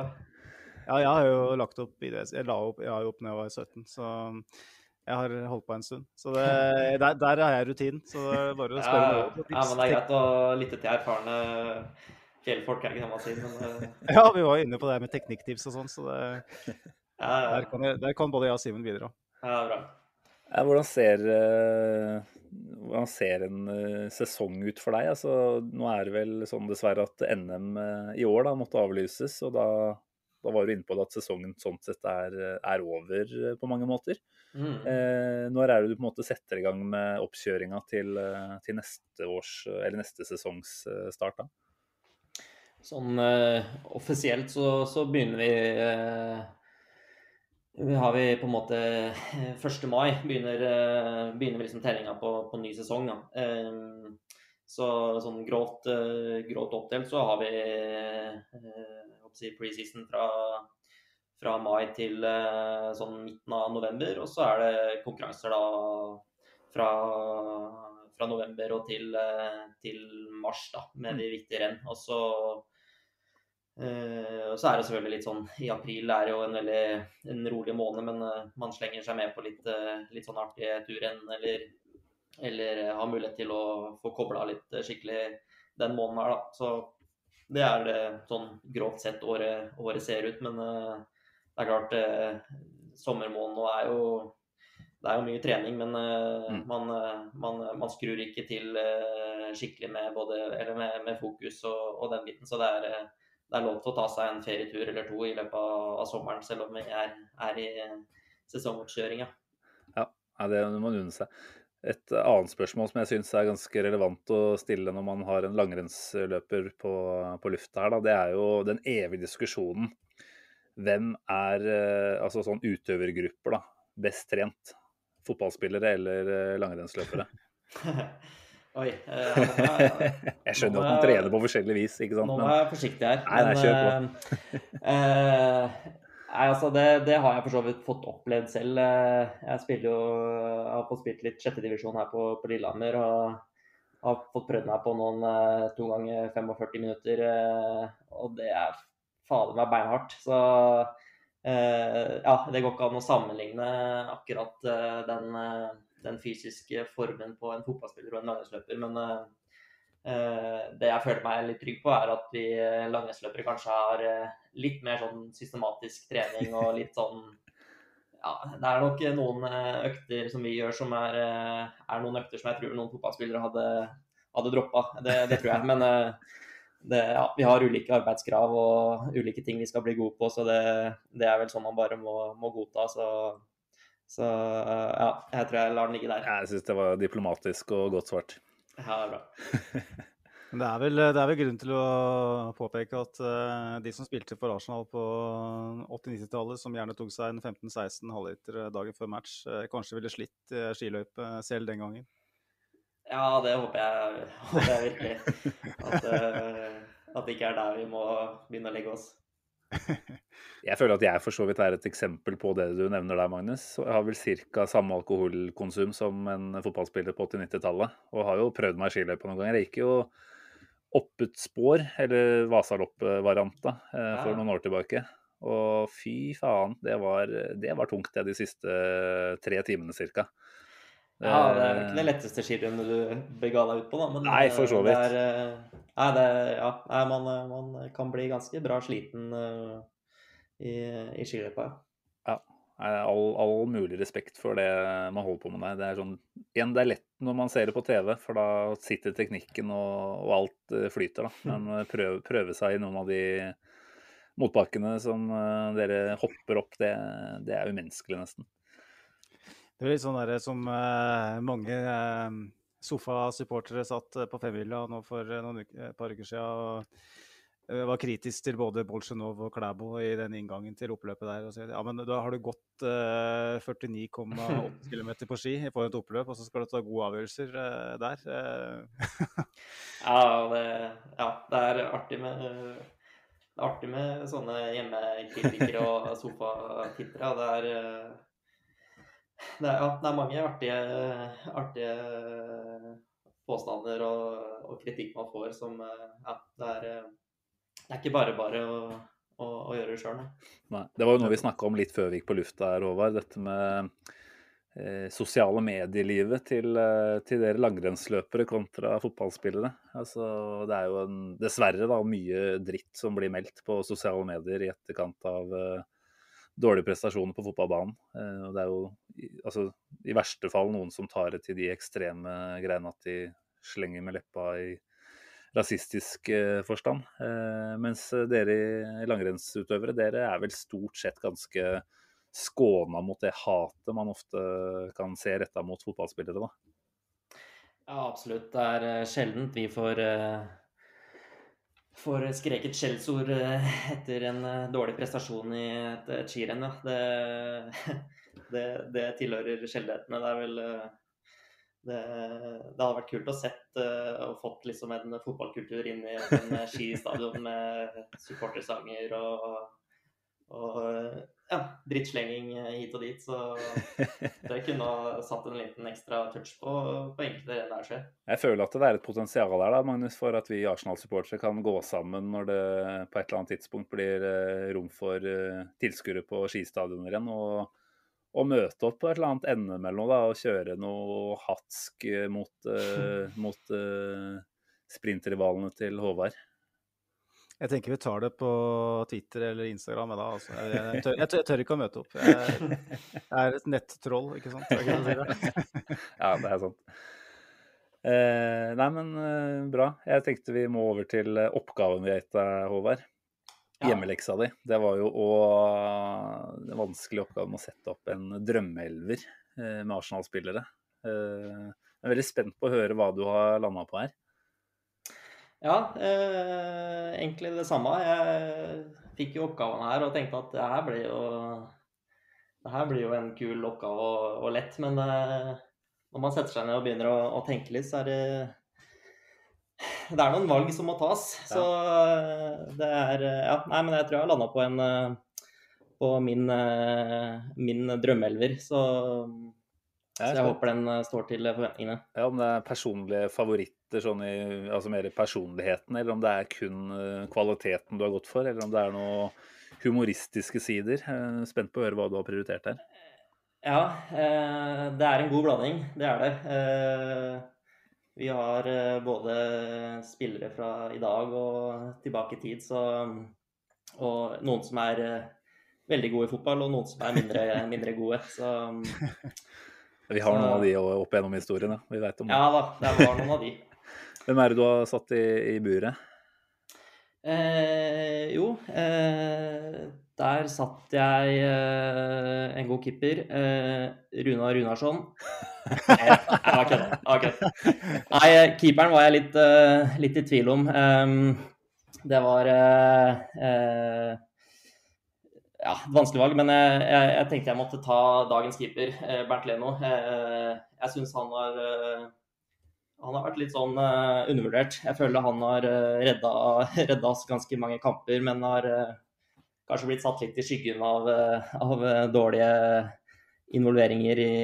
Ja, jeg har jo lagt opp i det. Jeg la opp, jeg opp når jeg var 17, så jeg har holdt på en stund. Så det, der, der har jeg rutinen. Så det er bare å spørre ja, ja, men det er greit å lytte til erfarne fjellfolk, er ikke det man sier. Men, uh... Ja, vi var inne på det med teknikktips og sånn, så det, ja, ja. Der, kan jeg, der, kan både jeg og Simen bidra. Ja, bra. Ja, hvordan, ser, uh, hvordan ser en uh, sesong ut for deg? Altså, nå er det vel sånn dessverre at NM i år da, måtte avlyses. og da, da var du inne på det at sesongen sånn sett er, er over på mange måter. Mm. Eh, når er det du på en måte setter i gang med oppkjøringa til, til neste års, eller neste sesongs start? da? Sånn uh, offisielt så, så, begynner vi uh, har vi på en måte 1. Eh, mai begynner, uh, begynner liksom tellinga på, på, ny sesong. Da. Um, så sånn grovt, grovt, oppdelt så har vi si preseason fra, fra, mai til sånn midten av november. Og så er det konkurranser da fra, fra november og til, til mars da, med de viktige renn. Og så Uh, og så er det selvfølgelig litt sånn I april er jo en veldig en rolig måned, men uh, man slenger seg med på litt, uh, litt sånn artige turrenn eller, eller har mulighet til å få kobla litt skikkelig den måneden her, da. Så det er det sånn grovt sett året, året ser ut. Men det er klart, sommermåneden er jo det er jo mye trening, men mm. man, man, man, skrur ikke til skikkelig med, både, med, med fokus og, og, den biten. Så det er det er lov til å ta seg en ferietur eller to i løpet av, sommeren, selv om vi er, er i sesongoppkjøringa. Ja, det må man unne seg. Et annet spørsmål som jeg syns er ganske relevant å stille når man har en langrennsløper på, på lufta her, da, det er jo den evige diskusjonen. Hvem er eh, altså sånn utøvergrupper da, best trent? Fotballspillere eller eh, langrennsløpere? Oi. Eh, jeg, jeg skjønner at man trener på forskjellig vis, ikke sant? Nå må jeg være forsiktig her. Nei, nei, kjør på. Eh, eh, nei, altså det, det, har jeg for så vidt fått opplevd selv. Eh, jeg spiller jo, jeg har fått spilt litt sjettedivisjon her på, på, Lillehammer. og har fått prøvd meg på noen eh, to ganger 45 minutter. Og det er fader meg beinhardt. Så ja, det går ikke an å sammenligne akkurat den den fysiske formen på en fotballspiller og en langrennsløper. Men uh, det jeg føler meg litt trygg på, er at vi eh, langrennsløpere kanskje har litt mer sånn systematisk trening og litt sånn ja, det er nok noen økter som vi gjør som er, er noen økter som jeg tror noen fotballspillere hadde, hadde droppa. Det, det, tror jeg. Men det, ja, vi har ulike arbeidskrav og ulike ting vi skal bli gode på, så det, det er vel sånn man bare må, må godta. Så, så, ja, jeg tror jeg lar den ligge der. Jeg syns det var diplomatisk og godt svart. Ja, det er bra. Det er, vel, det er vel grunn til å påpeke at uh, de som spilte for Arsenal på 80-90-tallet, som gjerne tok seg en 15-16 halvliter dagen før match, uh, kanskje ville slitt uh, skiløype selv den gangen? Ja, det håper jeg, håper jeg virkelig. At, at det ikke er der vi må begynne å legge oss. Jeg føler at jeg for så vidt er et eksempel på det du nevner der, Magnus. Jeg har vel ca. samme alkoholkonsum som en fotballspiller på 80-90-tallet. Og har jo prøvd meg i skiløypa noen ganger. Jeg gikk jo opp et spor, eller Vasalopp-varianta, eh, for noen år tilbake. Og fy faen, det var, det var tungt det de siste tre timene ca. Ja, det er ikke det letteste skiløpet du bega deg ut på, da. Men nei, for så vidt. Det er, eh, nei, det, ja, man, man, kan bli ganske bra sliten i, i skiløypa. Ja. All, all, mulig respekt for det man holder på med der. Det er, sånn, igjen, det er lett når man ser det på TV, for da sitter teknikken og, og alt uh, flyter. Da. Men prøve, prøve, seg i noen av de motbakkene som uh, dere hopper opp, det, det er umenneskelig, nesten. Det er litt sånn der, som uh, mange uh, Sofa-supportere satt på femhylla nå for noen uker, et par uker siden. og var kritisk til både Bolsjunov og Klæbo i den inngangen til oppløpet der. og så, ja, men Da har du gått eh, 49,8 km på ski på et oppløp, og så skal du ta gode avgjørelser eh, der. ja, det, ja, det er artig med det er artig med sånne hjemmekritikere og sofatittere. Det er det er, ja, det er mange artige, artige påstander og, og, kritikk man får som Ja, det er, det er ikke bare bare å, å, å gjøre det sjøl. Det var jo noe vi snakka om litt før vi gikk på lufta her, Håvard. Dette med eh, sosiale medielivet til, eh, til dere langrennsløpere kontra fotballspillere. Altså, det er jo en, dessverre da, mye dritt som blir meldt på sosiale medier i etterkant av eh, dårlige prestasjoner på fotballbanen. Eh, og det er jo altså, i verste fall noen som tar det til de ekstreme greiene at de slenger med leppa i rasistisk eh, forstand. Eh, mens dere langrennsutøvere, dere er vel stort sett ganske skåna mot det hatet man ofte kan se retta mot fotballspillere, da. Ja, absolutt. Det er sjeldent vi får får skreket skjellsord eh, etter en eh, dårlig prestasjon i et, skirenn. Det, det, det, tilhører sjeldenhetene. Det er vel eh, det, det hadde vært kult å sett og fått liksom en fotballkultur inn i en skistadion med supportersanger og, og ja, drittslenging hit og dit. Så det kunne satt en liten ekstra touch på, på enkelte renn der. Jeg føler at det er et potensial der da, Magnus, for at vi Arsenal-supportere kan gå sammen når det på et eller annet tidspunkt blir eh, rom for eh, tilskuere på skistadioner igjen. Og, og, møte opp på et eller annet ende mellom da, og kjøre noe hatsk mot, uh, mot uh, sprintrivalene til Håvard. Jeg tenker vi tar det på Twitter eller Instagram. Da, altså. jeg, tør, jeg, tør, jeg, tør, ikke å møte opp. Jeg, er et nettroll, ikke sant? ja, det er sant. Eh, nei, men eh, bra. Jeg tenkte vi må over til eh, oppgaven vi har gitt deg, Håvard. Hjemmeleksa di. Det var jo òg den vanskelige oppgaven å sette opp en drømmeelver eh, med Arsenal-spillere. Eh, jeg er veldig spent på å høre hva du har landa på her. Ja, eh, egentlig det samme. Jeg fikk jo oppgaven her og tenkte at det her blir jo, det her blir jo en kul oppgave og, og lett. Men eh, når man setter seg ned og begynner å, å, tenke litt, så er det Det er noen valg som må tas. Ja. Så eh, det er Ja, nei, men jeg tror jeg har landa på en eh, på min, eh, min drømmeelver. Så så jeg håper den eh, står til forventningene. Ja, Om det er personlige favoritter, sånn i, altså mer i personligheten, eller om det er kun eh, kvaliteten du har gått for, eller om det er noe humoristiske sider. Spent på å høre hva du har prioritert her. Ja, eh, det er en god blanding. Det er det. Vi har både spillere fra i dag og tilbake i tid, så, og noen som er veldig gode i fotball, og noen som er mindre, mindre gode. Så Vi har noen av de opp gjennom historien, Vi veit om det. Ja da, det var noen av de. Hvem er det du har satt i, i buret? Eh, jo, eh, der satt jeg eh, en god keeper. Eh, Runa Runarsson. Jeg kødda. Nei, keeperen var jeg litt, eh, litt i tvil om. Um, det var eh, eh, ja, vanskelig valg, men jeg, jeg, jeg tenkte jeg måtte ta dagens keeper, eh, Bernt Leno. Eh, jeg syns han har eh, han har vært litt sånn eh, undervurdert. Jeg føler han har uh, redda, redda oss ganske mange kamper, men har eh, kanskje blitt satt litt i skyggen av, eh, av eh, dårlige involveringer i,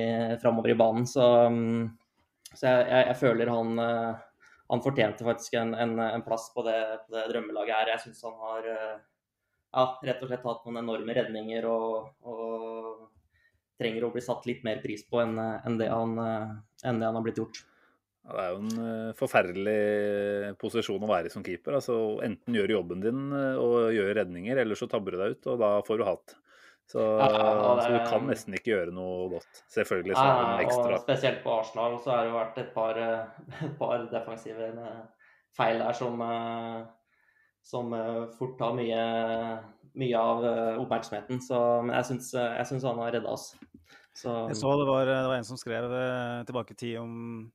framover i banen. Så, mm, så jeg, jeg, jeg føler han, eh, han fortjente faktisk en, en, en plass på det, på det drømmelaget her. Jeg syns han har ja, rett og slett hatt noen enorme redninger og, og trenger å bli satt litt mer pris på enn enn det, han, enn det han har blitt gjort. Ja, Det er jo en eh, forferdelig posisjon å være i som keeper. altså Enten gjøre jobben din eh, og gjøre redninger, eller så tabber du deg ut, og da får du hat. Så, Ja, ja, det- så du kan nesten ikke gjøre noe godt. Selvfølgelig så er det en ekstra og spesielt på Arsenal så har det jo vært et par, eh, et par defensive eh, feil der som, eh, som eh, fort tar mye, mye av eh, oppmerksomheten. Så, men jeg syns, han har redda oss. Så, Jeg så det var, det var en som skrev eh, tilbake i tid om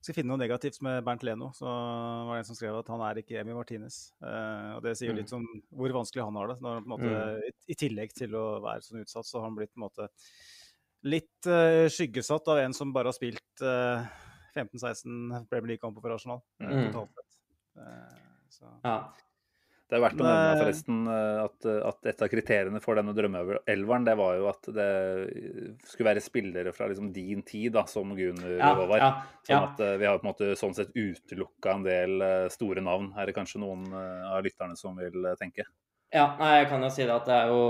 skal finne noe negativt med Bernt Leno. Så var det en som skrev at han er ikke Emi Martinez. Eh, og det sier jo litt om hvor vanskelig han har det. Når han på en måte, i, I tillegg til å være sånn utsatt, så har han blitt på en måte litt eh, skyggesatt av en som bare har spilt eh, 15-16 Premier League-kamper for Arsenal. eh, Mm. totalt sett. Eh, så. ja. Det er verdt å nevne eh, forresten eh, at, at et av kriteriene for denne drømmeelveren, det var jo at det skulle være spillere fra liksom din tid, da, som Gunnar Ja, Håvard. ja, Sånn at eh, vi har på en måte sånn sett utelukka en del eh, store navn. Er det kanskje noen eh, av lytterne som vil eh, tenke? Ja, nei, jeg kan jo si det at det er jo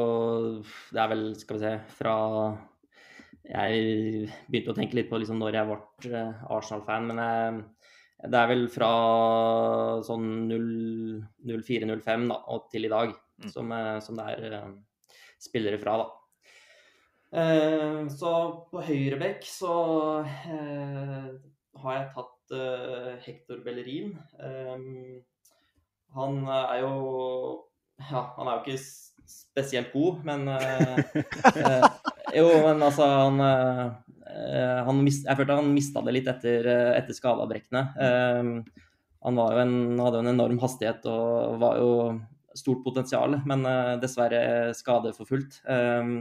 Det er vel, skal vi se, fra Jeg begynte å tenke litt på liksom når jeg ble eh, Arsenal-fan, men jeg, det er vel fra sånn 04-05 da, og til i dag Mm. som, eh, som det er eh, spillere fra, da. Eh, så på høyrebekk så eh, har jeg tatt eh, Hector Bellerin. Eh, han er jo ja, han er jo ikke spesielt god, men Jo, men altså, han mist, Jeg følte han mista det litt etter, eh, etter skadeavbrekkene. Eh, han jo en, hadde jo en enorm hastighet og var jo stort potensial, men uh, dessverre skadeforfulgt. Eh,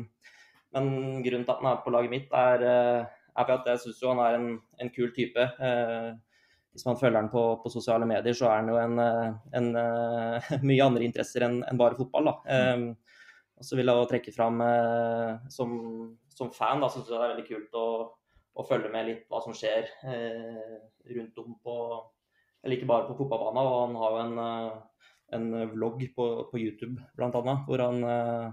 men grunnen til at han er på laget mitt, er, eh, er for at jeg syns han er en, en kul type. Uh, hvis man følger han på, på sosiale medier, så er han jo en, eh, en, uh, mye andre interesser enn en bare fotball. Da. Um, og så vil jeg trekke fram eh, som, som fan, da syns jeg det er veldig kult å, å følge med litt hva som skjer eh, rundt om på Eller ikke bare på fotballbanen. Og han har jo en, eh, en vlogg på, på YouTube bl.a. hvor han eh,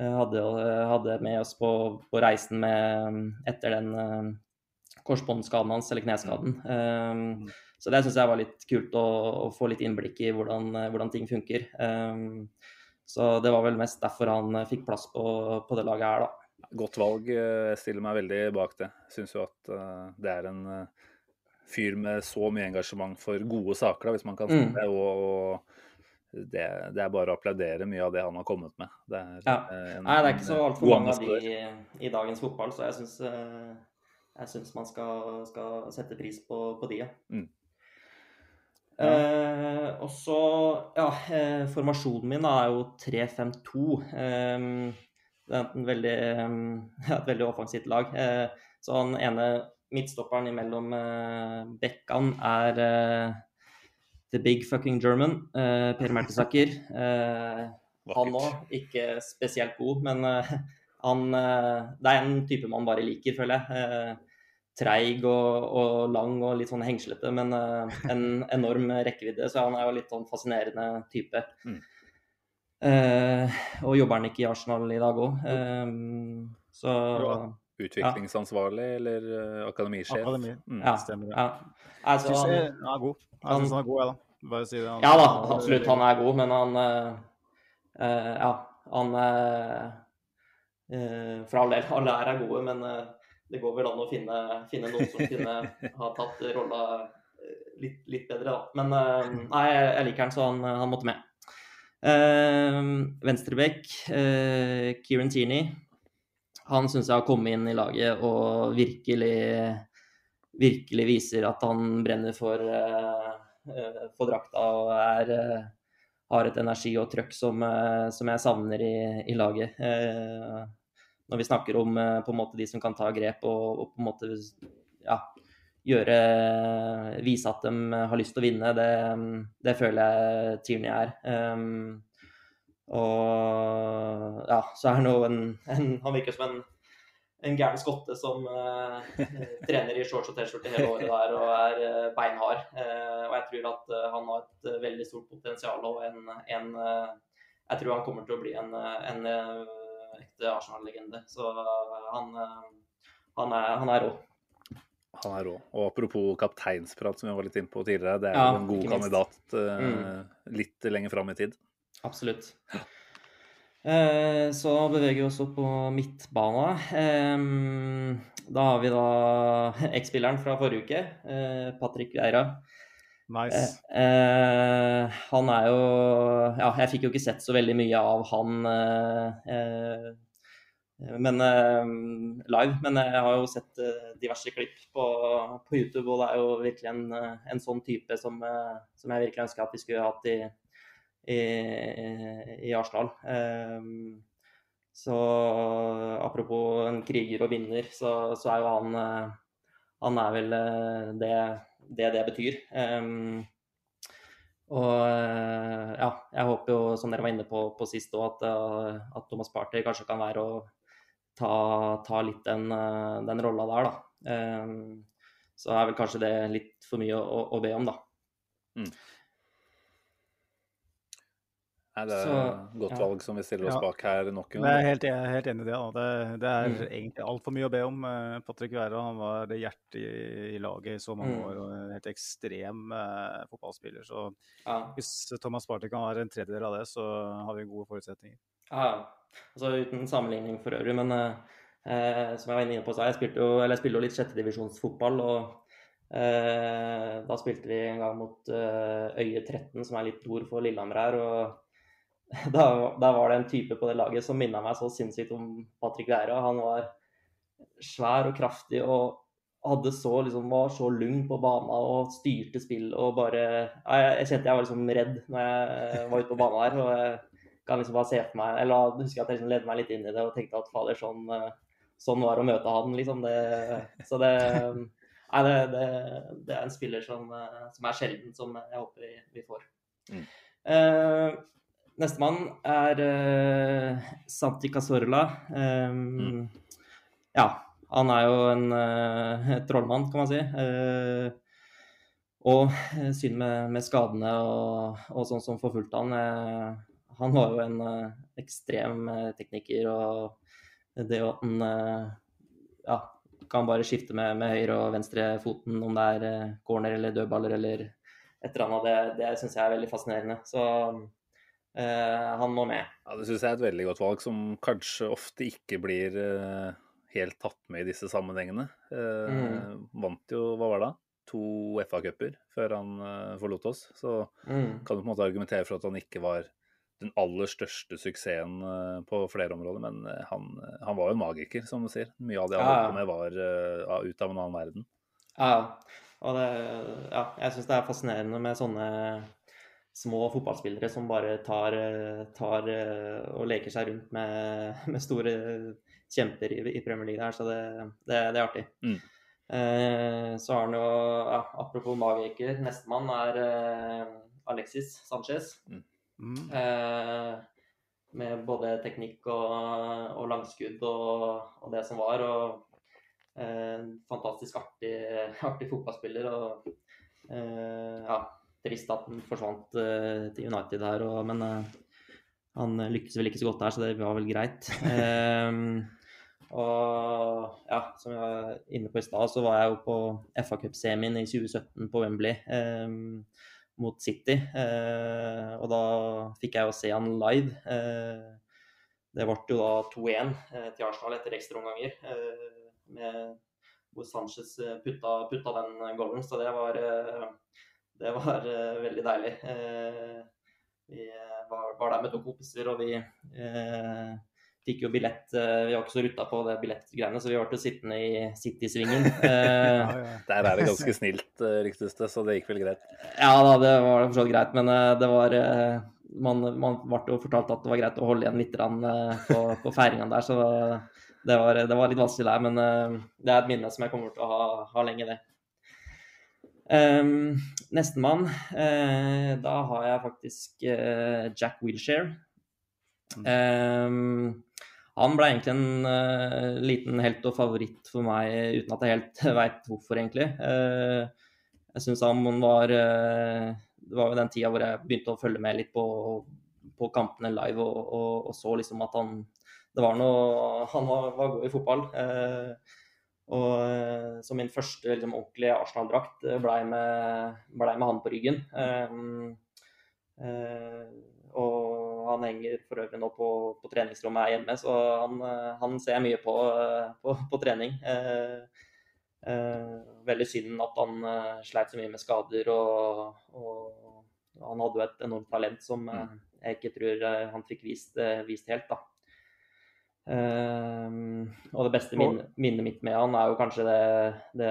hadde, hadde med oss på, på reisen med, etter den eh, korsbåndskaden hans, eller kneskaden. Um, så det syns jeg var litt kult å, å få litt innblikk i hvordan, hvordan ting funker. Um, så det var vel mest derfor han fikk plass på, på det laget her, da. Godt valg. eh, Jeg stiller meg veldig bak det. Syns jo at eh, det er en eh, fyr med så mye engasjement for gode saker, da, hvis man kan si Mm. det. Og, og det, det er bare å applaudere mye av det han har kommet med. Det er, Ja. en- Nei, det er ikke så altfor mange av de i, i dagens fotball, så jeg syns, jeg syns man skal, skal sette pris på, på de, ja. Mm. Eh, og så, ja, formasjonen min er jo 3-5-2. Eh, det er en veldig, et veldig offensivt lag. Eh, så han ene midtstopperen imellom eh, bekkene er eh, The Big Fucking German, Per Mertesacker. Eh, han òg, ikke spesielt god, men han Det er en type man bare liker, føler jeg. Treig og, og lang og litt sånn hengslete, men en enorm rekkevidde. Så han er jo litt sånn fascinerende type. Mm. Eh, og jobber han ikke i Arsenal i dag òg. så Bra. Utviklingsansvarlig eller eh, akademisjef? Akademi. Mm. ja. Stemmer det. ja. Jeg Syns han, han er god. Jeg synes han er god, jeg, da. Bare si det. Han- ja da, absolutt. Han er god, men han eh, eh, Ja, han eh, eh, For all del, alle her er gode, men eh, det går vel an å finne, finne noen som kunne ha tatt rolla litt, litt, bedre, da. Men nei, jeg liker han, så han, han måtte med. Uh, Venstrebekk, uh, Kieran Tierney. Han syns jeg har kommet inn i laget og virkelig, virkelig viser at han brenner for, uh, for drakta og er, har et energi og trøkk som, som jeg savner i, i laget. når vi snakker om på en måte de som kan ta grep og, og på en måte ja, gjøre Vise at de har lyst til å vinne. Det, det føler jeg Tierney er. Um, og ja, så er han jo en, en, Han virker som en, en gæren skotte som uh, trener i shorts og T-skjorte hele året der og er uh, beinhard. Uh, og jeg tror at han har et veldig stort potensial og en, en Jeg tror han kommer til å bli en, en ekte Arsenal-legende. Så han, han, er, han er rå. Han er rå. Og apropos kapteinsprat, som vi var litt inne på tidligere. Det er ja, jo en god kandidat uh, mm. litt lenger fram i tid. Absolutt. Uh, så beveger vi oss opp på midtbana. Um, da har vi da X-spilleren fra forrige uke, Patrick Vieira. Nice. han er jo Ja, jeg fikk jo ikke sett så veldig mye av han Eh, men, uh, live. Men jeg har jo sett uh, diverse klipp på, på, YouTube, og det er jo virkelig en, en sånn type som, som, jeg virkelig ønsker at vi skulle hatt i, i, i Arsenal. Så apropos en kriger og vinner, så, så er jo han Han er vel det, det det, betyr. Um, og ja, jeg håper jo, som dere var inne på, på sist òg, at, at Thomas Party kanskje kan være å ta, ta litt den, eh, den rolla der, da. Um, så er vel kanskje det litt for mye å, å be om, da. Mm. Nei, det er så, godt ja. valg som vi stiller oss ja. bak her nok en gang. Jeg er helt, helt enig i det. Det, det er mm. egentlig altfor mye å be om. Eh, Patrick Wæra han var det hjertet i, i, laget i så mange mm. år og en helt ekstrem eh, fotballspiller. Så ja. hvis Thomas Party kan være en tredjedel av det, så har vi gode forutsetninger. Ja, Altså uten sammenligning for øvrig, men eh, eh, som jeg var inne på, så jeg spilte jo, jeg spilte jo litt sjettedivisjonsfotball. og eh, Da spilte vi en gang mot eh, Øye 13, som er litt nord for Lillehammer her. og da, da, var det en type på det laget som minna meg så sinnssykt om Patrick Vera. Han var svær og kraftig og hadde så, liksom, var så lung på banen og styrte spill og bare Jeg, jeg kjente jeg var liksom redd når jeg var ute på banen her. og jeg kan liksom bare se for meg Eller husker jeg at jeg liksom ledde meg litt inn i det og tenkte at fader, sånn, eh, sånn var å møte han, liksom. Det, så det Nei, det, det, det, er en spiller som, eh, som, er sjelden, som jeg håper vi, vi får. Mm. Uh, Nestemann er uh, Santi Casorla. Um, mm. Ja, han er jo en uh, trollmann, kan man si. Uh, og synd med, med, skadene og, og sånn som forfulgte han. Uh, han var jo en uh, ekstrem uh, tekniker, og det at han uh, ja, kan bare skifte med, med høyre og venstre foten, om det er corner eller dødballer eller et eller annet, det, det syns jeg er veldig fascinerende. Så han må med. Ja, Det syns jeg er et veldig godt valg, som kanskje ofte ikke blir helt tatt med i disse sammenhengene. Mm. Vant jo, hva var det? To FA-cuper før han forlot oss. Så mm. kan du på en måte argumentere for at han ikke var den aller største suksessen eh, på flere områder. Men eh, han, eh, han, var jo magiker, som du sier. Mye av det han holdt på med, var uh, ut av en annen verden. Ja, og det, ja jeg syns det er fascinerende med sånne små fotballspillere som bare tar, tar og leker seg rundt med, med store kjemper i, i, Premier League der, så det, det, det er artig. Mm. Eh, så har han jo, ja, apropos magiker, nestemann er eh, Alexis Sanchez. Mm. Mm. Eh, med både teknikk og, og langskudd og, og, det som var. Og eh, fantastisk artig, artig, fotballspiller. Og eh, ja, trist at han forsvant eh, til United her, og, men eh, han lykkes vel ikke så godt der, så det var vel greit. og ja, som jeg var inne på i stad, så var jeg jo på FA Cup-semien i 2017 på Wembley. Um, mot City. Eh, og da fikk jeg jo se han live. Eh, det ble jo da 2-1 eh, til Arsenal etter ekstraomganger. med hvor Sanchez eh, putta, putta den goalen. Så det var, eh, det var eh, veldig deilig. Eh, vi eh, var, der med to kompiser, og vi eh, fikk jo billett. eh, Vi var ikke så rutta på det billettgreiene, så vi ble sittende i City-svingen. Eh, Ja, ja. Der er det ganske snilt, eh, ryktes det, så det gikk vel greit. Ja da, det var for så vidt greit, men det var Man, man ble jo fortalt at det var greit å holde igjen litt på, på feiringa der, så det var, det var litt vanskelig der. Men det er et minne som jeg kommer til å ha, ha lenge, det. Um, Nestemann, Uh, da har jeg faktisk uh, Jack Wilshere. Um, han ble egentlig en uh, liten helt og favoritt for meg, uten at jeg helt veit hvorfor, egentlig. Uh, jeg syns han var uh, Det var jo den tida hvor jeg begynte å følge med litt på, på kampene live og, og, og så liksom at han Det var noe Han var, var god i fotball. Og så min første liksom, ordentlige Arsenal-drakt blei med, ble med han på ryggen. Uh, og han henger for øvrig nå på, på treningsrommet her hjemme, så han, eh, han ser jeg mye på, eh, på, på trening. Eh, eh, veldig synd at han eh, sleit så mye med skader, og, og han hadde jo et enormt talent som eh, jeg ikke tror han fikk vist, vist helt, da. Ehm, og det beste minnet, minnet mitt med han er jo kanskje det, det,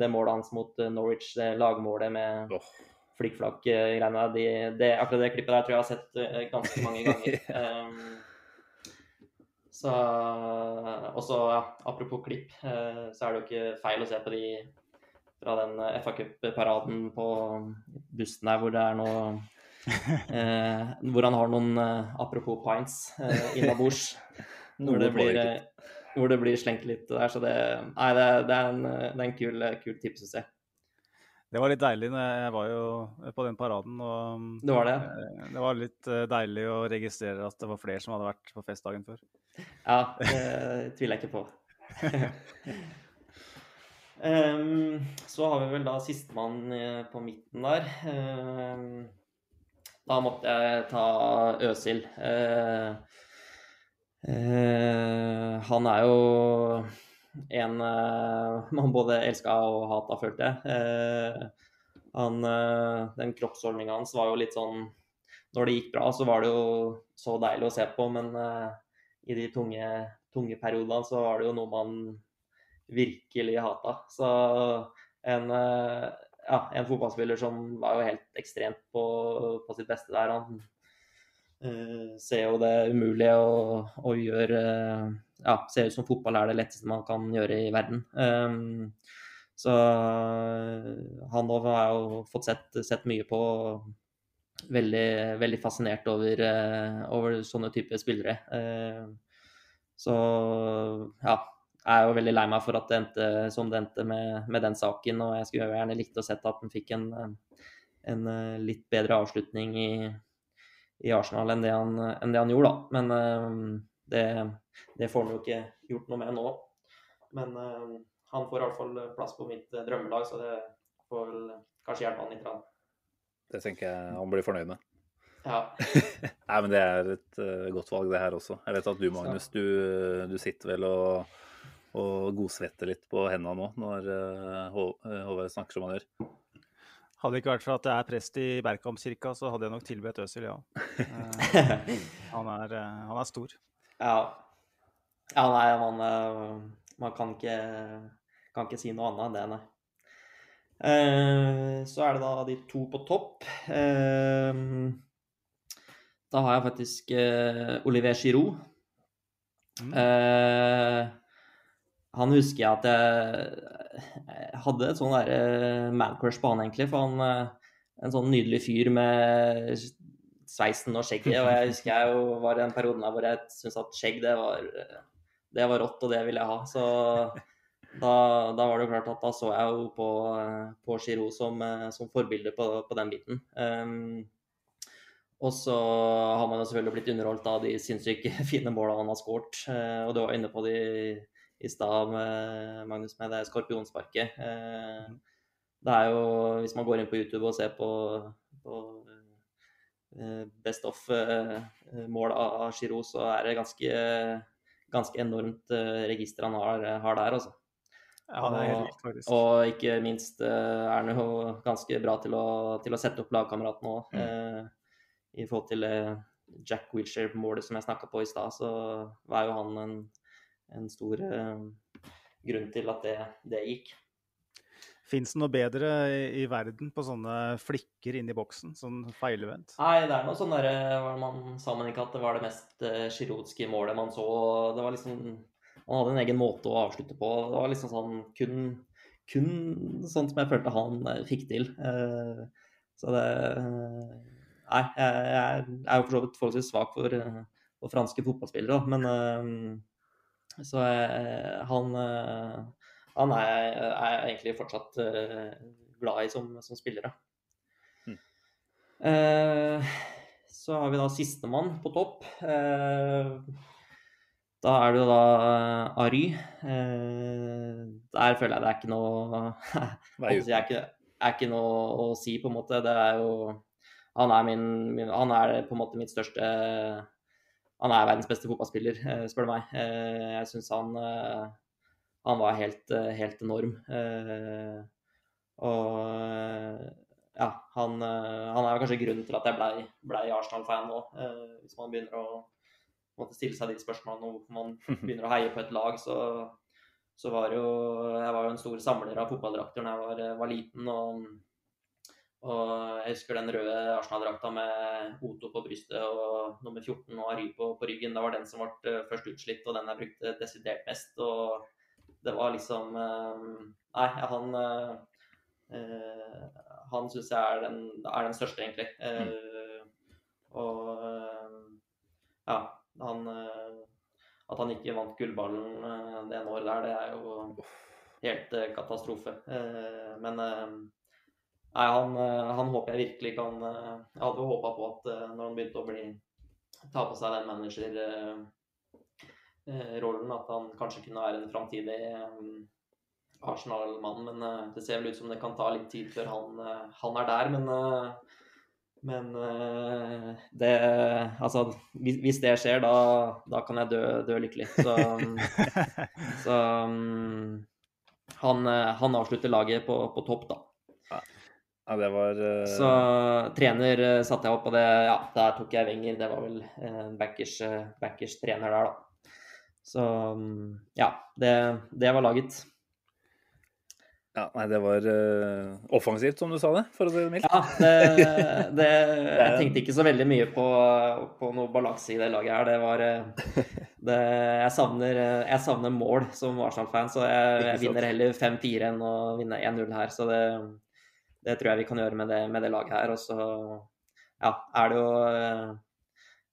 det målet hans mot Norwich, det lagmålet med Åh. Flikkflakk-greiene. De, det, akkurat det klippet der tror jeg jeg har sett eh, ganske mange ganger. Um, så også, ja, apropos klipp, eh, så er det jo ikke feil å se på de fra den FA Cup-paraden på bussen der hvor det er noe eh, Hvor han har noen eh, apropos pints eh, innabords. Hvor det, blir, hvor det blir slengt litt der. Så det, nei, det, det er en, det er en kul, kul tips å se. Det var litt deilig. Jeg var jo på den paraden. og Det var det. eh, Det var litt eh, deilig å registrere at det var flere som hadde vært på festdagen før. Ja, det tviler jeg ikke på. um, så har vi vel da sistemann eh, på midten der. Um, da måtte jeg ta Øsil. Uh, uh, han er jo en eh, man både elska og hata, følte jeg. Eh, han, eh, den kroppsholdninga hans var jo litt sånn Når det gikk bra, så var det jo så deilig å se på, men i de tunge, tunge periodene så var det jo noe man virkelig hata. Så en, ja, en fotballspiller som var jo helt ekstremt på, på sitt beste der. Han uh, ser jo det umulige og, og gjør eh, Ja, ser ut som fotball er det letteste man kan gjøre i verden. Um, så han òg har jo fått sett, sett mye på. Veldig, veldig fascinert over, eh, over sånne typer spillere. Eh, så ja, jeg er jo veldig lei meg for at det endte som det endte med, med den saken. Og jeg skulle gjerne likt å sett at han fikk en, en eh, litt bedre avslutning i, i Arsenal enn det han, enn det han gjorde, da. Men eh, det, det får han jo ikke gjort noe med nå. Men uh, han får i hvert fall plass på mitt eh, drømmelag, så det får vel kanskje hjelpe han litt. Da. Det tenker jeg han blir fornøyd med. Ja. Nei, men det er et uh, godt valg, det her også. Jeg vet at du, Magnus, du, du sitter vel og, og godsvetter litt på hendene nå når uh, Håvard snakker som han gjør. Hadde det ikke vært for at jeg er prest i Bergkampkirka, så hadde jeg nok tilbedt Øsil, ja. Uh, han, er, han er stor. Ja. ja, nei, man, eh, man kan, ikke, kan ikke si noe annet enn det, nei. Eh, Så er det da de to på topp. Eh, Da har jeg faktisk eh, Olivier Giroud. Mm. Han husker jeg at jeg, jeg hadde et sånn derre man-crush på han, egentlig. For han en sånn nydelig fyr med sveisen og skjegget. Og jeg husker jeg jo var i den perioden hvor jeg syntes at skjegg, det var, det var rått, og det ville jeg ha. Så da, da var det jo klart at da så jeg jo på, på Giroud som, som forbilde på, på den biten. Um, og så har man jo selvfølgelig blitt underholdt av de sinnssyke fine måla han har skåret. Uh, og du var inne på det i, i stad, Magnus, med det skorpionsparket. Uh, det er jo, hvis man går inn på YouTube og ser på, på Best of-mål av av Giroud, så er det ganske, ganske enormt eh, register han har, har der, altså. Ja, det er helt vilt, faktisk. Og ikke minst eh, er han jo ganske bra til å, til å sette opp lagkameratene òg. Mm. Eh, I forhold til eh, Jack Wilshere-målet som jeg snakka på i stad, så var jo han en, en stor eh, grunn til at det, det gikk. Fins det noe bedre i, i verden på sånne flikker inni boksen? Sånn feilvendt? Nei, det er noe sånn derre det man sa man ikke at det var det mest uh, målet man så. Det var liksom Han hadde en egen måte å avslutte på. Det var liksom sånn kun, kun sånn som jeg følte han eh, fikk til. Uh, så det uh, Nei, jeg, jeg er jo for så vidt forholdsvis svak for, eh, for franske fotballspillere, men eh, Så eh, han eh, han er, er jeg egentlig fortsatt eh, glad i som, som spiller. Mm. Eh, så har vi da sistemann på topp. Eh, da er det jo da eh, Ary. Eh, der føler jeg det er ikke noe jeg er ikke, er ikke noe å si, på en måte. Det er jo Han er, min, min, han er på en måte mitt største Han er verdens beste fotballspiller, eh, spør du meg. Jeg syns han han var helt, eh, helt enorm. Eh, og eh, ja, han, han er kanskje grunnen til at jeg blei ble Arsenal-fan nå. Eh, hvis man begynner å måtte stille seg de spørsmålene om hvorfor man begynner å heie på et lag, så, så var jo Jeg var jo en stor samler av fotballdrakter da jeg var, var liten. og og jeg husker den røde Arsenal-drakta med Oto på brystet og nummer 14 og Ary på, på ryggen. Det var den som ble først utslitt, og den jeg brukte desidert mest. Og det var liksom eh, Nei, han eh, eh, Han syns jeg er den, er den største, egentlig. Mm. Og ja, han At han ikke vant gullballen det ene året der, det er jo helt katastrofe. Men Nei, han, han håper jeg virkelig kan Jeg hadde håpa på at når han begynte å bli ta på seg den managerrollen, at han kanskje kunne være en framtidig eh, Arsenal-mann. Men eh, det ser vel ut som det kan ta litt tid før han, eh, han er der. Men, eh, men eh, det Altså, hvis, det skjer, da, da kan jeg dø, dø lykkelig. Så, så mm, han, eh, han avslutter laget på, på topp, da. Ja, det var uh... Så trener eh, satte jeg opp, og det, ja, der tok jeg Wenger. Det var vel eh, backers, eh, backers trener der, da. Så ja, det, det var laget. Ja, nei, det var uh, offensivt, som du sa det, for å si det mildt. Ja, det, det, jeg tenkte ikke så veldig mye på, på noe balanse i det laget her. Det var eh, det, jeg, savner, eh, jeg savner mål som Arsenal-fan, så jeg, jeg vinner heller 5-4 enn å vinne 1-0 her. Så det, det tror jeg vi kan gjøre med det, med det laget her. Og så ja, er det jo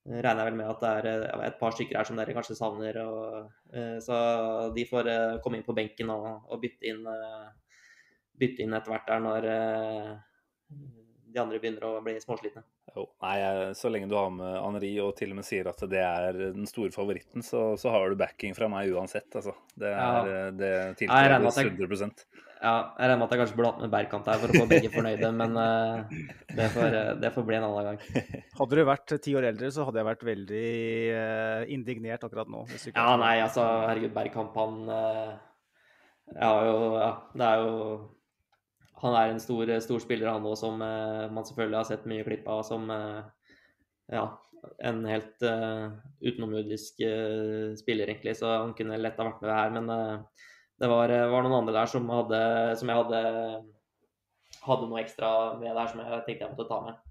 regner jeg vel med at det er et par stykker her som dere kanskje savner. Og, eh, så de får eh, komme inn på benken og, og bytte inn eh, bytte inn etter hvert der når de andre begynner å bli småslitne. Jo, nei, så lenge du har med Henri og til og med sier at det er den store favoritten, så, så har du backing fra meg uansett, altså. Det, er, Ja. eh, det jeg- 100% Ja, jeg regner med at jeg kanskje burde hatt med Bergkant her for å få begge fornøyde, men uh, det, får, eh, det får bli en annen gang. Hadde du vært ti år eldre, så hadde jeg vært veldig uh, indignert akkurat nå. hvis Ja, nei, altså, herregud, Bergkamp, han uh, ja, jo, ja, det er jo Han er en stor, stor spiller, han òg, som eh, man selvfølgelig har sett mye klipp av som eh, ja, en helt uh, utenomjordisk eh, spiller, egentlig. Så han kunne lett ha vært med her. Men eh, det var, var noen andre der som, hadde, som jeg hadde hadde noe ekstra med der som jeg tenkte jeg måtte ta med.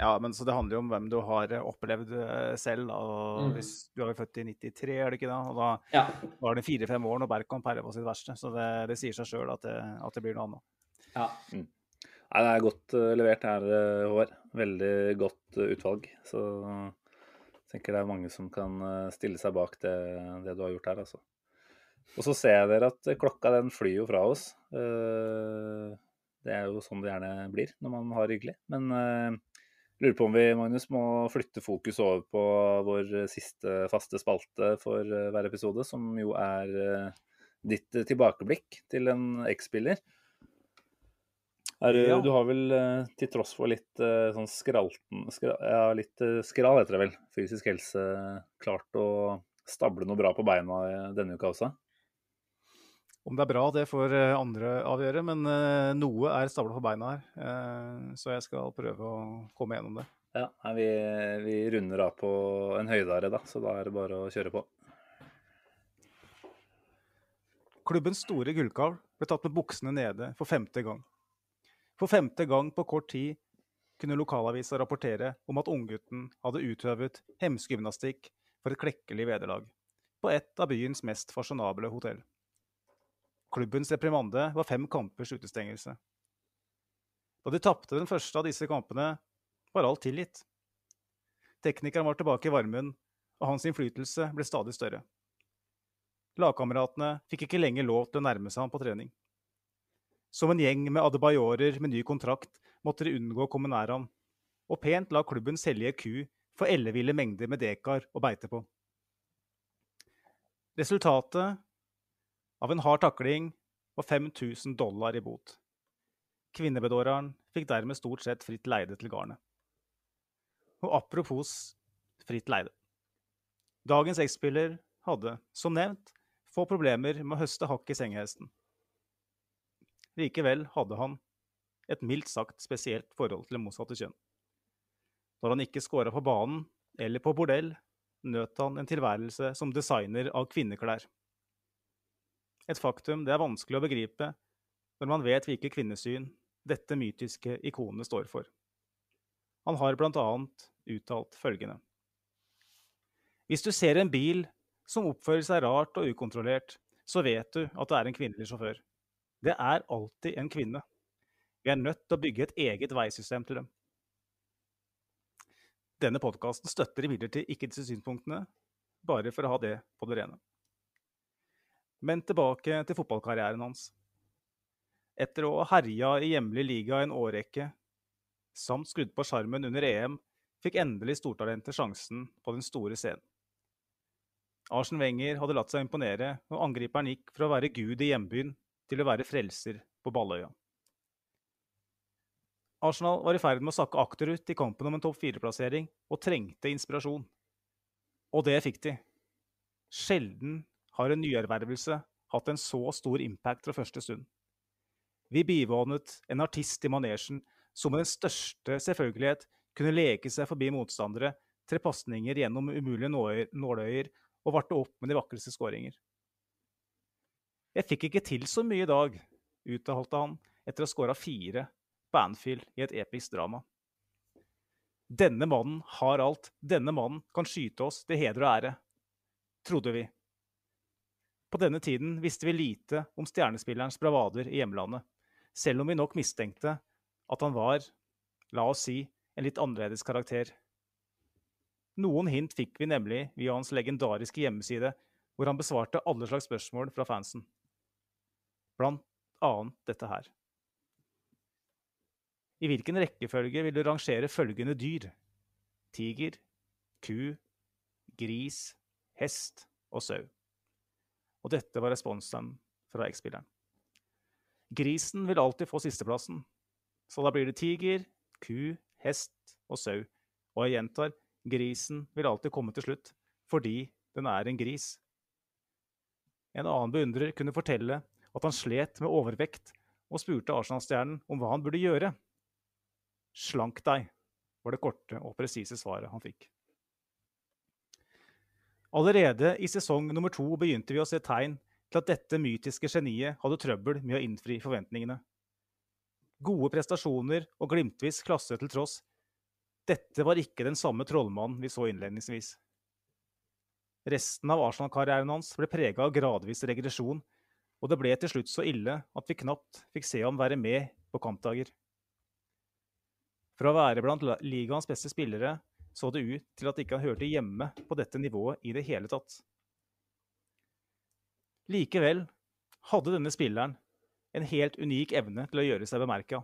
Ja, men så det handler jo om hvem du har eh, opplevd eh, selv. og Mm. hvis Du er født i 93, er det ikke da? Og da Ja, var det fire-fem år når Bergkamp herja på sitt verste. Så det, det sier seg sjøl at, at det blir noe annet. Ja. Nei, det er godt eh, levert her, eh, Håvard. Veldig godt eh, utvalg. Så jeg tenker det er mange som kan stille seg bak det, det du har gjort her, altså. Og så ser dere at klokka den flyr jo fra oss. Det er jo sånn det gjerne blir når man har hyggelig. Men jeg lurer på om vi, Magnus, må flytte fokus over på vår siste faste spalte for hver episode, som jo er ditt tilbakeblikk til en eks-spiller. Er, du- Ja. Du har vel, eh, til tross for litt eh, sånn skralten skra, Ja, litt eh, skral heter det vel, fysisk helse, klart å stable noe bra på beina denne uka også? Om det er bra, det får andre avgjøre, men noe er stabla på beina her. Så jeg skal prøve å komme gjennom det. Ja, vi, vi runder av på en høydare, da, så da er det bare å kjøre på. Klubbens store gullkalv ble tatt med buksene nede for femte gang. For femte gang på kort tid kunne lokalavisa rapportere om at unggutten hadde utøvet hemskegymnastikk for et klekkelig vederlag på et av byens mest fasjonable hotell. Klubbens reprimande var fem kampers utestengelse. Da de tapte den første av disse kampene, var alt tilgitt. Teknikeren var tilbake i varmen, og hans innflytelse ble stadig større. Lagkameratene fikk ikke lenger lov til å nærme seg ham på trening. Som en gjeng med adebayorer med ny kontrakt måtte de unngå å komme nær ham, og pent la klubben selge ku for elleville mengder med dekar å beite på. Resultatet av en hard takling var 5000 dollar i bot. Kvinnebedåreren fikk dermed stort sett fritt leide til garnet. Og apropos fritt leide. Dagens X-spiller hadde, som nevnt, få problemer med å høste hakk i sengehesten. Likevel hadde han et mildt sagt spesielt forhold til det motsatte kjønn. Når han ikke scora på banen eller på bordell, nøt han en tilværelse som designer av kvinneklær. Et faktum det er vanskelig å begripe når man vet hvilke kvinnesyn dette mytiske ikonet står for. Han har bl.a. uttalt følgende. Hvis du ser en bil som oppfører seg rart og ukontrollert, så vet du at det er en kvinnelig sjåfør. Det er alltid en kvinne. Vi er nødt til å bygge et eget veisystem til dem. Denne podkasten støtter imidlertid ikke disse synspunktene, bare for å ha det på det rene. Men tilbake til fotballkarrieren hans. Etter å ha herja i hjemlig liga en årrekke, samt skrudd på sjarmen under EM, fikk endelig stortalentet sjansen på den store scenen. Arsen Wenger hadde latt seg imponere, og angriperen gikk fra å være gud i hjembyen til å være frelser på Balløya. Arsenal var i ferd med å sakke akterut i kampen om en topp fire-plassering og trengte inspirasjon. Og det fikk de. Sjelden har en nyervervelse hatt en så stor impact fra første stund. Vi bivånet en artist i manesjen som med den største selvfølgelighet kunne leke seg forbi motstandere, tre pasninger gjennom umulige nåløyer og varte opp med de vakreste skåringer. Jeg fikk ikke til så mye i dag, uttalte han etter å ha skåra fire på Anfield i et episk drama. Denne mannen har alt, denne mannen kan skyte oss til heder og ære, trodde vi. På denne tiden visste vi lite om stjernespillerens bravader i hjemlandet, selv om vi nok mistenkte at han var, la oss si, en litt annerledes karakter. Noen hint fikk vi nemlig via hans legendariske hjemmeside, hvor han besvarte alle slags spørsmål fra fansen. Blant annet dette her. I hvilken rekkefølge vil du rangere følgende dyr? Tiger, ku, gris, hest og sau. Og dette var responsen fra X-spilleren. Grisen vil alltid få sisteplassen, så da blir det tiger, ku, hest og sau. Og jeg gjentar, grisen vil alltid komme til slutt, fordi den er en gris. En annen beundrer kunne fortelle at han slet med overvekt, og spurte Arsenal-stjernen om hva han burde gjøre. Slank deg, var det korte og presise svaret han fikk. Allerede i sesong nummer to begynte vi å se tegn til at dette mytiske geniet hadde trøbbel med å innfri forventningene. Gode prestasjoner og glimtvis klasse til tross, dette var ikke den samme trollmannen vi så innledningsvis. Resten av Arsenal-karrieren hans ble prega av gradvis regresjon, og det ble til slutt så ille at vi knapt fikk se ham være med på kampdager. Fra å være blant ligaens beste spillere så det ut til at ikke han hørte hjemme på dette nivået i det hele tatt. Likevel hadde denne spilleren en helt unik evne til å gjøre seg bemerka.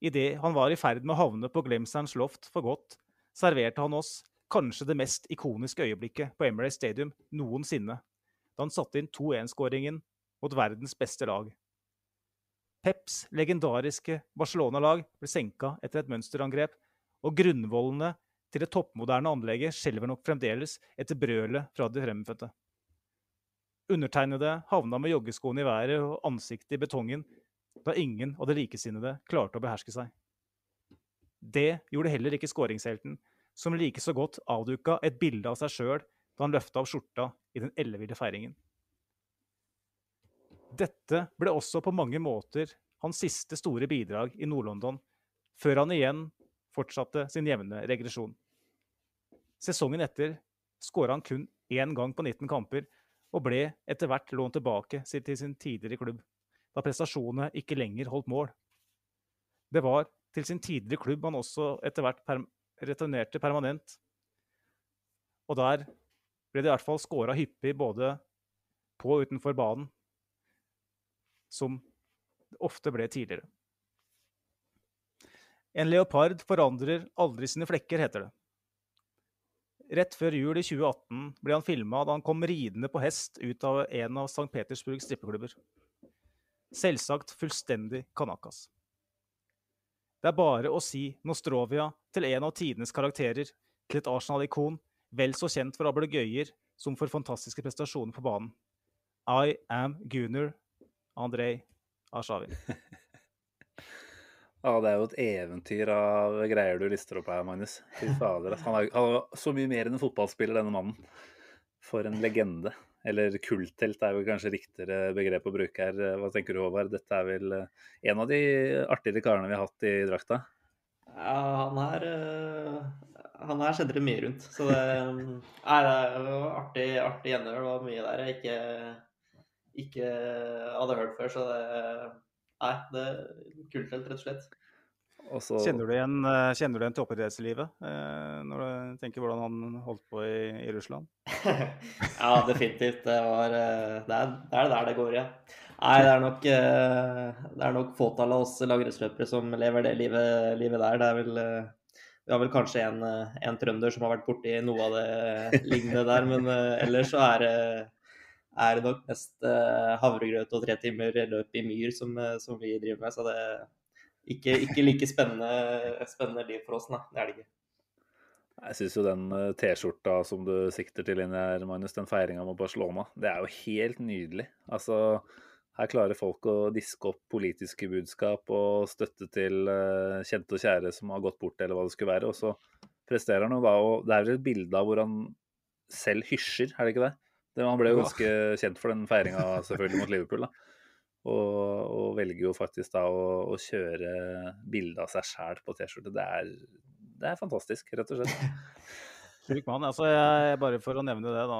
Idet han var i ferd med å havne på Glemserns loft for godt, serverte han oss kanskje det mest ikoniske øyeblikket på Emirates Stadium noensinne, da han satte inn 2-1-skåringen mot verdens beste lag. Peps legendariske Barcelona-lag ble senka etter et mønsterangrep og grunnvollene til det toppmoderne anlegget skjelver nok fremdeles etter brølet fra de fremmedfødte. Undertegnede havna med joggeskoene i været og ansiktet i betongen da ingen av de likesinnede klarte å beherske seg. Det gjorde heller ikke skåringshelten, som like så godt avduka et bilde av seg sjøl da han løfta opp skjorta i den elleville feiringen. Dette ble også på mange måter hans siste store bidrag i Nord-London, før han igjen fortsatte sin jevne regresjon. Sesongen etter skåra han kun én gang på 19 kamper, og ble etter hvert lånt tilbake til sin tidligere klubb, da prestasjonene ikke lenger holdt mål. Det var til sin tidligere klubb han også etter hvert per returnerte permanent. Og der ble det i hvert fall skåra hyppig både på og utenfor banen, som det ofte ble tidligere. En leopard forandrer aldri sine flekker, heter det. Rett før jul i 2018 ble han filma da han kom ridende på hest ut av en av St. Petersburgs strippeklubber. Selvsagt fullstendig kanakas. Det er bare å si Nostrovia til en av tidenes karakterer, til et Arsenal-ikon, vel så kjent for ablegøyer som for fantastiske prestasjoner på banen. I am Gunnar Andrej Arshavin. Ja, det er jo et eventyr av greier du lister opp her, Magnus. Fy fader. Han er, han er så mye mer enn en fotballspiller, denne mannen. For en legende. Eller kulthelt er jo kanskje riktigere begrep å bruke her. Hva tenker du, Håvard? Dette er vel eh, en av de artigere karene vi har hatt i drakta? Ja, han er uh, Han her skjedde det mye rundt. Så det, nei, det var artig, artig gjenhør. Det var mye der jeg ikke, ikke hadde hørt før. Så det Nei, det er kultfelt, rett og slett. Også, Kjenner du igjen, eh, kjenner du igjen toppidrettslivet eh, når du tenker hvordan han holdt på i, i Russland? ja, definitivt. Det, var, eh, det, er, det er der det går, ja. Nei, det er nok, det er nok fåtallet av oss langrennsløpere som lever det livet, livet der. Det er vel Vi har vel kanskje en, en trønder som har vært borti noe av det lignende der, men ellers så er det er det nok mest havregrøt og tre timer løp i myr som, som vi driver med. Så det er ikke, ikke like spennende, spennende, liv for oss, nei. Det er det ikke. Jeg syns jo den T-skjorta som du sikter til inni her, Magnus, den feiringa med Barcelona, det er jo helt nydelig. Altså, her klarer folk å diske opp politiske budskap og støtte til uh, kjente og kjære som har gått bort, eller hva det skulle være. Og så presterer han jo da, og det er vel et bilde av hvor han selv hysjer, er det ikke det? Det, han ble jo ganske kjent for den feiringa selvfølgelig mot Liverpool. da. Og, og, velger jo faktisk da å, å kjøre bilde av seg sjæl på T-skjorte. Det, det, er fantastisk, rett og slett. Sjuk mann. Altså, jeg, bare for å nevne det, da,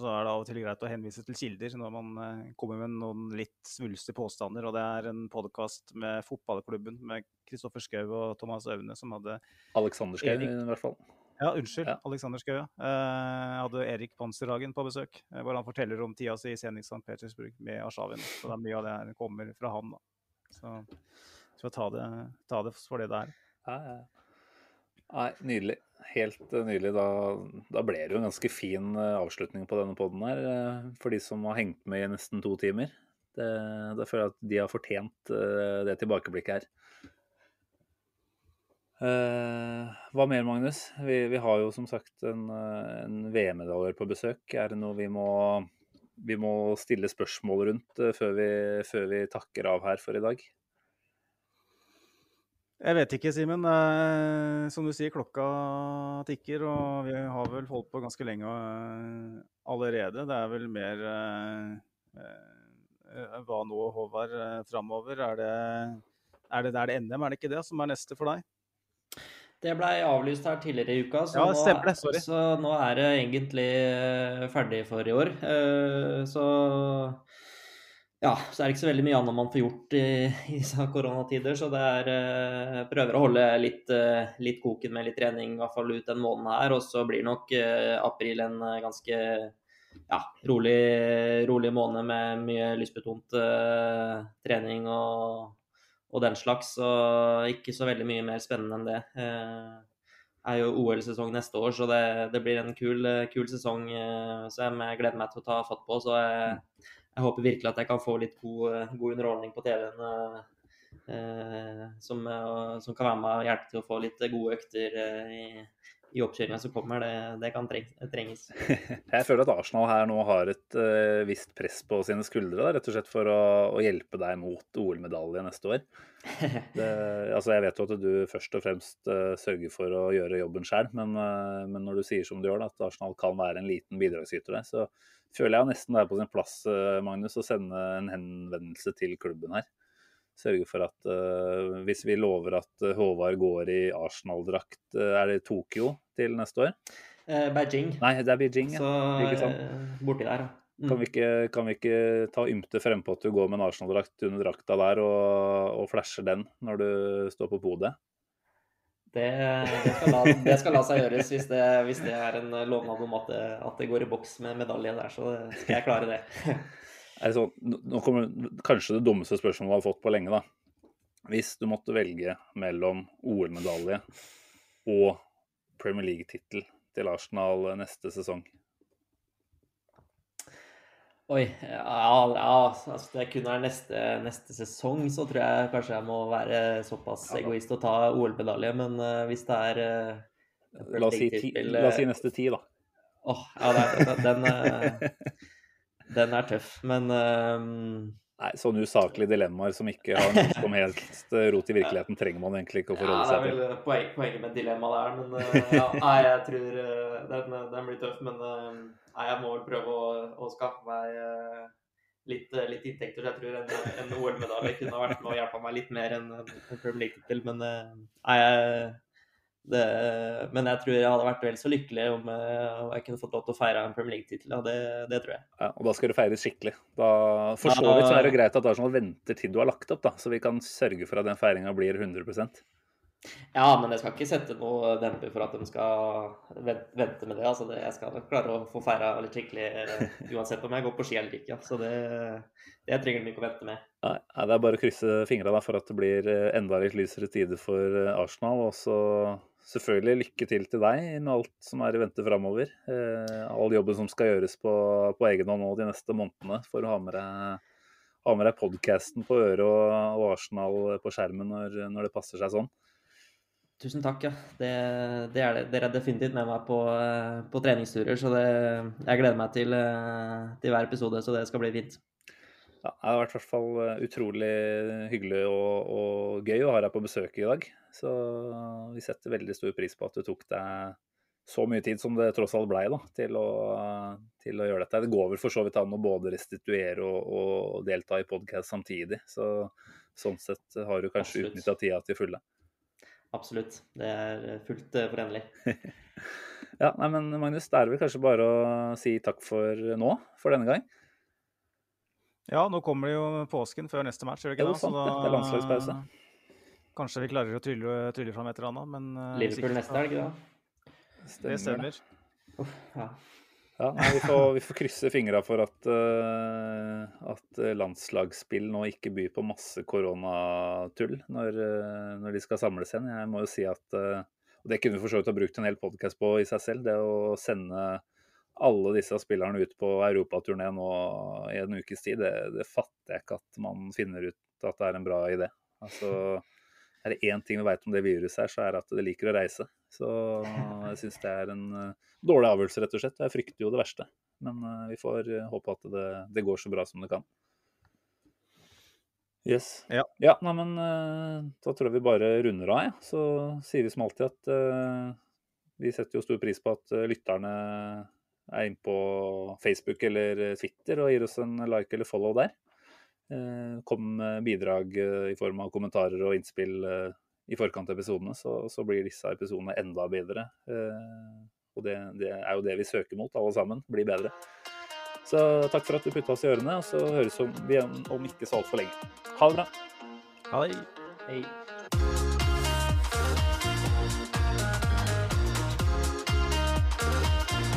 så er det av og til greit å henvise til kilder når man eh, kommer med noen litt svulstige påstander. og Det er en podkast med fotballklubben med Kristoffer Schou og Thomas Aune som hadde Alexander Schou, i hvert fall. Ja, unnskyld. Ja. Alexander Schou. Jeg eh, hadde Erik Panserhagen på besøk, eh, hvor han forteller om tida si i Zenit St. Petersburg med Arshavin. Så det er mye av det her kommer fra han. da. Så vi skal ta det, ta det for det det er. Ja, ja. Nei, nydelig. Helt uh, nydelig. Da, da, ble det jo en ganske fin uh, avslutning på denne poden her, uh, for de som har hengt med i nesten to timer. Det, da føler jeg at de har fortjent det tilbakeblikket her. Uh, hva mer, Magnus? Vi, vi, har jo som sagt en, eh, en VM-medaljer på besøk. Er det noe vi må, vi må stille spørsmål rundt før, vi, før, vi, takker av her for i dag? Jeg vet ikke, Simen. Uh, som du sier, klokka tikker, og vi har vel holdt på ganske lenge allerede. Det er vel mer hva nå, Håvard, framover? Er det, er det er det NM, er det ikke det, som er neste for deg? Det blei avlyst her tidligere i uka, så, ja, stemple, nå, så, nå, er det egentlig eh, ferdig for i år. Eh, så ja, så er det ikke så veldig mye annet man får gjort i, i koronatider. Så det er eh, prøver å holde litt, litt, koken med litt trening, i hvert fall ut den måneden her. Og så blir nok april en ganske ja, rolig, rolig måned med mye lystbetont trening og og den slags. Og ikke så veldig mye mer spennende enn det. Det eh, er jo OL-sesong neste år, så det, det blir en kul, kul, sesong eh, som jeg gleder meg til å ta fatt på. Så jeg, jeg håper virkelig at jeg kan få litt god, god underholdning på TV-en. Eh, som, som, kan være med og hjelpe til å få litt gode økter i, i oppkjøringa som kommer, det, det kan trenges. Jeg føler at Arsenal her nå har et uh, visst press på sine skuldre, da, rett og slett for å, å hjelpe deg mot OL-medalje neste år. Det, altså jeg vet jo at du først og fremst uh, sørger for å gjøre jobben sjøl, men, uh, men, når du sier som du gjør, da, at Arsenal kan være en liten bidragsyter der, så føler jeg nesten det er på sin plass Magnus, å sende en henvendelse til klubben her sørge for at uh, hvis vi lover at uh, Håvard går i Arsenal-drakt, uh, er det Tokyo til neste år? Beijing. Nei, det er Beijing, ja. Så borti der, ja. Mm. Kan, vi ikke, kan, vi ikke, ta ymte frempå at du går med en Arsenal-drakt under drakta der og, og, flasher den når du står på podiet? Det, det, skal la, det, skal la, seg gjøres hvis det, hvis det er en lovnad om at det, at det, går i boks med medalje der. Så skal jeg klare det. sånn, nå kommer kanskje det dummeste spørsmålet du har fått på lenge. da. Hvis du måtte velge mellom OL-medalje og Premier League-tittel til Arsenal neste sesong? Oi. Ja, ja altså det kun er neste, neste, sesong, så tror jeg kanskje jeg må være såpass ja, egoist og ta OL-medalje. Men uh, hvis det er uh, la, oss si ti, la oss si neste ti, da. Åh, oh, ja, det, den, uh, Den er tøff, men um... Nei, Sånne usaklige dilemmaer som ikke har noe som helst rot i virkeligheten, trenger man egentlig ikke å forholde seg til. Ja, det er vel poeng, poenget med dilemmaet der, men uh, ja, nei, jeg tror uh, den, den, blir tøff. Men uh, nei, jeg må vel prøve å, å skaffe meg litt, litt, inntekter. Så jeg tror en, en OL-medalje kunne vært med å hjelpe meg litt mer enn en Premier League-tittel. Men nei, jeg det, men jeg tror jeg hadde vært vel så lykkelig om eh, jeg kunne fått lov til å feire en Premier League-tittel. Det, det, tror jeg. Ja, og da skal du feires skikkelig. Da, for så vidt så er det greit at Arsenal venter til du har lagt opp, da, så vi kan sørge for at den feiringa blir 100% Ja, men jeg skal ikke sette noe demper for at de skal vente med det. Altså, det jeg skal klare å få feira litt skikkelig eh, uansett om jeg går på ski eller ikke. Så det, det trenger de ikke å vente med. Nei, Det er bare å krysse fingra for at det blir eh, enda litt lysere tider for Arsenal. og så selvfølgelig lykke til til deg med alt som er i vente framover. Eh, all jobben som skal gjøres på, på egen hånd nå de neste månedene for å ha med deg, ha deg podkasten på øret og, Arsenal på skjermen når, når, det passer seg sånn. Tusen takk. ja. Det, det er det. Dere er definitivt med meg på, på treningsturer, så det, jeg gleder meg til, eh, til hver episode, så det skal bli fint. Ja, det har vært i hvert fall eh, utrolig hyggelig og, og, gøy å ha deg på besøk i dag. Så vi setter veldig stor pris på at du tok deg så mye tid som det tross alt blei til, til, å gjøre dette. Det går vel for så vidt an å både restituere og, og delta i podkast samtidig. Så sånn sett har du kanskje utnytta tida til fulle. Absolutt. Det er fullt eh, forenlig. ja, nei, men Magnus, da er det vel kanskje bare å si takk for nå, for denne gang. Ja, nå kommer det jo påsken før neste match, gjør det ikke det? Sant, det er landslagspause. Kanskje vi klarer å trylle, trylle fram et eller annet, men uh, Liverpool neste helg, da? Det stemmer. Uff, ja. ja nei, vi, får, vi, får, krysse fingra for at, uh, at landslagsspill nå ikke byr på masse koronatull når, uh, når, de skal samles igjen. Jeg må jo si at Og det kunne vi for så vidt ha brukt en hel podkast på i seg selv, det å sende alle disse spillerne ut på europaturné nå i en ukes tid, det, det, fatter jeg ikke at man finner ut at det er en bra idé. Altså, er det én ting vi vet om det viruset her, så er det at det liker å reise. Så jeg syns det er en uh, dårlig avgjørelse, rett og slett. Jeg frykter jo det verste. Men uh, vi får uh, håpe at det, det, går så bra som det kan. Yes. Ja. ja nei, men da tror jeg vi bare runder av, ja. Så sier vi som alltid at vi setter jo stor pris på at lytterne er inne på Facebook eller Twitter og gir oss en like eller follow der. Eh, kom med bidrag eh, i form av kommentarer og innspill eh, i forkant av episodene, så, så blir disse episodene enda bedre. Og det, det, er jo det vi søker mot, alle sammen. Bli bedre. Så takk for at du putta oss i ørene, og så høres vi om ikke så altfor lenge. Ha det bra. Ha det. Hei.